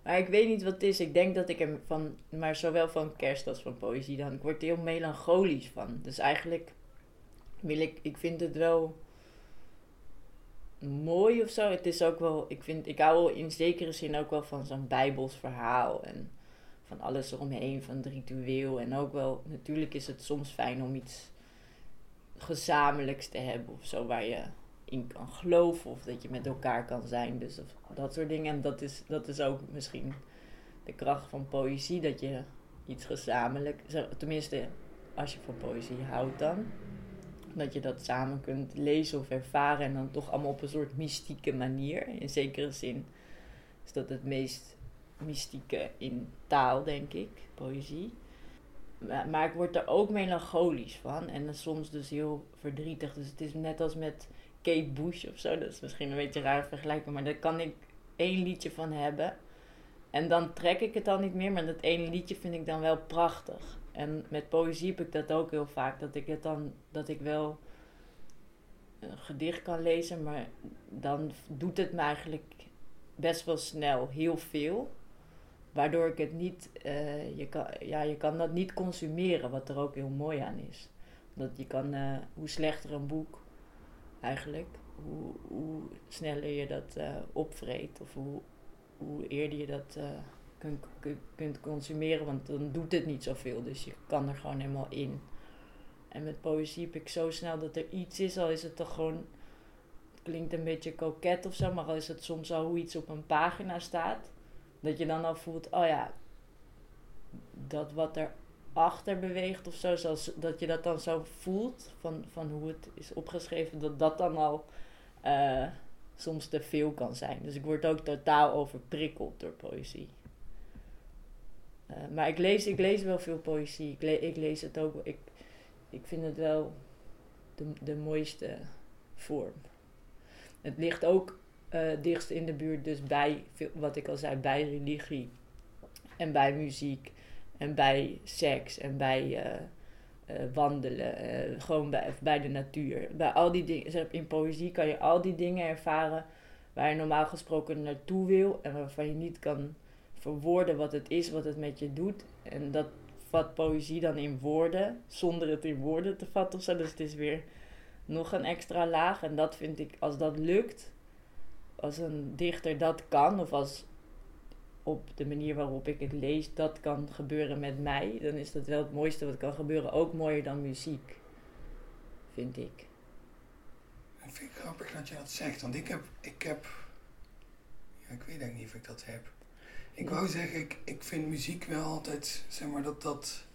Maar ik weet niet wat het is. Ik denk dat ik er van, maar zowel van kerst als van poëzie dan. Ik word er heel melancholisch van. Dus eigenlijk wil ik, ik vind het wel mooi of zo. Het is ook wel, ik vind, ik hou in zekere zin ook wel van zo'n bijbels verhaal. En van alles eromheen, van het ritueel. En ook wel, natuurlijk is het soms fijn om iets gezamenlijks te hebben of zo, waar je in kan geloven of dat je met elkaar kan zijn. Dus of, dat soort dingen. En dat is, dat is ook misschien de kracht van poëzie, dat je iets gezamenlijk, tenminste als je van poëzie houdt dan, dat je dat samen kunt lezen of ervaren en dan toch allemaal op een soort mystieke manier. In zekere zin is dat het meest mystieke in taal, denk ik, poëzie. Maar, ik word er ook melancholisch van en soms dus heel verdrietig. Dus het is net als met Kate Bush of zo. Dat is misschien een beetje raar vergelijken, maar daar kan ik één liedje van hebben. En dan trek ik het dan niet meer, maar dat ene liedje vind ik dan wel prachtig. En met poëzie heb ik dat ook heel vaak. Dat ik het dan, dat ik wel een gedicht kan lezen, maar dan doet het me eigenlijk best wel snel heel veel. Waardoor ik het niet, uh, je, kan, ja, je kan dat niet consumeren, wat er ook heel mooi aan is. Dat je kan, uh, hoe slechter een boek eigenlijk, hoe, hoe sneller je dat uh, opvreet of hoe, hoe eerder je dat kunt, kunt consumeren, want dan doet het niet zoveel. Dus je kan er gewoon helemaal in. En met poëzie heb ik zo snel dat er iets is, al is het toch gewoon, klinkt een beetje koket of zo, maar al is het soms al hoe iets op een pagina staat, dat je dan al voelt, oh ja, dat wat er achter beweegt of zo, zoals, dat je dat dan zo voelt van, van hoe het is opgeschreven, dat dat dan al uh, soms te veel kan zijn. Dus ik word ook totaal overprikkeld door poëzie. Uh, maar ik lees, ik lees wel veel poëzie. Ik, ik lees het ook. Ik, ik vind het wel de, de mooiste vorm. Het ligt ook uh, dichtst in de buurt, dus bij, wat ik al zei, bij religie en bij muziek en bij seks en bij uh, wandelen, gewoon bij, bij de natuur. Bij al die dingen, in poëzie kan je al die dingen ervaren waar je normaal gesproken naartoe wil en waarvan je niet kan verwoorden wat het is, wat het met je doet. En dat vat poëzie dan in woorden, zonder het in woorden te vatten. Dus het is weer nog een extra laag. En dat vind ik, als dat lukt, als een dichter dat kan, of als op de manier waarop ik het lees, dat kan gebeuren met mij, dan is dat wel het mooiste wat kan gebeuren. Ook mooier dan muziek, vind ik. Ik vind het grappig dat je dat zegt, want ik heb, ik heb, ja, ik weet eigenlijk niet of ik dat heb. Ik wou zeggen, ik, ik vind muziek wel altijd, zeg maar, dat dat,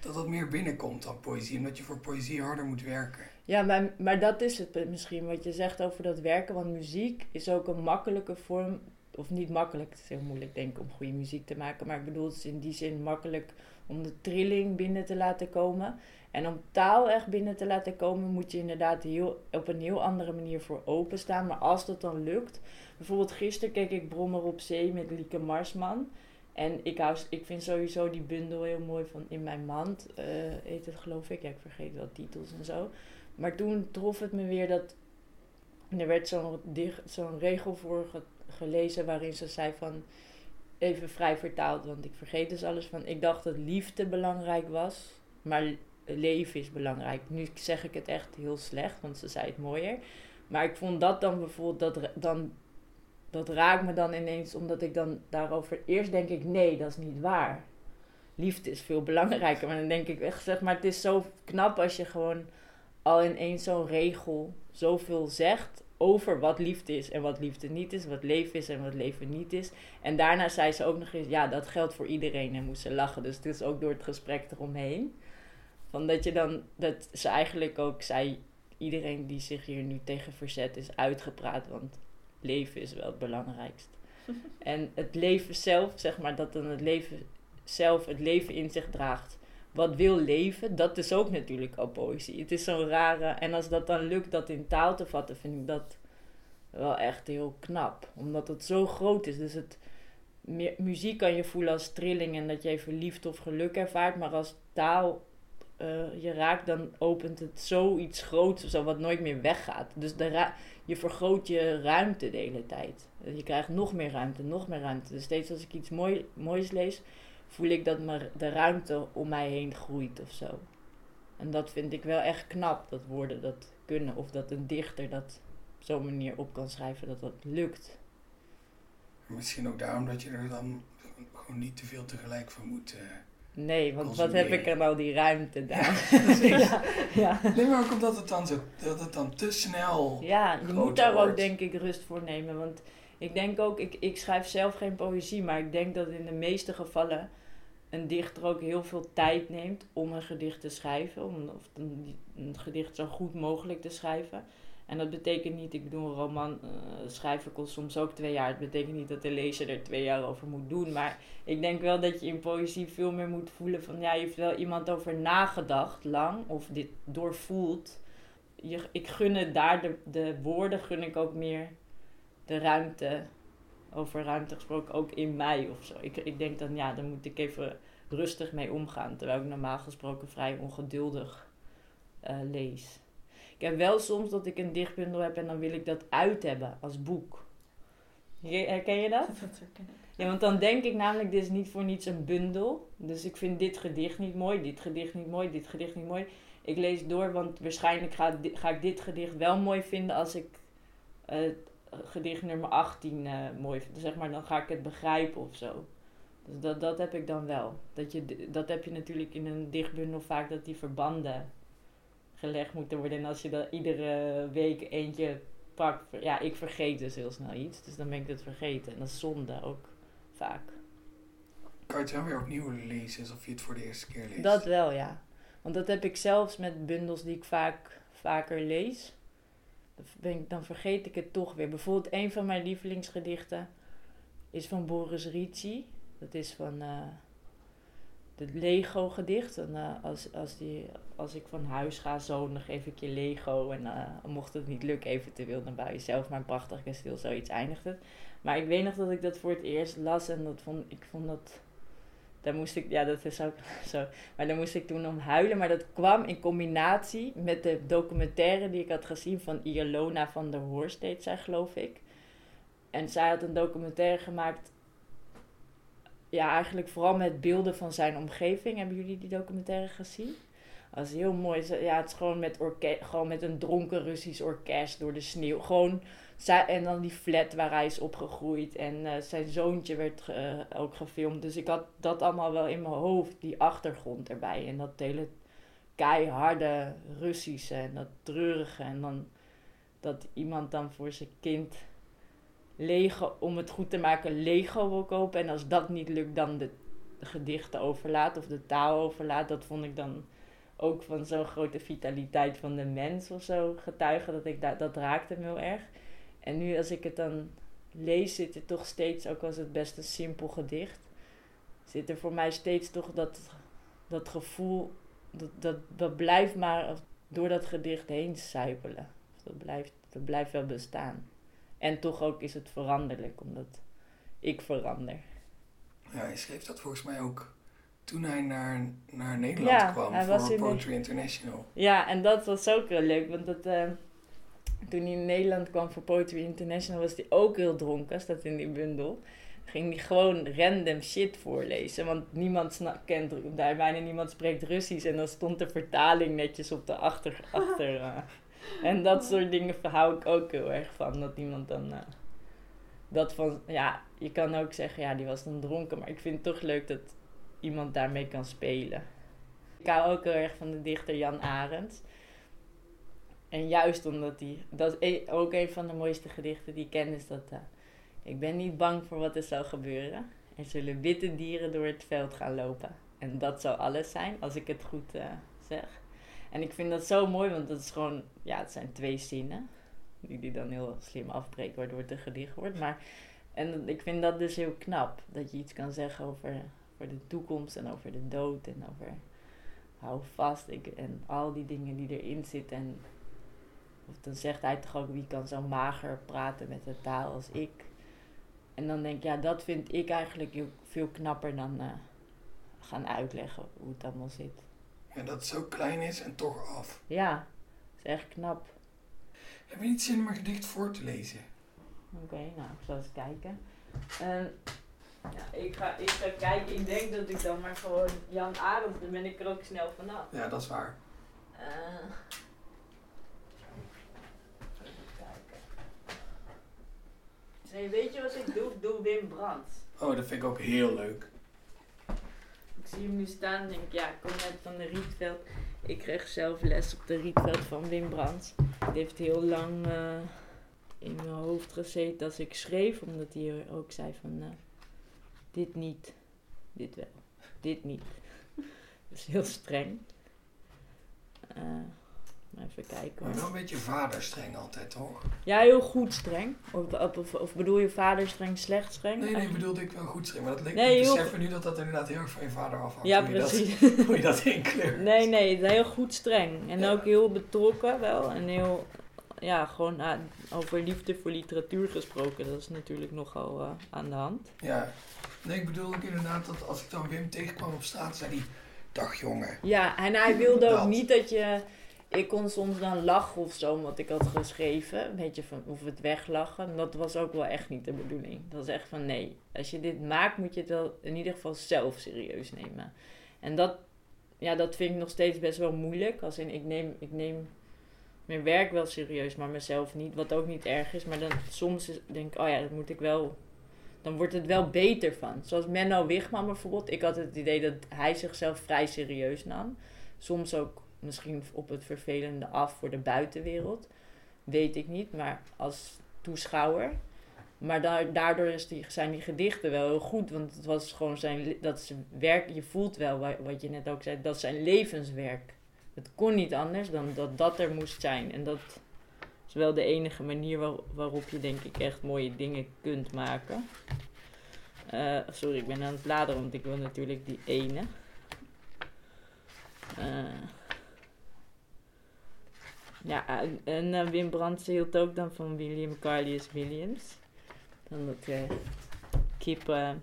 dat dat meer binnenkomt dan poëzie. Omdat je voor poëzie harder moet werken. Ja, maar, maar dat is het misschien wat je zegt over dat werken. Want muziek is ook een makkelijke vorm, of niet makkelijk, het is heel moeilijk denk ik om goede muziek te maken. Maar ik bedoel, het is in die zin makkelijk om de trilling binnen te laten komen. En om taal echt binnen te laten komen, moet je inderdaad heel, op een heel andere manier voor openstaan. Maar als dat dan lukt, bijvoorbeeld gisteren keek ik Brommer op Zee met Lieke Marsman. En ik, hou, ik vind sowieso die bundel heel mooi van In Mijn Mand, uh, heet het geloof ik. Ik vergeet wel titels en zo. Maar toen trof het me weer dat er werd zo'n zo'n regel voor gelezen waarin ze zei van even vrij vertaald, want ik vergeet dus alles van. Ik dacht dat liefde belangrijk was, maar leven is belangrijk. Nu zeg ik het echt heel slecht, want ze zei het mooier. Maar ik vond dat dan bijvoorbeeld, dat, dan, dat raakt me dan ineens, omdat ik dan daarover... Eerst denk ik, nee, dat is niet waar. Liefde is veel belangrijker. Maar dan denk ik echt, zeg maar, het is zo knap als je gewoon al in één zo'n regel zoveel zegt over wat liefde is en wat liefde niet is, wat leven is en wat leven niet is. En daarna zei ze ook nog eens, ja, dat geldt voor iedereen en moest ze lachen. Dus het is ook door het gesprek eromheen. Van dat je dan, dat ze eigenlijk ook zei, iedereen die zich hier nu tegen verzet is uitgepraat, want leven is wel het belangrijkst. en het leven zelf, zeg maar, dat dan het leven zelf het leven in zich draagt. Wat wil leven, dat is ook natuurlijk al poëzie. Het is zo'n rare, en als dat dan lukt dat in taal te vatten, vind ik dat wel echt heel knap. Omdat het zo groot is. Dus het, muziek kan je voelen als trilling en dat je even liefde of geluk ervaart. Maar als taal eh, je raakt, dan opent het zoiets groots of zo, wat nooit meer weggaat. Dus de ra- je vergroot je ruimte de hele tijd. Je krijgt nog meer ruimte, nog meer ruimte. Dus steeds als ik iets mooi, moois lees, voel ik dat de ruimte om mij heen groeit of zo. En dat vind ik wel echt knap, dat woorden dat kunnen. Of dat een dichter dat op zo'n manier op kan schrijven, dat dat lukt. Misschien ook daarom dat je er dan gewoon niet te veel tegelijk van moet. eh. Nee, want wat heb ik aan al die ruimte daar? Precies. ja, ja. Nee, maar ook omdat het dan, zo, dat het dan te snel. Ja, je moet daar ook denk ik rust voor nemen. Want ik denk ook, ik, ik schrijf zelf geen poëzie, maar ik denk dat in de meeste gevallen een dichter ook heel veel tijd neemt om een gedicht te schrijven. Om of een, een gedicht zo goed mogelijk te schrijven. En dat betekent niet, ik doe een roman eh, schrijven kost soms ook twee jaar. Het betekent niet dat de lezer er twee jaar over moet doen. Maar ik denk wel dat je in poëzie veel meer moet voelen van ja, je heeft wel iemand over nagedacht lang of dit doorvoelt. Je, ik gun het daar, de, de woorden gun ik ook meer de ruimte, over ruimte gesproken, ook in mij of zo. Ik, ik denk dan ja, daar moet ik even rustig mee omgaan. Terwijl ik normaal gesproken vrij ongeduldig eh, lees. Ik heb wel soms dat ik een dichtbundel heb en dan wil ik dat uit hebben als boek. Herken je dat? Dat herken ik. Ja, want dan denk ik namelijk, dit is niet voor niets een bundel. Dus ik vind dit gedicht niet mooi, dit gedicht niet mooi, dit gedicht niet mooi. Ik lees door, want waarschijnlijk ga, ga ik dit gedicht wel mooi vinden als ik eh, gedicht nummer 18 eh, mooi vind. Zeg maar, dan ga ik het begrijpen of zo. Dus dat, dat heb ik dan wel. Dat, je, dat heb je natuurlijk in een dichtbundel vaak, dat die verbanden gelegd moeten worden. En als je dan iedere week eentje pakt, ja, ik vergeet dus heel snel iets. Dus dan ben ik het vergeten. En dat is zonde ook vaak. Kan je het wel weer opnieuw lezen alsof je het voor de eerste keer leest? Dat wel, ja. Want dat heb ik zelfs met bundels die ik vaak vaker lees. Dan, ben ik, dan vergeet ik het toch weer. Bijvoorbeeld een van mijn lievelingsgedichten is van Boris Ricci. Dat is van eh het Lego-gedicht. En eh, als, als, die, als ik van huis ga, zo, dan geef ik je Lego. En eh, mocht het niet lukken, eventueel, dan bouw je zelf maar een prachtig kasteel. Zoiets eindigt het. Maar ik weet nog dat ik dat voor het eerst las en dat vond, ik vond dat... Daar moest ik, ja, dat is ook zo. Maar daar moest ik toen om huilen. Maar dat kwam in combinatie met de documentaire die ik had gezien van Iolona van der Horst, deed zij, geloof ik. En zij had een documentaire gemaakt. Ja, eigenlijk vooral met beelden van zijn omgeving. Hebben jullie die documentaire gezien? Dat is heel mooi. Ja, het is gewoon met, orke gewoon met een dronken Russisch orkest door de sneeuw. Gewoon, en dan die flat waar hij is opgegroeid. En eh, zijn zoontje werd eh, ook gefilmd. Dus ik had dat allemaal wel in mijn hoofd, die achtergrond erbij. En dat hele keiharde Russische en dat treurige. En dan dat iemand dan voor zijn kind Lego, om het goed te maken, Lego wil kopen. En als dat niet lukt, dan de gedichten overlaat of de taal overlaat. Dat vond ik dan ook van zo'n grote vitaliteit van de mens of zo getuigen. Dat, ik da- dat raakte me heel erg. En nu als ik het dan lees, zit er toch steeds, ook als het best een simpel gedicht, zit er voor mij steeds toch dat, dat gevoel, dat, dat, blijft maar door dat gedicht heen suipelen. Dat blijft, dat blijft wel bestaan. En toch ook is het veranderlijk, omdat ik verander. Ja, hij schreef dat volgens mij ook toen hij naar, naar Nederland Ja, kwam hij voor was in de- Poetry International. Ja, en dat was ook heel leuk, want dat, eh, toen hij in Nederland kwam voor Poetry International was hij ook heel dronken, staat in die bundel. Ging hij gewoon random shit voorlezen, want niemand kent, daar bijna niemand spreekt Russisch en dan stond de vertaling netjes op de achter. achter eh. En dat soort dingen hou ik ook heel erg van, dat iemand dan... eh, dat van, ja, je kan ook zeggen, ja, die was dan dronken, maar ik vind het toch leuk dat iemand daarmee kan spelen. Ik hou ook heel erg van de dichter Jan Arendt. En juist omdat hij, dat is e- ook een van de mooiste gedichten die ik ken, is dat eh, ik ben niet bang voor wat er zal gebeuren. Er zullen witte dieren door het veld gaan lopen. En dat zou alles zijn, als ik het goed eh, zeg. En ik vind dat zo mooi, want dat is gewoon, ja, het zijn twee zinnen. Die die dan heel slim afbreekt, waardoor het een gedicht wordt. Maar, en ik vind dat dus heel knap, dat je iets kan zeggen over, over de toekomst en over de dood en over hou vast ik, en al die dingen die erin zitten. En of dan zegt hij toch ook, wie kan zo mager praten met de taal als ik. En dan denk ik, ja, dat vind ik eigenlijk veel knapper dan eh, gaan uitleggen hoe het allemaal zit. Ja, dat het zo klein is en toch af. Ja, dat is echt knap. Heb je niet zin om een gedicht voor te lezen? Oké, nou, ik zal eens kijken. Ehm, ja, ik, ga, ik ga kijken. Ik denk dat ik dan maar gewoon Jan Arendt, dan ben ik er ook snel vanaf. Ja, dat is waar. Eh, even kijken. Nee, weet je wat ik doe? Ik doe Wim Brandt. Oh, dat vind ik ook heel leuk. Ik zie hem nu staan en denk ik, ja, ik kom net van de Rietveld. Ik kreeg zelf les op de Rietveld van Wim Brandt. Het heeft heel lang eh, in mijn hoofd gezeten als ik schreef, omdat hij ook zei van, eh, dit niet, dit wel, dit niet. Dat is heel streng. Eh, even kijken Maar wel een beetje vaderstreng altijd, toch? Ja, heel goed streng. Of, of, bedoel je vader streng, slecht streng? Nee, nee, bedoelde ik wel goed streng. Maar dat leek Nee, me beseffen nu dat dat inderdaad heel erg van je vader afhangt. Ja, hoe je dat- precies. hoe je dat inkleurt. Nee, nee, heel goed streng. En Ja. ook heel betrokken wel. En heel, ja, gewoon ah, over liefde voor literatuur gesproken. Dat is natuurlijk nogal eh, aan de hand. Ja. Nee, ik bedoel ook inderdaad dat als ik dan Wim tegenkwam op straat, zei hij... Dag jongen. Ja, en hij wilde ook niet dat je... Ik kon soms dan lachen of zo, wat ik had geschreven. Een beetje van, of het weglachen. En dat was ook wel echt niet de bedoeling. Dat was echt van, nee, als je dit maakt, moet je het wel in ieder geval zelf serieus nemen. En dat, ja, dat vind ik nog steeds best wel moeilijk. Als in, ik neem, ik neem mijn werk wel serieus, maar mezelf niet. Wat ook niet erg is. Maar dan soms is- denk ik, oh ja, dat moet ik wel... Dan wordt het wel beter van. Zoals Menno Wigman bijvoorbeeld. Ik had het idee dat hij zichzelf vrij serieus nam. Soms ook misschien op het vervelende af voor de buitenwereld. Weet ik niet, maar als toeschouwer. Maar da- daardoor is die, zijn die gedichten wel heel goed. Want het was gewoon zijn, dat zijn werk. Je voelt wel, wa- wat je net ook zei, dat zijn levenswerk. Het kon niet anders dan dat dat er moest zijn. En dat wel de enige manier waar- waarop je denk ik echt mooie dingen kunt maken. Eh, sorry, ik ben aan het bladeren, want ik wil natuurlijk die ene. Eh, ja, en, eh, Wim Brandt hield ook dan van William Carlius Williams. Dan dat kippen,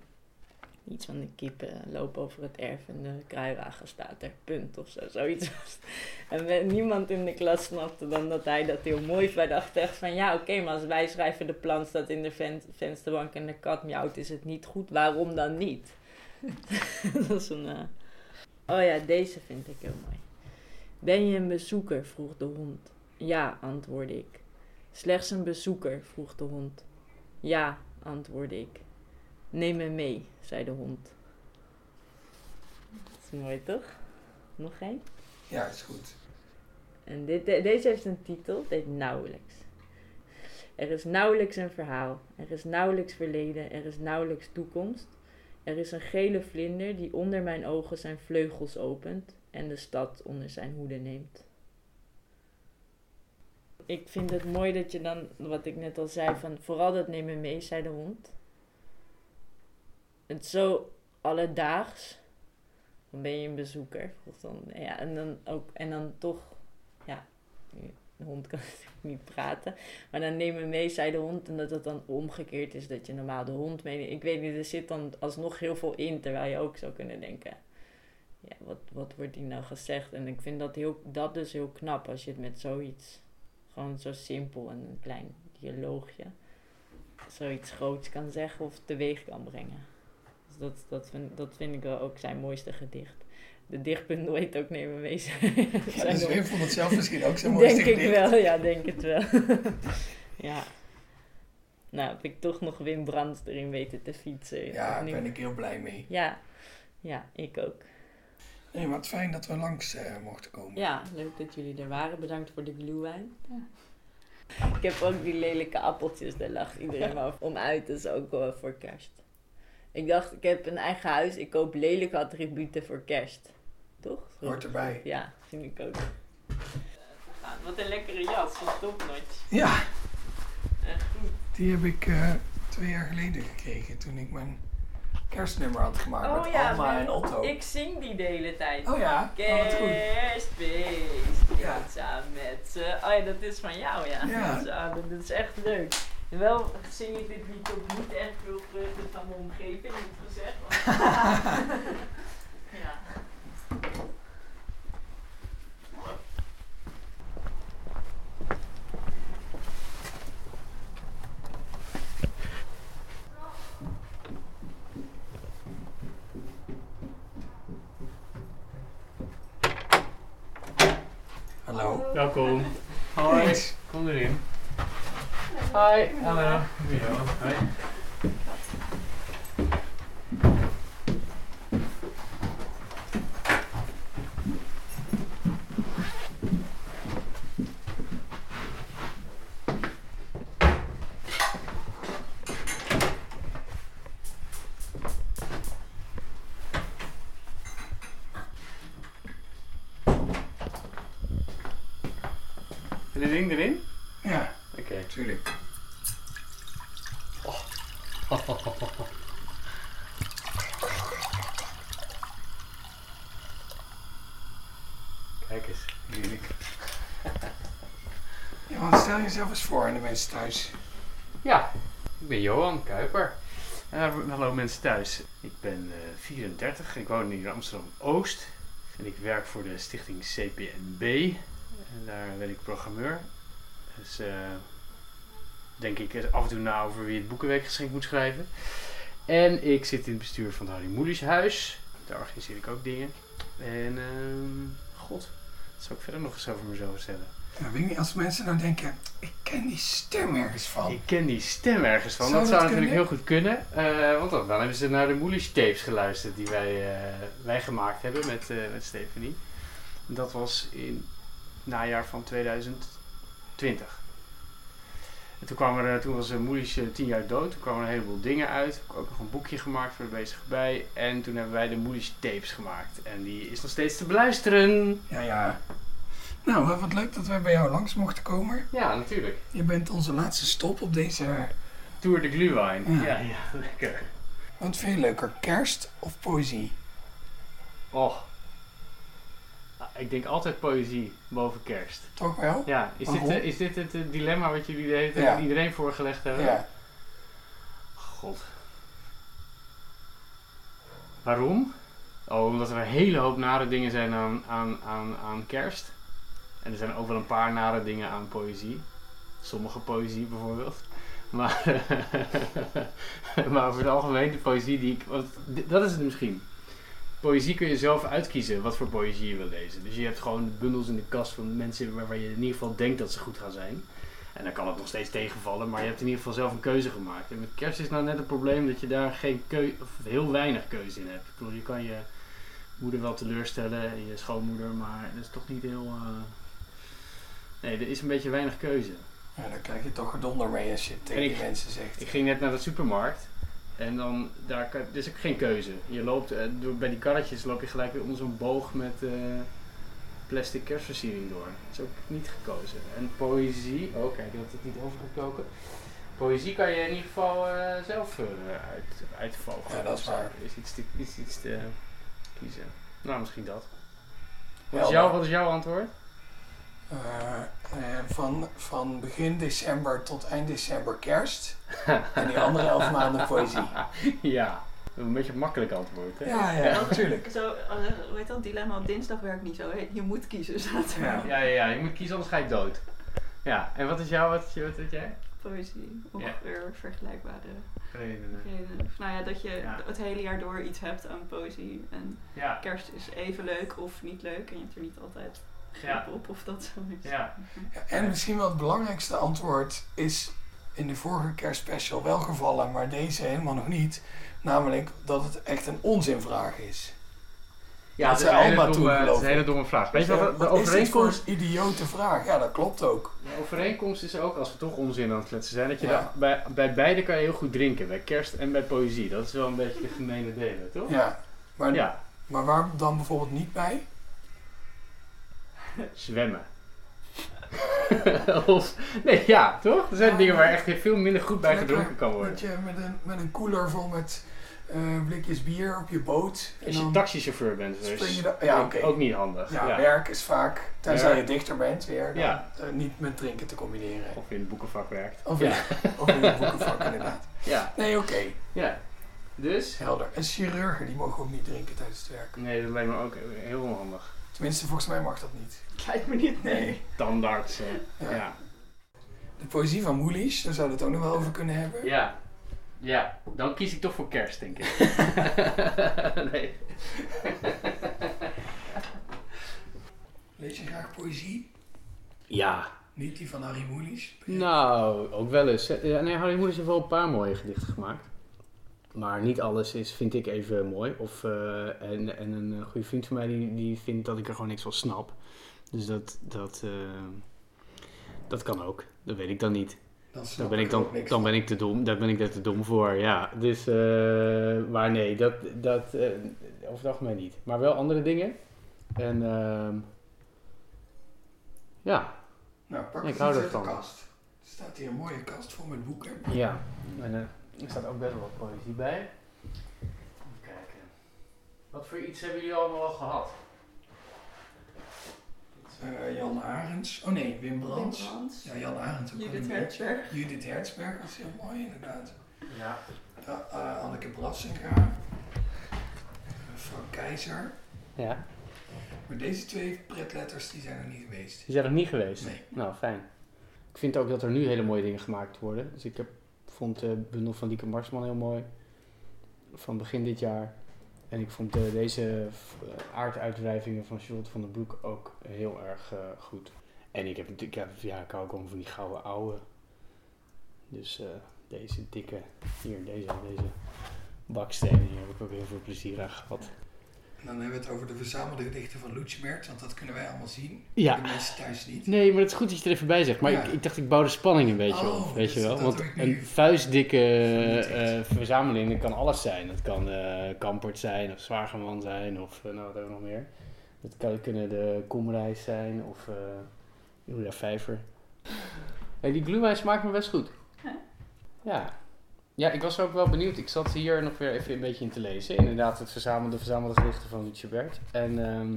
iets van de kippen lopen over het erf en de kruiwagen staat er, punt of zo, zoiets. En niemand in de klas snapte dan dat hij dat heel mooi vond. Echt van, ja oké, maar als wij schrijven de plan staat in de ven- vensterbank en de kat miauwt, is het niet goed, waarom dan niet? dat is een... eh, Oh ja, deze vind ik heel mooi. Ben je een bezoeker? vroeg de hond. Ja, antwoordde ik. Slechts een bezoeker? vroeg de hond. Ja, antwoordde ik. Neem me mee, zei de hond. Dat is mooi toch? Nog één? Ja, is goed. En dit, de- deze heeft een titel, heet Nauwelijks. Er is nauwelijks een verhaal. Er is nauwelijks verleden. Er is nauwelijks toekomst. Er is een gele vlinder die onder mijn ogen zijn vleugels opent en de stad onder zijn hoede neemt. Ik vind het mooi dat je dan, wat ik net al zei, van vooral dat neem me mee, zei de hond. Zo alledaags. Dan ben je een bezoeker. Of dan, ja, en dan ook, en dan toch, ja, de hond kan natuurlijk niet praten. Maar dan neem me mee, zei de hond. En dat het dan omgekeerd is dat je normaal de hond meeneemt. Ik weet niet, er zit dan alsnog heel veel in. Terwijl je ook zou kunnen denken, ja, wat, wat wordt hier nou gezegd? En ik vind dat, heel, dat dus heel knap als je het met zoiets, gewoon zo simpel en een klein dialoogje, zoiets groots kan zeggen of teweeg kan brengen. Dus dat, dat, vind, dat vind ik wel ook zijn mooiste gedicht. De dichtpunt nooit ook nemen mee zijn. Ja, dus Wim vond het zelf misschien ook zijn mooiste Denk ik gedicht. wel, ja, denk het wel. ja. Nou, heb ik toch nog Wim Brandt erin weten te fietsen. Ja, daar ben ik heel blij mee. Ja, ja, ik ook. Nee, wat fijn dat we langs eh, mochten komen. Ja, leuk dat jullie er waren. Bedankt voor de glühwein. Ik heb ook die lelijke appeltjes, daar lacht iedereen wel om uit. Dat is ook wel voor kerst. Ik dacht, ik heb een eigen huis, ik koop lelijke attributen voor kerst. Toch? Zo. Hoort erbij. Ja, vind ik ook. Wat een lekkere jas van Topnotch. Ja, Echt goed. die heb ik eh, twee jaar geleden gekregen toen ik mijn kerstnummer had gemaakt Oh met ja, Alma en Otto. Ik zing die de hele tijd. Oh ja, oh. Kerstfeest, Ja. samen met ze. Oh ja, dat is van jou, ja. Ja. Dat, is, ah, dat- dat is echt leuk. Wel zing ik dit niet op niet echt veel vruchten eh, van mijn omgeving hebt gezegd. ja. Hallo. Welkom. Hoi. Kom erin. Hei. Ja, hei. Jezelf eens voor aan de mensen thuis. Ja, ik ben Johan Kuiper. Eh, hallo mensen thuis. Ik ben eh, 34, ik woon hier in Amsterdam-Oost. En ik werk voor de stichting CPNB. En daar ben ik programmeur. Dus eh, denk ik af en toe na over wie het Boekenweekgeschenk moet schrijven. En ik zit in het bestuur van het Harry Moelis Huis. Daar organiseer ik ook dingen. En ehm, god, wat zou ik verder nog eens over mezelf vertellen? Ja, weet niet, als mensen nou denken, ik ken die stem ergens van. Ik ken die stem ergens van. Zou dat dat zou natuurlijk heel goed kunnen. Eh, want dan, dan hebben ze naar de Moelish tapes geluisterd die wij, eh, wij gemaakt hebben met, eh met Stephanie. Dat was in het najaar van 2020. En toen, kwam er, toen was uh, Moelish tien jaar dood. Toen kwamen er een heleboel dingen uit. Ik heb ook nog een boekje gemaakt voor de bezig bij. En toen hebben wij de Moelish tapes gemaakt. En die is nog steeds te beluisteren. Ja, ja. Nou, wat- leuk dat wij bij jou langs mochten komen. Ja, natuurlijk. Je bent onze laatste stop op deze... Tour de Glühwein. Ja. Ja, ja, lekker. Wat vind je leuker, kerst of poëzie? Och. Ah, Ik denk altijd poëzie boven kerst. Toch wel? Ja, is dit, is dit het eh, dilemma wat jullie de hele tijd Ja. aan iedereen voorgelegd hebben? Ja. God. Waarom? Oh, omdat er een hele hoop nare dingen zijn aan, aan, aan, aan kerst. En er zijn ook wel een paar nare dingen aan poëzie. Sommige poëzie bijvoorbeeld. Maar, maar over het algemeen, de poëzie die ik. Want dat is het misschien. Poëzie kun je zelf uitkiezen wat voor poëzie je wil lezen. Dus je hebt gewoon bundels in de kast van mensen waarvan je in ieder geval denkt dat ze goed gaan zijn. En dan kan het nog steeds tegenvallen, maar je hebt in ieder geval zelf een keuze gemaakt. En met kerst is nou net het probleem dat je daar geen keu of heel weinig keuze in hebt. Ik bedoel, je kan je moeder wel teleurstellen en je schoonmoeder, maar dat is toch niet heel. eh, Nee, er is een beetje weinig keuze. Ja, dan krijg je toch gedonder mee als je tegen die ik- mensen zegt. Ik ging net naar de supermarkt en dan, daar kan, er is ook geen keuze. Je loopt, eh, door, bij die karretjes loop je gelijk weer onder zo'n boog met eh, plastic kerstversiering door. Dat is ook niet gekozen. En poëzie, oh kijk, dat het niet overgekoken. Poëzie kan je in ieder geval eh, zelf eh, uit, uitvogelen. Ja, dat is waar. Is iets te, is iets te kiezen. Nou, misschien dat. Wat is, jouw, wat is jouw antwoord? Eh, eh, van, van begin december tot eind december kerst. en die andere elf maanden poëzie. ja, een beetje een makkelijk antwoord. Hè? Ja, ja, natuurlijk. Zo, eh, hoe heet dat? Dilemma op dinsdag werkt niet zo. hè? Je moet kiezen, staat er. Ja. Ja, ja, ja, je moet kiezen, anders ga je dood. Ja, en wat is jouw, wat, wat weet jij? Poëzie, ongeveer vergelijkbare Redenen. redenen. Of Nou ja, dat je Ja. het hele jaar door iets hebt aan poëzie. En Ja, kerst is even leuk of niet leuk. En je hebt er niet altijd grip Ja. op of dat zo is. ja. Ja, en misschien wel het belangrijkste antwoord is in de vorige kerstspecial wel gevallen, maar deze helemaal nog niet. Namelijk dat het echt een onzinvraag is. Ja, Dat het is een hele Alma toen, domme, het is een hele domme vraag. Weet je wat, de, wat is overeenkomst, een idiote vraag? Ja, dat klopt ook. de overeenkomst is ook, als we toch onzin aan het kletsen zijn, dat je Ja. bij, bij beide kan je heel goed drinken. Bij kerst en bij poëzie. Dat is wel een beetje de gemene delen, toch? Ja, maar, Ja, maar waar dan bijvoorbeeld niet bij? Zwemmen. of, nee, ja, toch? Er zijn Ja. dingen waar echt veel minder goed bij gedronken kan worden. Dat je met een, met een koeler vol met eh, blikjes bier op je boot. En Als je taxichauffeur bent, dus spring je da- ja, oké. ook niet handig. Ja, ja. werk is vaak, tenzij Ja. je dichter bent, weer dan, Ja. eh, niet met drinken te combineren. Of in het boekenvak werkt. Of, ja. in, of in een boekenvak, inderdaad. ja, Nee, oké, ja. Dus? helder. En chirurgen, die mogen ook niet drinken tijdens het werk. Nee, dat lijkt me ook heel onhandig. Tenminste, volgens mij mag dat niet. Lijkt me niet, nee. Tandarts. eh, Ja. ja. De poëzie van Moelisch, daar zouden we het ook nog wel over kunnen hebben. Ja. Ja, dan kies ik toch voor kerst, denk ik. nee. Lees je graag poëzie? Ja, Niet die van Harry Mulisch? nou, ook wel eens. Ja, nee, Harry Moelis heeft wel een paar mooie gedichten gemaakt. Maar niet alles is, vind ik even mooi. Of, eh, en, en een eh, goede vriend van mij die, die vindt dat ik er gewoon niks van snap. Dus dat, dat, eh, dat kan ook. Dat weet ik dan niet. Dan Daar ben ik dan, dan ben ik te dom. Daar ben ik er te dom voor, ja. Dus, eh, maar nee, dat, dat eh, over het algemeen niet. Maar wel andere dingen. En ehm, ja, Nou, pak Ik hou ervan. kast. Er staat hier een mooie kast vol met boeken. ja. En er staat ook best wel wat poëzie bij. Even kijken. Wat voor iets hebben jullie allemaal al gehad? Eh, Jan Arends. Oh nee, Wim Brands. Wim Brands. Ja, Jan Arends ook wel Judith. Hertzberg. Judith Hertzberg, dat is heel mooi inderdaad. Ja. Ja, eh, Anneke Brassinga. Eh, Frank Keizer. Ja, Maar deze twee pretletters die zijn er niet geweest. die zijn er niet geweest. Nee. Nou, fijn. Ik vind ook dat er nu hele mooie dingen gemaakt worden. Dus ik heb, vond de bundel van Lieke Marsman heel mooi. Van begin dit jaar. En ik vond eh, deze eh, aarduitwrijvingen van Charlotte van den Broek ook heel erg eh, goed. En ik heb natuurlijk, ja, ik hou ook van die gouden ouwe. Dus eh, deze dikke, hier, deze, deze bakstenen, hier heb ik ook heel veel plezier aan gehad. En dan hebben we het over de verzamelde gedichten van Lutjebert, want dat kunnen wij allemaal zien. Ja. De mensen thuis niet. Nee, maar het is goed dat je er even bij zegt. Maar Ja. ik, ik dacht, ik bouw de spanning een beetje Oh, op, weet dus je wel. Want een vuistdikke eh, het. verzameling, dat kan alles zijn. Dat kan eh Kampert zijn, of Zwageman zijn, of eh, nou, wat hebben we nog meer? Dat kan, kunnen de Komreis zijn, of eh Julia Vijver. Hey, die glühwein smaakt me best goed. Ja? Ja. Ja, ik was ook wel benieuwd. Ik zat hier nog weer even een beetje in te lezen. Inderdaad, het verzamelde, verzamelde gedichten van Lutje Bert. En ehm,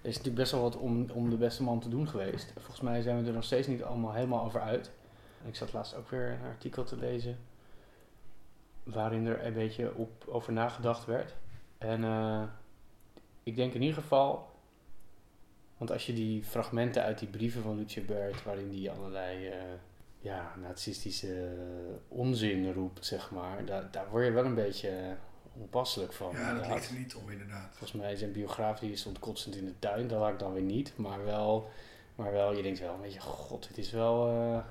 er is natuurlijk best wel wat om, om de beste man te doen geweest. Volgens mij zijn we er nog steeds niet allemaal helemaal over uit. Ik zat laatst ook weer een artikel te lezen. Waarin er een beetje op, over nagedacht werd. En eh, ik denk in ieder geval. Want als je die fragmenten uit die brieven van Lutje Bert. waarin die allerlei. eh, ja, nazistische onzin roept, zeg maar. Daar, daar word je wel een beetje eh, onpasselijk van. Ja, dat ligt er niet om inderdaad. Volgens mij zijn biograaf die stond kotsend in de tuin. Dat had ik dan weer niet. Maar wel, maar wel je denkt wel een beetje, god, het is wel eh,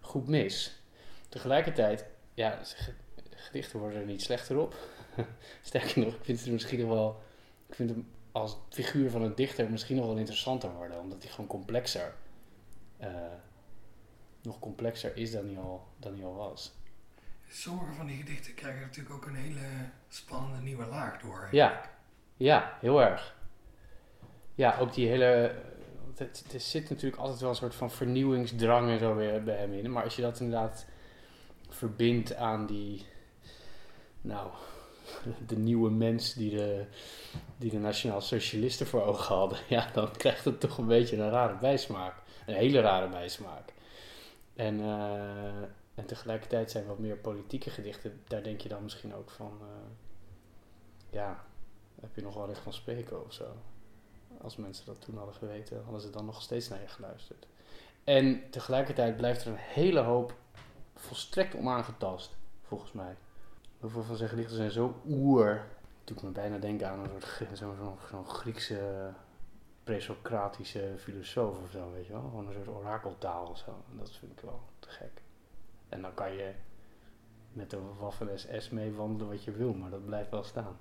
goed mis. Tegelijkertijd, ja, gedichten worden er niet slechter op. Sterker nog, ik vind het misschien nog wel... Ik vind hem als figuur van een dichter misschien nog wel interessanter worden. Omdat hij gewoon complexer... eh, nog complexer is dan hij al, dan hij al was. Sommige van die gedichten krijgen natuurlijk ook een hele spannende nieuwe laag door. Ja, ja, heel erg. Ja, ook die hele. er zit natuurlijk altijd wel een soort van vernieuwingsdrang en zo weer bij hem in. Maar als je dat inderdaad verbindt aan die. Nou, de nieuwe mens die de, die de Nationaal Socialisten voor ogen hadden. Ja, dan krijgt het toch een beetje een rare bijsmaak. Een hele rare bijsmaak. En, eh, en tegelijkertijd zijn wat meer politieke gedichten. Daar denk je dan misschien ook van. eh, ja, heb je nog wel recht van spreken of zo. Als mensen dat toen hadden geweten, hadden ze dan nog steeds naar je geluisterd. En tegelijkertijd blijft er een hele hoop volstrekt onaangetast, volgens mij. Hoeveel van zijn gedichten zijn zo oer. Doet me bijna denken aan een soort zo'n Griekse presocratische filosoof of zo, weet je wel. Gewoon een soort orakeltaal of zo. En dat vind ik wel te gek. En dan kan je met de Waffen SS meewandelen wat je wil, maar dat blijft wel staan.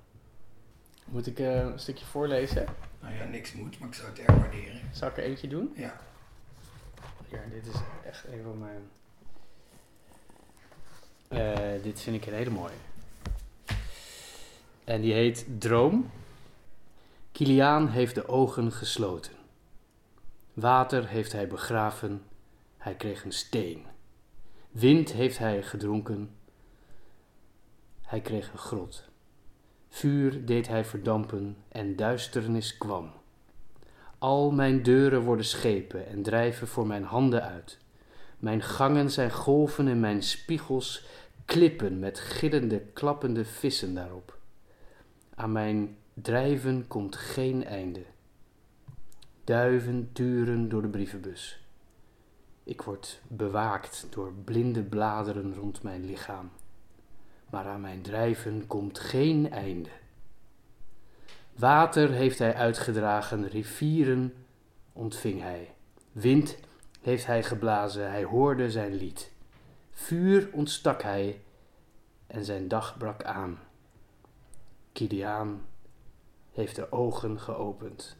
Moet ik eh, een stukje voorlezen? Nou ja, niks moet, maar ik zou het erg waarderen. Zal ik er eentje doen? Ja. Ja, dit is echt een van mijn. Eh, dit vind ik een hele mooie. En die heet Droom. Kiliaan heeft de ogen gesloten. Water heeft hij begraven, hij kreeg een steen. Wind heeft hij gedronken, hij kreeg een grot. Vuur deed hij verdampen en duisternis kwam. Al mijn deuren worden schepen en drijven voor mijn handen uit. Mijn gangen zijn golven en mijn spiegels klippen met gillende, klappende vissen daarop. Aan mijn drijven komt geen einde. Duiven turen door de brievenbus. Ik word bewaakt door blinde bladeren rond mijn lichaam. Maar aan mijn drijven komt geen einde. Water heeft hij uitgedragen, rivieren ontving hij. Wind heeft hij geblazen, hij hoorde zijn lied. Vuur ontstak hij en zijn dag brak aan. Kidiaan heeft de ogen geopend.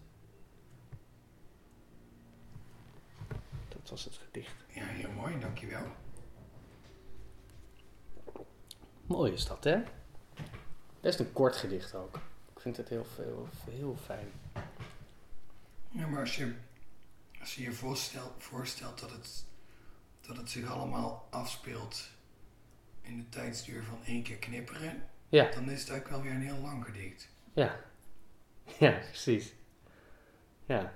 Dat was het gedicht. Ja, heel mooi, dankjewel. Mooi is dat, hè? Best een kort gedicht ook. Ik vind het heel, veel, heel fijn. Ja, maar als je als je, je voorstelt, voorstelt dat, het, dat het zich allemaal afspeelt in de tijdsduur van één keer knipperen, Ja, dan is het eigenlijk wel weer een heel lang gedicht. ja. Ja, precies. Ja.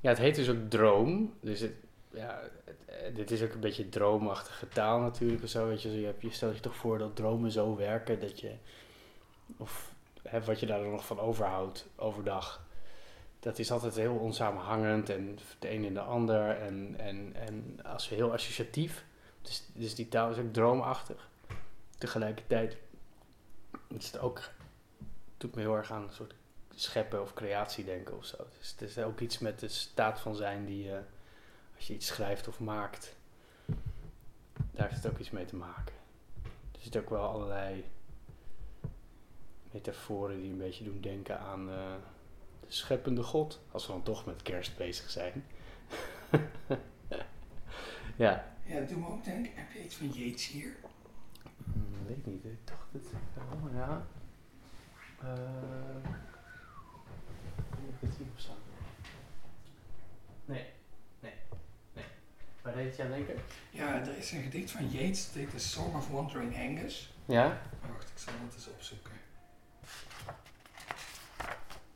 Ja, het heet dus ook Droom. Dus het, ja, het- eh, dit is ook een beetje droomachtige taal natuurlijk. Of zo, weet je. Je, hebt, je stelt je toch voor dat dromen zo werken dat je... Of hè, wat je daar nog van overhoudt overdag. Dat is altijd heel onsamenhangend en de een in de ander. En, en, en als je heel associatief. Dus, dus die taal is ook droomachtig. Tegelijkertijd is het ook... doet me heel erg aan een soort scheppen of creatie denken of zo. Dus het is ook iets met de staat van zijn die je, als je iets schrijft of maakt, daar heeft het ook iets mee te maken. Er zitten ook wel allerlei metaforen die een beetje doen denken aan eh, de scheppende God, als we dan toch met kerst bezig zijn. ja. Ja, dat doet me ook denken, heb je iets van Yates hier? Hmm, weet ik niet, ik dacht het wel, ja. Eh, het staan? Nee, nee, nee. Waar deed het je aan denken? Ja, er is een gedicht van Yates, dat heet The Song of Wandering Angus. Ja? Wacht, ik zal het eens opzoeken.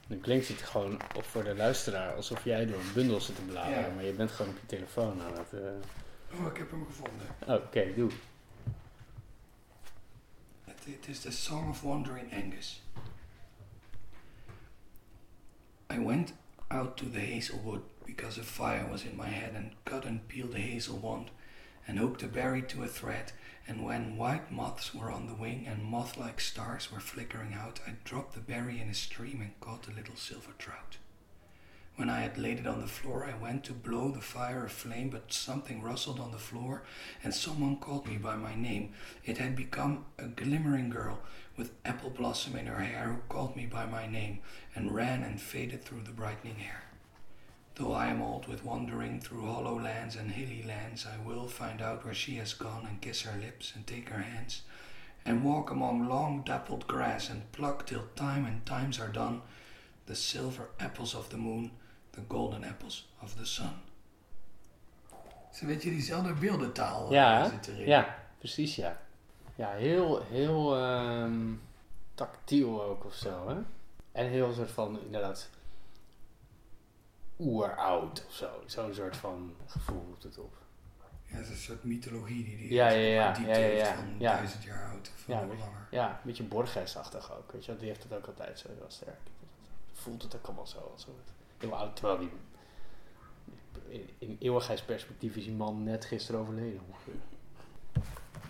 Nu klinkt het gewoon op voor de luisteraar alsof jij door een bundel zit te bladeren, Ja. maar je bent gewoon op je telefoon aan het... eh, Oh, ik heb hem gevonden. Oké, doe. Het, het is The Song of Wandering Angus. I went out to the hazel wood because a fire was in my head and cut and peeled a hazel wand and hooked a berry to a thread and when white moths were on the wing and moth-like stars were flickering out I dropped the berry in a stream and caught a little silver trout. When I had laid it on the floor, I went to blow the fire aflame, but something rustled on the floor, and someone called me by my name. It had become a glimmering girl with apple blossom in her hair who called me by my name and ran and faded through the brightening air. Though I am old with wandering through hollow lands and hilly lands, I will find out where she has gone and kiss her lips and take her hands and walk among long dappled grass and pluck till time and times are done the silver apples of the moon, the golden apples of the sun. Ze weet je diezelfde beeldentaal eh, Ja, zit erin. ja, precies ja. Ja, heel, heel ehm, tactiel ook of zo, hè? En heel soort van, inderdaad, oeroud of zo. Zo'n soort van gevoel roept het op. Ja, het is een soort mythologie die die Ja, ja, ja, diepte ja, ja, heeft ja, van ja. duizend jaar oud of Ja, langer. Ja, een beetje Borges-achtig ook, weet je. Die heeft het ook altijd zo heel sterk. Voelt het ook allemaal zo, alsof het heel oud, terwijl die... In, in eeuwigheidsperspectief is die man net gisteren overleden ongeveer.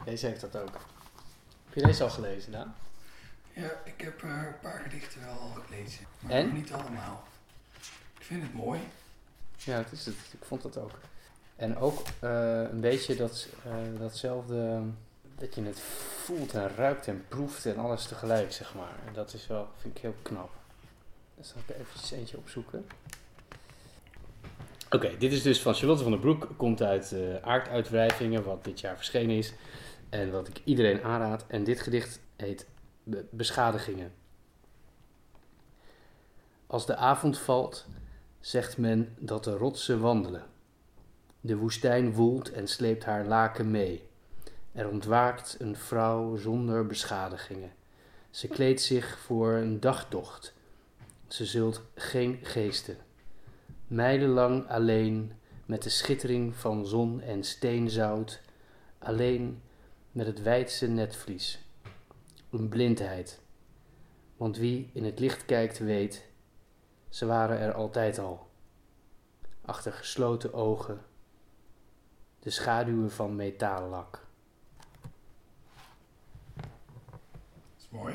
Deze heeft dat ook. Heb je deze al gelezen, Daan? Ja, ik heb eh, een paar gedichten wel al gelezen, maar En? niet allemaal. Ik vind het mooi. Ja, het is het. Ik vond dat ook. En ook eh, een beetje dat, eh, datzelfde, dat je het voelt en ruikt en proeft en alles tegelijk, zeg maar. En dat is wel, vind ik heel knap. Dan ga ik eventjes eentje opzoeken. Oké, dit is dus van Charlotte van der Broek. Komt uit eh Aarduitwrijvingen, wat dit jaar verschenen is. En wat ik iedereen aanraad. En dit gedicht heet Be- Beschadigingen. Als de avond valt, zegt men dat de rotsen wandelen. De woestijn woelt en sleept haar laken mee. Er ontwaakt een vrouw zonder beschadigingen. Ze kleedt zich voor een dagtocht. Ze zult geen geesten. Mijlenlang alleen met de schittering van zon en steenzout. Alleen met het wijdse netvlies. Een blindheid. Want wie in het licht kijkt weet, ze waren er altijd al. Achter gesloten ogen, de schaduwen van metaallak. Is mooi.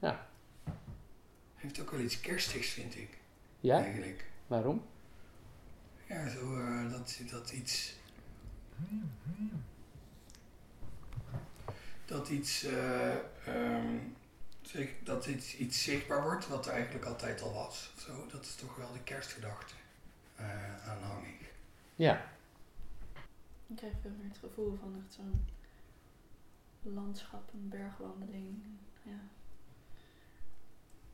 Ja. Heeft ook wel iets kerstigs, vind ik. Ja? Eigenlijk. Waarom? Ja, zo eh, dat, dat iets. Dat iets, eh, ehm, zeg, dat iets, iets zichtbaar wordt wat er eigenlijk altijd al was. Zo, dat is toch wel de kerstgedachte eh aanhangig. Ja, Ik krijg veel meer het gevoel van echt zo'n landschap, een bergwandeling. Ja.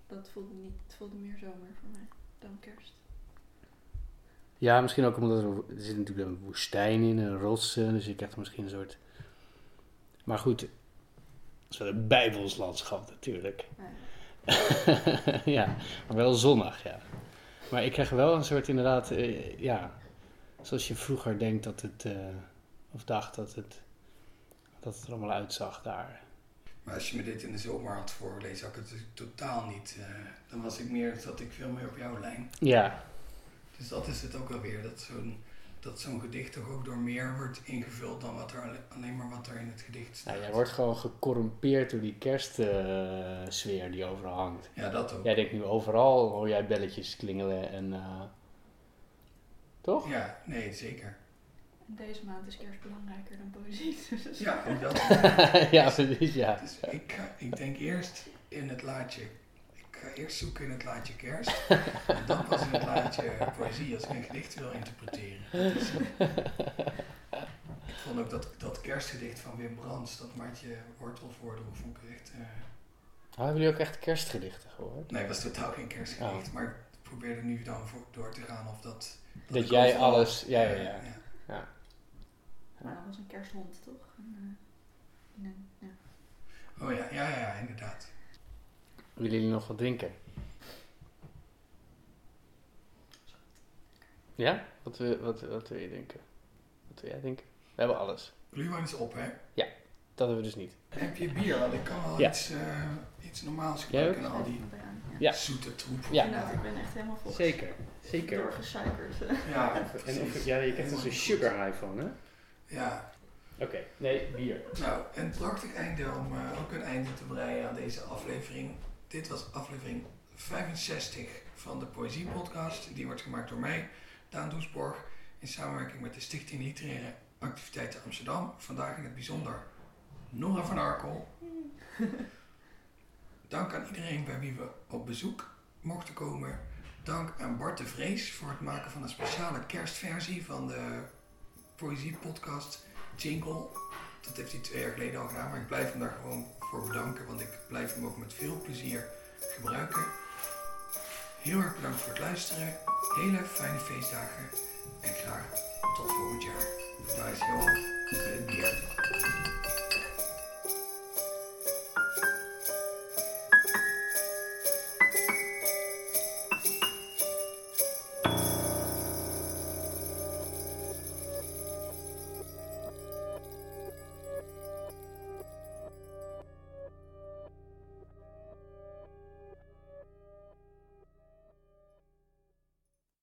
Dat voelde, niet, het voelde meer zomer voor mij dan kerst. ja misschien ook omdat er, er zit natuurlijk een woestijn in, een rotsen, dus je krijgt misschien een soort... Maar goed, het is wel een bijbels landschap natuurlijk. Ja. ja, maar wel zonnig, ja. Maar ik krijg wel een soort inderdaad, eh, ja, zoals je vroeger denkt dat het, eh, of dacht dat het, dat het er allemaal uitzag daar. Maar als je me dit in de zomer had voorgelezen, had ik het totaal niet. eh, dan was ik meer, zat ik veel meer op jouw lijn. Ja, Dus dat is het ook wel weer. Dat zo'n, dat zo'n gedicht toch ook door meer wordt ingevuld dan wat er alle- alleen maar wat er in het gedicht staat. nou, jij wordt gewoon gecorrumpeerd door die kerstsfeer die overal hangt. Ja, dat ook. Jij denkt nu overal, hoor jij belletjes klingelen en... eh, toch? Ja, nee, zeker. En deze maand is kerst belangrijker dan poëzie. Dus Ja, ook dat. ja, precies, ja. Dus ik, ga, ik denk eerst in het laadje. Ik ga eerst zoeken in het laadje kerst. en dan pas in het laadje poëzie als ik een gedicht wil interpreteren. Dus, ik vond ook dat, dat kerstgedicht van Wim Brands, dat Maartje Wortel voordroeg, vond ik echt. eh, Oh, hebben jullie ook echt kerstgedichten gehoord? nee, het was totaal geen kerstgedicht. Maar ik probeerde nu dan voor, door te gaan of dat. Dat jij alles... Ja, ja, ja. Maar dat was een kersthond, toch? En, eh, nee, ja. Oh ja, ja, ja, ja, inderdaad. Willen jullie nog wat drinken? Ja? Wat wil, wat, wat wil je denken? Wat wil jij denken? We hebben alles. Gluwijn is op, hè? Dat hebben we dus niet. Heb je bier? Want ik kan wel Ja. iets, eh, iets normaals gebruiken en al die ja. Ja. zoete troep. Ja. Inderdaad, ik ben echt helemaal vol. Zeker. Zeker. Doorgesuikerd. Ja, En of, ja, je krijgt dus een sugar high van, hè? Ja, Oké. Nee, bier. nou, een prachtig einde om eh, ook een einde te breien aan deze aflevering. Dit was aflevering 65 van de Poëzie Podcast. Die wordt gemaakt door mij, Daan Doesborg, in samenwerking met de Stichting Literaire Activiteiten Amsterdam. Vandaag in het bijzonder Nora van Arkel. Dank aan iedereen bij wie we op bezoek mochten komen. Dank aan Bart de Vrees voor het maken van een speciale kerstversie van de Poëzie Podcast jingle. Dat heeft hij twee jaar geleden al gedaan, maar ik blijf hem daar gewoon voor bedanken, want ik blijf hem ook met veel plezier gebruiken. Heel erg bedankt voor het luisteren. Hele fijne feestdagen en graag tot volgend jaar. Daar is Johan het bier.